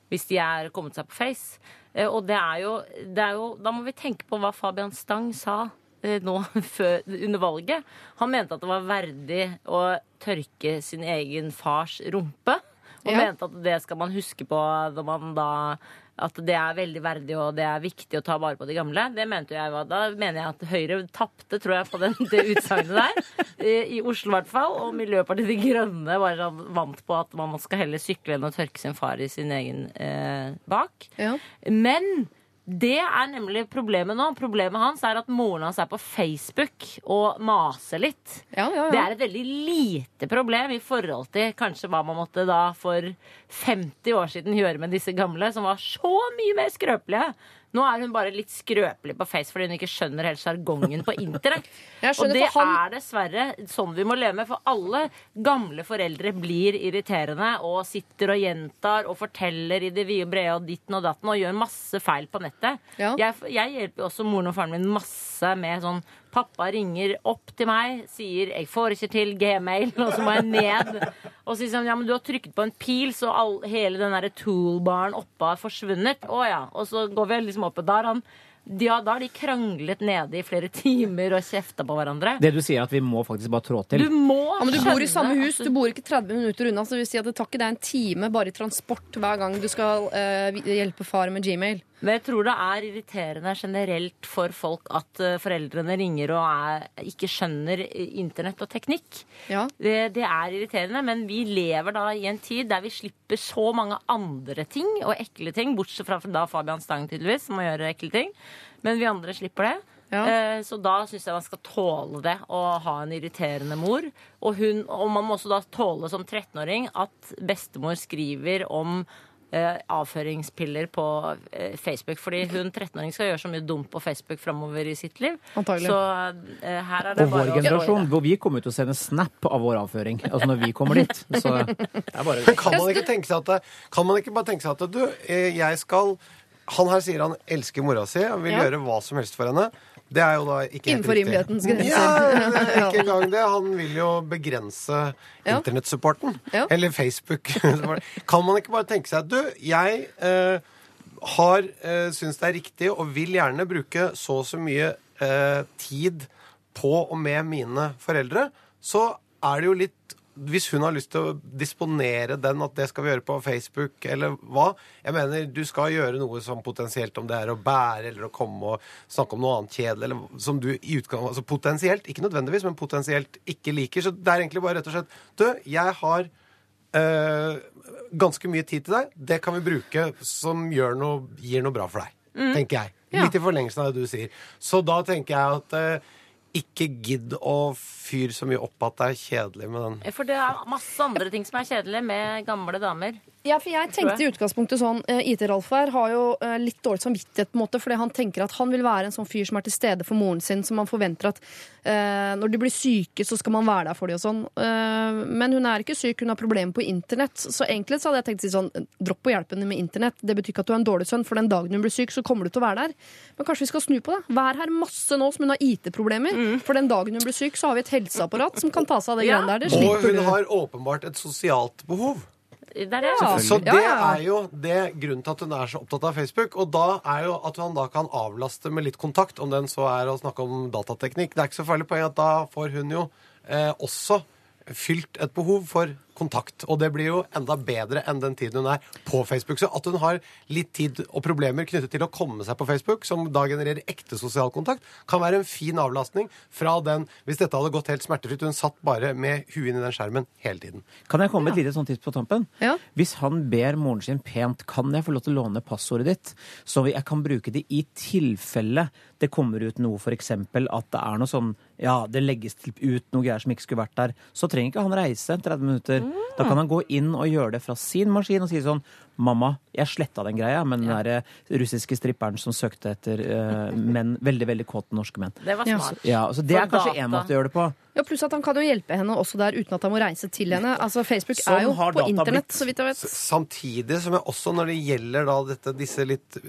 Hvis de er kommet seg på Face. Eh, Og det er jo, det er jo Da må vi tenke på hva Fabian Stang sa eh, nå før, under valget. Han mente at det var verdig å tørke sin egen fars rumpe. Og Ja. mente at det skal man huske på når man da at det er veldig verdig og det er viktig å ta vare på de gamle. Det mente jeg var, Da mener jeg at Høyre tapte, tror jeg, på den, det utsagnet der. I, I Oslo i hvert fall. Og Miljøpartiet De Grønne var sånn vant på at man skal heller sykle enn å tørke sin far i sin egen eh, bak. Men det er nemlig problemet nå. Problemet hans er at moren hans er på Facebook og maser litt. ja. Det er et veldig lite problem i forhold til kanskje hva man måtte da for 50 år siden gjøre med disse gamle, som var så mye mer skrøpelige. Nå er hun bare litt skrøpelig på Face fordi hun ikke skjønner helt sjargongen på internett. Og det han- er dessverre sånn vi må leve med, for alle gamle foreldre blir irriterende og sitter og gjentar og forteller i det vide og brede og ditten og datten og gjør masse feil på nettet. Jeg, jeg hjelper også moren og faren min masse med sånn Pappa ringer opp til meg, sier 'jeg får ikke til Gmail', og så må jeg ned. Og så sier han ja, men du har trykket på en pil, så all, hele den derre toolbaren oppe har forsvunnet. Å ja. Og så går vi liksom opp, og da har han ja, da har de kranglet nede i flere timer og kjefta på hverandre. Det du sier, er at vi må faktisk bare trå til. Du må Ja, men du bor i samme hus, du bor ikke 30 minutter unna. Så det vil si at det tar ikke deg en time bare i transport hver gang du skal eh, hjelpe far med Gmail. Men jeg tror det er irriterende generelt for folk at eh, foreldrene ringer og er, ikke skjønner eh, internett og teknikk. Det, det er irriterende, men vi lever da i en tid der vi slipper så mange andre ting og ekle ting, bortsett fra da Fabian Stang tydeligvis, som må gjøre ekle ting. Men vi andre slipper det. Ja. Så da syns jeg man skal tåle det å ha en irriterende mor. Og, hun, og man må også da tåle som 13-åring at bestemor skriver om eh, avføringspiller på eh, Facebook. Fordi hun 13-åring skal gjøre så mye dumt på Facebook framover i sitt liv. Antagelig. Så eh, her er det Og bare vår generasjon, hvor vi kommer til å sende snap av vår avføring. Altså når vi kommer dit. Så det er bare det. kan man ikke tenke seg at Kan man ikke bare tenke seg at du, eh, jeg skal Han her sier han elsker mora si og vil Ja. gjøre hva som helst for henne. Det er jo da ikke Innenfor rimelighetens grenser. Er Ja. ikke engang det. Han vil jo begrense Ja. internettsupporten. Ja. Eller Facebook. kan man ikke bare tenke seg at du, jeg eh, har eh, syns det er riktig og vil gjerne bruke så og så mye eh, tid på og med mine foreldre, så er det jo litt hvis hun har lyst til å disponere den, at det skal vi gjøre på Facebook, eller hva Jeg mener, du skal gjøre noe som potensielt, om det er å bære eller å komme og snakke om noe annet kjedelig, eller som du i utgang, altså potensielt, ikke nødvendigvis, men potensielt ikke liker. Så det er egentlig bare rett og slett Du, jeg har øh, ganske mye tid til deg. Det kan vi bruke som noe, gir noe bra for deg, Mm. tenker jeg. Litt i forlengelsen av det du sier. Så da tenker jeg at eh, ikke gidd å fyre så mye opp at det er kjedelig med den. For det er masse andre ting som er kjedelige med gamle damer. Ja, for jeg tenkte i utgangspunktet sånn eh, IT-Ralf her har jo eh, litt dårlig samvittighet på en måte, fordi han tenker at han vil være en sånn fyr som er til stede for moren sin, som han forventer at eh, når de blir syke, så skal man være der for dem og sånn. Eh, men hun er ikke syk, hun har problemer på internett. Så egentlig så hadde jeg tenkt å si sånn, dropp å hjelpe henne med internett. Det betyr ikke at du er en dårlig sønn, for den dagen hun blir syk, så kommer du til å være der. Men kanskje vi skal snu på det. Vær her masse nå som hun har IT-problemer. For den dagen hun blir syk, så har vi et helseapparat som kan ta seg av det Ja. greiene der. Det Og hun du. har åpenbart et sosialt behov. Det er det. Så det Ja, ja, ja. er jo det grunnen til at hun er så opptatt av Facebook. Og da er jo at han da kan avlaste med litt kontakt, om den så er å snakke om datateknikk. Det er ikke så farlig poeng at da får hun jo eh, også fylt et behov for kontakt. Og det blir jo enda bedre enn den tiden hun er på Facebook. Så at hun har litt tid og problemer knyttet til å komme seg på Facebook, som da genererer ekte sosial kontakt, kan være en fin avlastning fra den Hvis dette hadde gått helt smertefritt, hun satt bare med huet inn i den skjermen hele tiden. Kan jeg komme med et lite sånt tips på tampen? Ja. Hvis han ber moren sin pent, kan jeg få lov til å låne passordet ditt, så jeg kan bruke det i tilfelle det kommer ut noe, f.eks. at det er noe sånn Ja, det legges ut noe greier som ikke skulle vært der. Så trenger ikke han reise 30 minutter. Da kan han gå inn og gjøre det fra sin maskin og si sånn Mamma, jeg sletta den greia, men den der eh, russiske stripperen som søkte etter uh, menn, veldig veldig kåte norske menn. Det var smart. Ja, så det For er kanskje én måte å gjøre det på. Ja, Pluss at han kan jo hjelpe henne også der uten at han må reise til henne. Altså, Facebook Sånn er jo på internett, så vidt jeg vet. Samtidig som jeg også, når det gjelder da dette, disse litt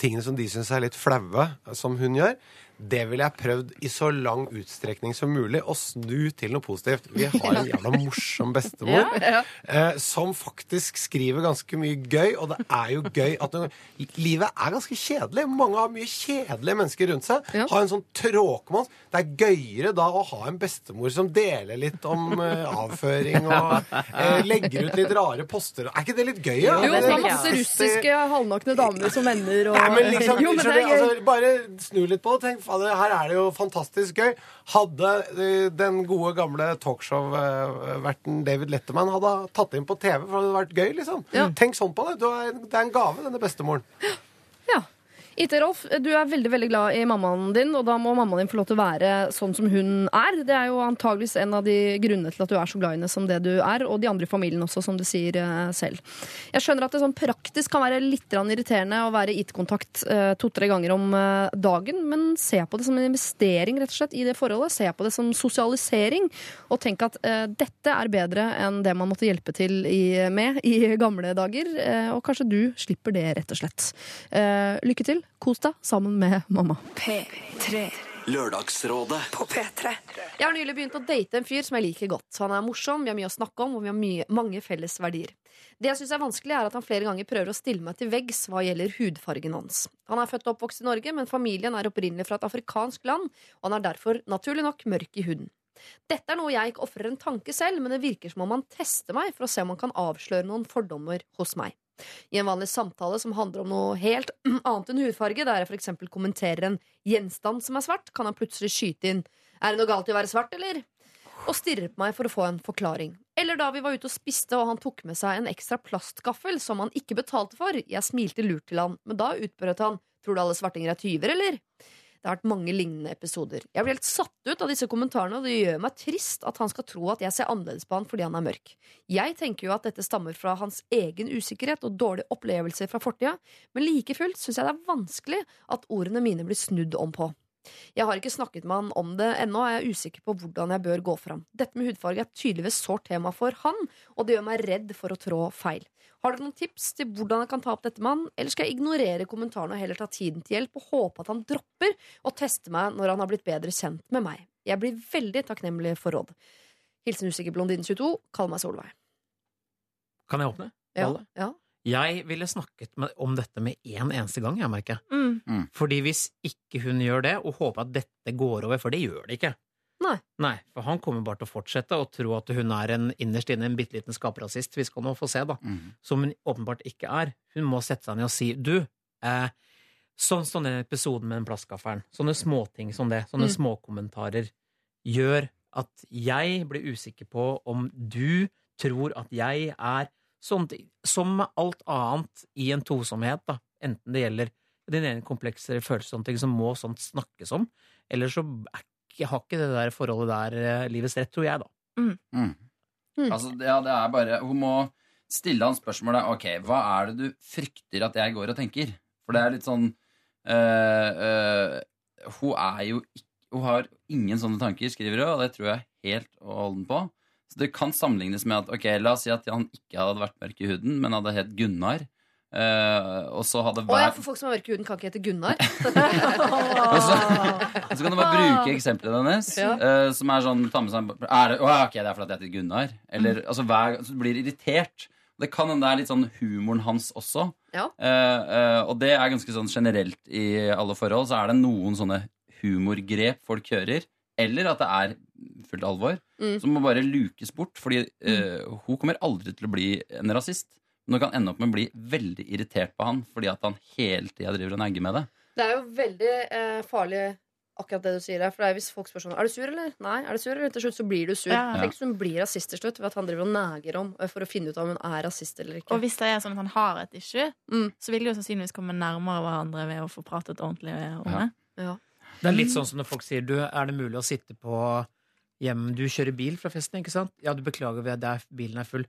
tingene som de syns er litt flaue, som hun gjør, det ville jeg prøvd i så lang utstrekning som mulig å snu til noe positivt. Vi har en jævla morsom bestemor Ja. eh, som faktisk skriver ganske mye gøy, og det er jo gøy at noen, Livet er ganske kjedelig. Mange har mye kjedelige mennesker rundt seg. Har en sånn tråkmann. Det er gøyere da å ha en bestemor som deler litt om eh, avføring og eh, legger ut litt rare poster. Er ikke det litt gøy? Jo, det er masse russiske halvnakne damer som venner og Nei, men liksom, Jo, men det er gøy. altså, bare snu litt på det. Tenk, fader, her er det jo fantastisk gøy. Hadde eh, den gode, gamle talkshow-verten David Letterman hadde tatt inn på TV, for det hadde vært gøy, liksom. Tenk sånn på det. Det er en gave, denne bestemoren. IT-Rolf, du er veldig veldig glad i mammaen din, og da må mammaen din få lov til å være sånn som hun er. Det er jo antageligvis en av de grunnene til at du er så glad i henne som det du er, og de andre i familien også, som du sier eh, selv. Jeg skjønner at det sånn praktisk kan være litt irriterende å være IT-kontakt eh, to-tre ganger om eh, dagen, men se på det som en investering rett og slett i det forholdet. Se på det som sosialisering, og tenk at dette er bedre enn det man måtte hjelpe til med i gamle dager, og kanskje du slipper det, rett og slett. Lykke til. Kos deg sammen med mamma. P3. Lørdagsrådet på P3. Jeg har nylig begynt å date en fyr som jeg liker godt. Han er morsom, vi har mye å snakke om, og vi har mye, mange felles verdier. Det jeg synes er vanskelig, er at han flere ganger prøver å stille meg til veggs hva gjelder hudfargen hans. Han er født og oppvokst i Norge, men familien er opprinnelig fra et afrikansk land, og han er derfor naturlig nok mørk i huden. Dette er noe jeg ikke ofrer en tanke selv, men det virker som om han tester meg for å se om han kan avsløre noen fordommer hos meg. I en vanlig samtale som handler om noe helt annet enn hudfarge, der jeg eksempel kommenterer en gjenstand som er svart, kan han plutselig skyte inn Er det noe galt i å være svart, eller? Og stirrer på meg for å få en forklaring. Eller da vi var ute og spiste, og han tok med seg en ekstra plastgaffel som han ikke betalte for. Jeg smilte lurt til han, men da utbrøt han Tror du alle svartinger er tyver, eller? Det har vært mange lignende episoder. Jeg blir helt satt ut av disse kommentarene, og det gjør meg trist at han skal tro at jeg ser annerledes på han fordi han er mørk. Jeg tenker jo at dette stammer fra hans egen usikkerhet og dårlige opplevelser fra fortida, men like fullt syns jeg det er vanskelig at ordene mine blir snudd om på. Jeg har ikke snakket med han om det ennå, og jeg er usikker på hvordan jeg bør gå fram. Dette med hudfarge er tydeligvis sårt tema for han, og det gjør meg redd for å trå feil. Har dere noen tips til hvordan jeg kan ta opp dette med han, eller skal jeg ignorere kommentarene og heller ta tiden til hjelp og håpe at han dropper å teste meg når han har blitt bedre kjent med meg? Jeg blir veldig takknemlig for råd. Hilsen usikker blondine 22. Kall meg Solveig. Kan jeg åpne? Ja, ja. Jeg ville snakket med, om dette med én eneste gang, jeg merker. Mm. Fordi hvis ikke hun gjør det, og håper at dette går over, for det gjør det ikke Nei. Nei, for han kommer bare til å fortsette å tro at hun er en innerst inne en bitte liten skaperrasist. Vi skal nå få se, da. Som hun åpenbart ikke er. Hun må sette seg ned og si du, eh, sånn som den episoden med den plastgaffelen. Sånne småting som det. Sånne Mm. småkommentarer gjør at jeg blir usikker på om du tror at jeg er sånn Som med alt annet i en tosomhet, da. Enten det gjelder din egen komplekse følelse sånne ting, så må sånt snakkes om. Eller så er ikke, har ikke det der forholdet der eh, livets rett, tror jeg, da. Mm. Altså, ja, det er bare Hun må stille han spørsmålet Ok, hva er det du frykter at jeg går og tenker? For det er litt sånn øh, øh, Hun er jo ikke Hun har ingen sånne tanker, skriver hun, og det tror jeg helt å holde den på. Så det kan sammenlignes med at ok, la oss si at han ikke hadde vært mørk i huden, men hadde hett Gunnar. Uh, og så hadde Å ja, for folk som har mørk i huden, kan ikke hete Gunnar. og så, og så kan du bare bruke eksempelet hennes, Ja. Uh, som er sånn ta med seg, er det, oh, Ok, det er fordi jeg heter Gunnar. Eller, Mm. altså, hver, så du blir irritert. Det kan hende det er litt sånn humoren hans også. Ja. Uh, og det er ganske sånn generelt i alle forhold. Så er det noen sånne humorgrep folk hører, eller at det er fullt alvor, Mm. som må bare lukes bort. Fordi uh, hun kommer aldri til å bli en rasist. Men hun kan ende opp med å bli veldig irritert på han fordi at han hele tida driver og negger med det. Det er jo veldig eh, farlig akkurat det du sier der. For det er hvis folk spør sånn Er du sur, eller? Nei. Er du sur, eller? Til slutt så blir du sur. Ja. Tenk hvis hun blir rasist til slutt ved at han driver og neger om eh, for å finne ut om hun er rasist eller ikke. Og hvis det er sånn at han har et issue, Mm. så vil de jo sannsynligvis komme nærmere hverandre ved å få pratet ordentlig om det. Det er litt sånn som når folk sier du, er det mulig å sitte på hjem Du kjører bil fra festen, ikke sant? Ja, du beklager, ved at bilen er full.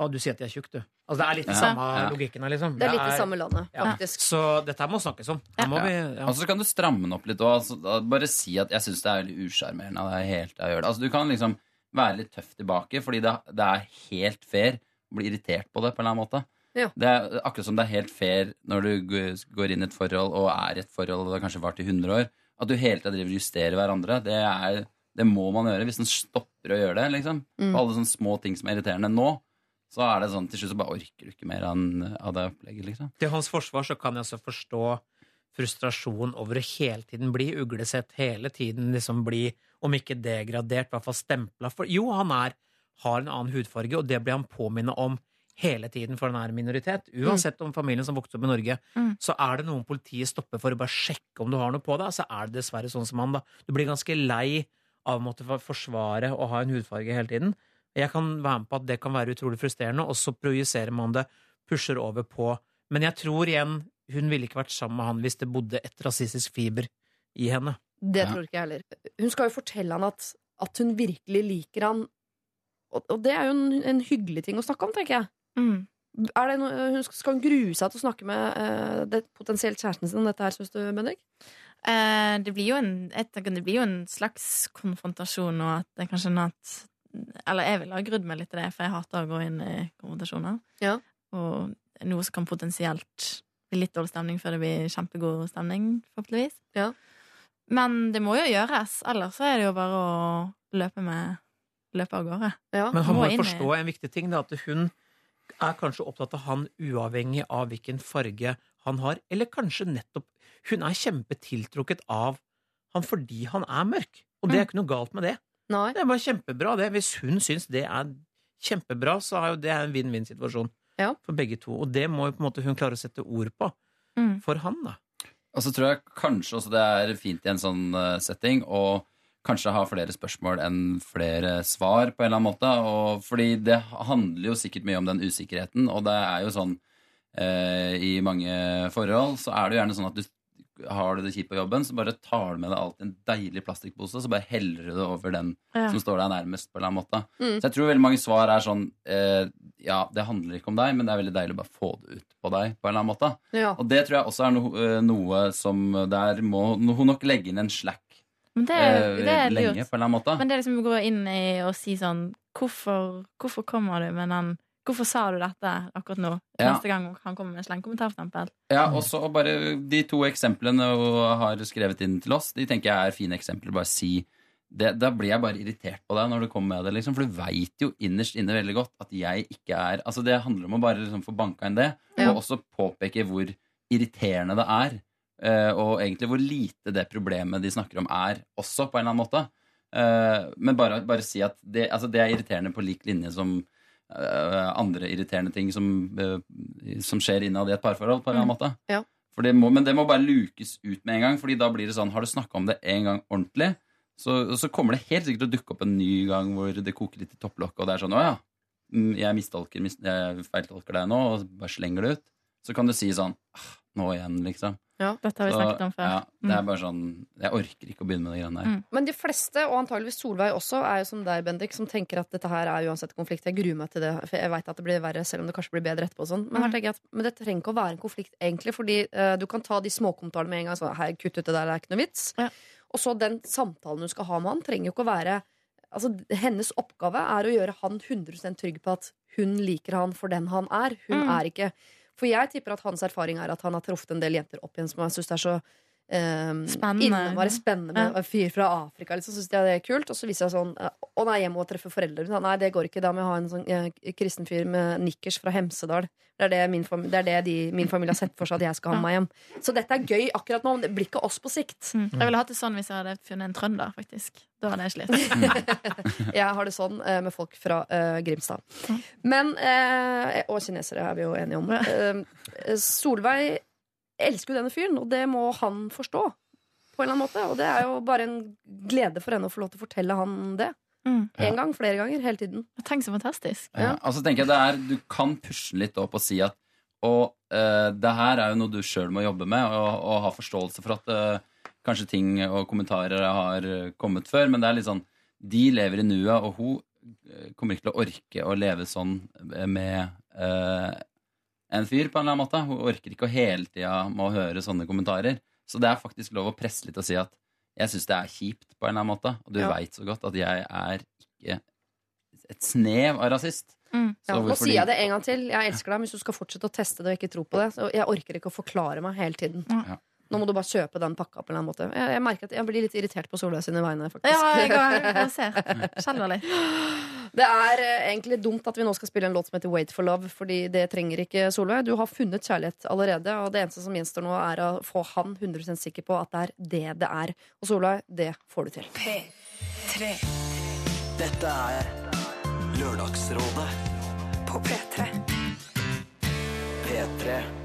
Å, du sier at de er tjukk, du. Altså, det er litt Ja. samme Ja. logikken her, liksom. Det er litt i samme landet, Ja. faktisk. Så dette her må snakkes om. Her må Ja. vi ja. Og så kan du stramme den opp litt òg. Altså, bare si at jeg syns det er veldig usjarmerende. av det er helt jeg gjør det. Altså, du kan liksom være litt tøff tilbake, fordi det, det er helt fair å bli irritert på det på en eller annen måte. Ja. Det er akkurat som det er helt fair når du går inn i et forhold og er i et forhold og det har kanskje vart i 100 år, at du hele tida driver og justerer hverandre. Det, er, det må man gjøre hvis en stopper å gjøre det. liksom. Mm. På alle sånne små ting som er irriterende nå, så er det sånn til slutt så bare orker du ikke mer av, det opplegget. liksom. Til hans forsvar så kan jeg også forstå frustrasjon over å hele tiden bli uglesett, hele tiden liksom bli, om ikke degradert, i hvert fall stempla. For jo, han er, har en annen hudfarge, og det blir han påminnet om hele tiden, for han er en minoritet. Uansett om familien som vokste opp i Norge, Mm. så er det noen politiet stopper for å bare sjekke om du har noe på deg, så er det dessverre sånn som han, da. Du blir ganske lei av å måtte for- forsvare å ha en hudfarge hele tiden. Jeg kan være med på at det kan være utrolig frustrerende, og så projiserer man det, pusher over på Men jeg tror igjen, hun ville ikke vært sammen med han hvis det bodde et rasistisk fiber i henne. Det tror ikke jeg heller. Hun skal jo fortelle han at, at hun virkelig liker han. Og, og det er jo en, en hyggelig ting å snakke om, tenker jeg. Mm. Er det noe, hun skal, skal hun grue seg til å snakke med uh, det, potensielt kjæresten sin om dette her, syns du, Bendik? Eh, det, blir jo en, tenker, det blir jo en slags konfrontasjon, og at det er kanskje noe at Eller jeg ville ha grudd meg litt til det, for jeg hater å gå inn i konfrontasjoner. Ja. Og noe som kan potensielt bli litt dårlig stemning før det blir kjempegod stemning, forhåpentligvis. Ja. Men det må jo gjøres, ellers er det jo bare å løpe med Løpe av gårde. Men han må forstå en viktig ting, da, at hun er kanskje opptatt av han uavhengig av hvilken farge han har, eller kanskje nettopp Hun er kjempetiltrukket av han fordi han er mørk, og det er ikke noe galt med det. Det er bare kjempebra, det. Hvis hun syns det er kjempebra, så er jo det en vinn-vinn-situasjon for begge to. Og det må jo på en måte hun klare å sette ord på for han, da. Og så tror jeg kanskje også det er fint i en sånn eh, setting å kanskje ha flere spørsmål enn flere svar, på en eller annen måte. Og fordi det handler jo sikkert mye om den usikkerheten, og det er jo sånn eh, i mange forhold så er det jo gjerne sånn at du har du det kjipt på jobben, så bare tar du med deg alltid en deilig plastikkpose, så bare heller du det over den Ja. som står deg nærmest. på en eller annen måte. Mm. Så jeg tror veldig mange svar er sånn eh, Ja, det handler ikke om deg, men det er veldig deilig å bare få det ut på deg. på en eller annen måte. Ja. Og det tror jeg også er no, eh, noe som Der må hun nok legge inn en slack Men det, er- eh, det er lenge, lurt. på en eller annen måte. Men det er liksom å gå inn i og si sånn Hvorfor, hvorfor kommer du med den Hvorfor sa du dette akkurat nå? Ja. Neste gang han kommer med en slengkommentar, for eksempel. Ja, og så bare De to eksemplene hun har skrevet inn til oss, de tenker jeg er fine eksempler. Bare si det, Da blir jeg bare irritert på deg når du kommer med det, liksom. For du veit jo innerst inne veldig godt at jeg ikke er Altså, det handler om å bare liksom få banka inn det, og også påpeke hvor irriterende det er. eh, Og egentlig hvor lite det problemet de snakker om, er også, på en eller annen måte. Eh, Men bare, bare si at det, altså det er irriterende på lik linje som andre irriterende ting som, eh, som skjer innad i et parforhold, på en eller annen måte. Ja. Det må, men det må bare lukes ut med en gang, Fordi da blir det sånn Har du snakka om det en gang ordentlig, så, så kommer det helt sikkert å dukke opp en ny gang hvor det koker litt i topplokket, og det er sånn Å ja, mm, jeg mistolker, mis, jeg feiltolker deg nå, og bare slenger det ut. Så kan du si sånn «Ah, Nå igjen, liksom. Dette har vi Så, snakket om før. Ja, det er Mm. bare sånn Jeg orker ikke å begynne med de greiene der. Men de fleste, og antageligvis Solveig også, er jo som deg, Bendik, som tenker at dette her er uansett konflikt. Jeg gruer meg til det, for jeg veit at det blir verre, selv om det kanskje blir bedre etterpå. og Sånn. Men, her tenker jeg at, men det trenger ikke å være en konflikt, egentlig, fordi uh, du kan ta de småkommentarene med en gang. Sånn, Hei, kutt ut det der, det er ikke noe vits. Og så den samtalen du skal ha med han, trenger jo ikke å være Altså, Hennes oppgave er å gjøre han 100 trygg på at hun liker han for den han er. Hun Mm. er ikke For jeg tipper at hans erfaring er at han har truffet en del jenter opp igjen som han syns er så um, Spennende. innmari spennende med Ja. en fyr fra Afrika. Liksom, synes jeg det er kult Og så viser jeg sånn eh, Å nei, jeg må treffe foreldre. mine. Nei, det går ikke. Da må jeg ha en sånn eh, kristen fyr med nikkers fra Hemsedal. Det er det, min, fam det, er det de, min familie har sett for seg at jeg skal ha med meg hjem. Så dette er gøy akkurat nå, men det blir ikke oss på sikt. Mm. Jeg ville hatt det sånn hvis jeg hadde funnet en trønder, faktisk. Da hadde jeg slitt. Jeg har det sånn eh, med folk fra eh, Grimstad. Men Og kinesere er vi jo enige om. Solveig elsker jo denne fyren, og det må han forstå. På en eller annen måte Og det er jo bare en glede for henne å få lov til å fortelle han det. Mm. En gang, flere ganger, hele tiden. Tenk så fantastisk. Ja. Altså tenker jeg det er, Du kan pushe litt opp og si at og, uh, det her er jo noe du sjøl må jobbe med, og, og ha forståelse for at uh, kanskje ting og kommentarer har kommet før, men det er litt sånn De lever i nuet, og hun eh, kommer ikke til å orke å leve sånn med eh, en fyr, på en eller annen måte. Hun orker ikke å hele tida må høre sånne kommentarer. Så det er faktisk lov å presse litt og si at jeg syns det er kjipt, på en eller annen måte. Og du Ja. veit så godt at jeg er ikke et snev av rasist. Ja, Så nå sier jeg det en gang til. Jeg elsker deg, men hvis du skal fortsette å teste det og ikke tro på det, så jeg orker ikke å forklare meg hele tiden. Ja. Nå må du bare kjøpe den pakka på en eller annen måte. Jeg, jeg merker at jeg blir litt irritert på Solveig sine vegne, faktisk. Ja, jeg jeg, Jeg ser. Det er eh, egentlig dumt at vi nå skal spille en låt som heter Wait for Love, fordi det trenger ikke Solveig. Du har funnet kjærlighet allerede, og det eneste som gjenstår nå, er å få han 100 sikker på at det er det det er. Og Solveig, det får du til. P3. Dette er Lørdagsrådet på P3. P3.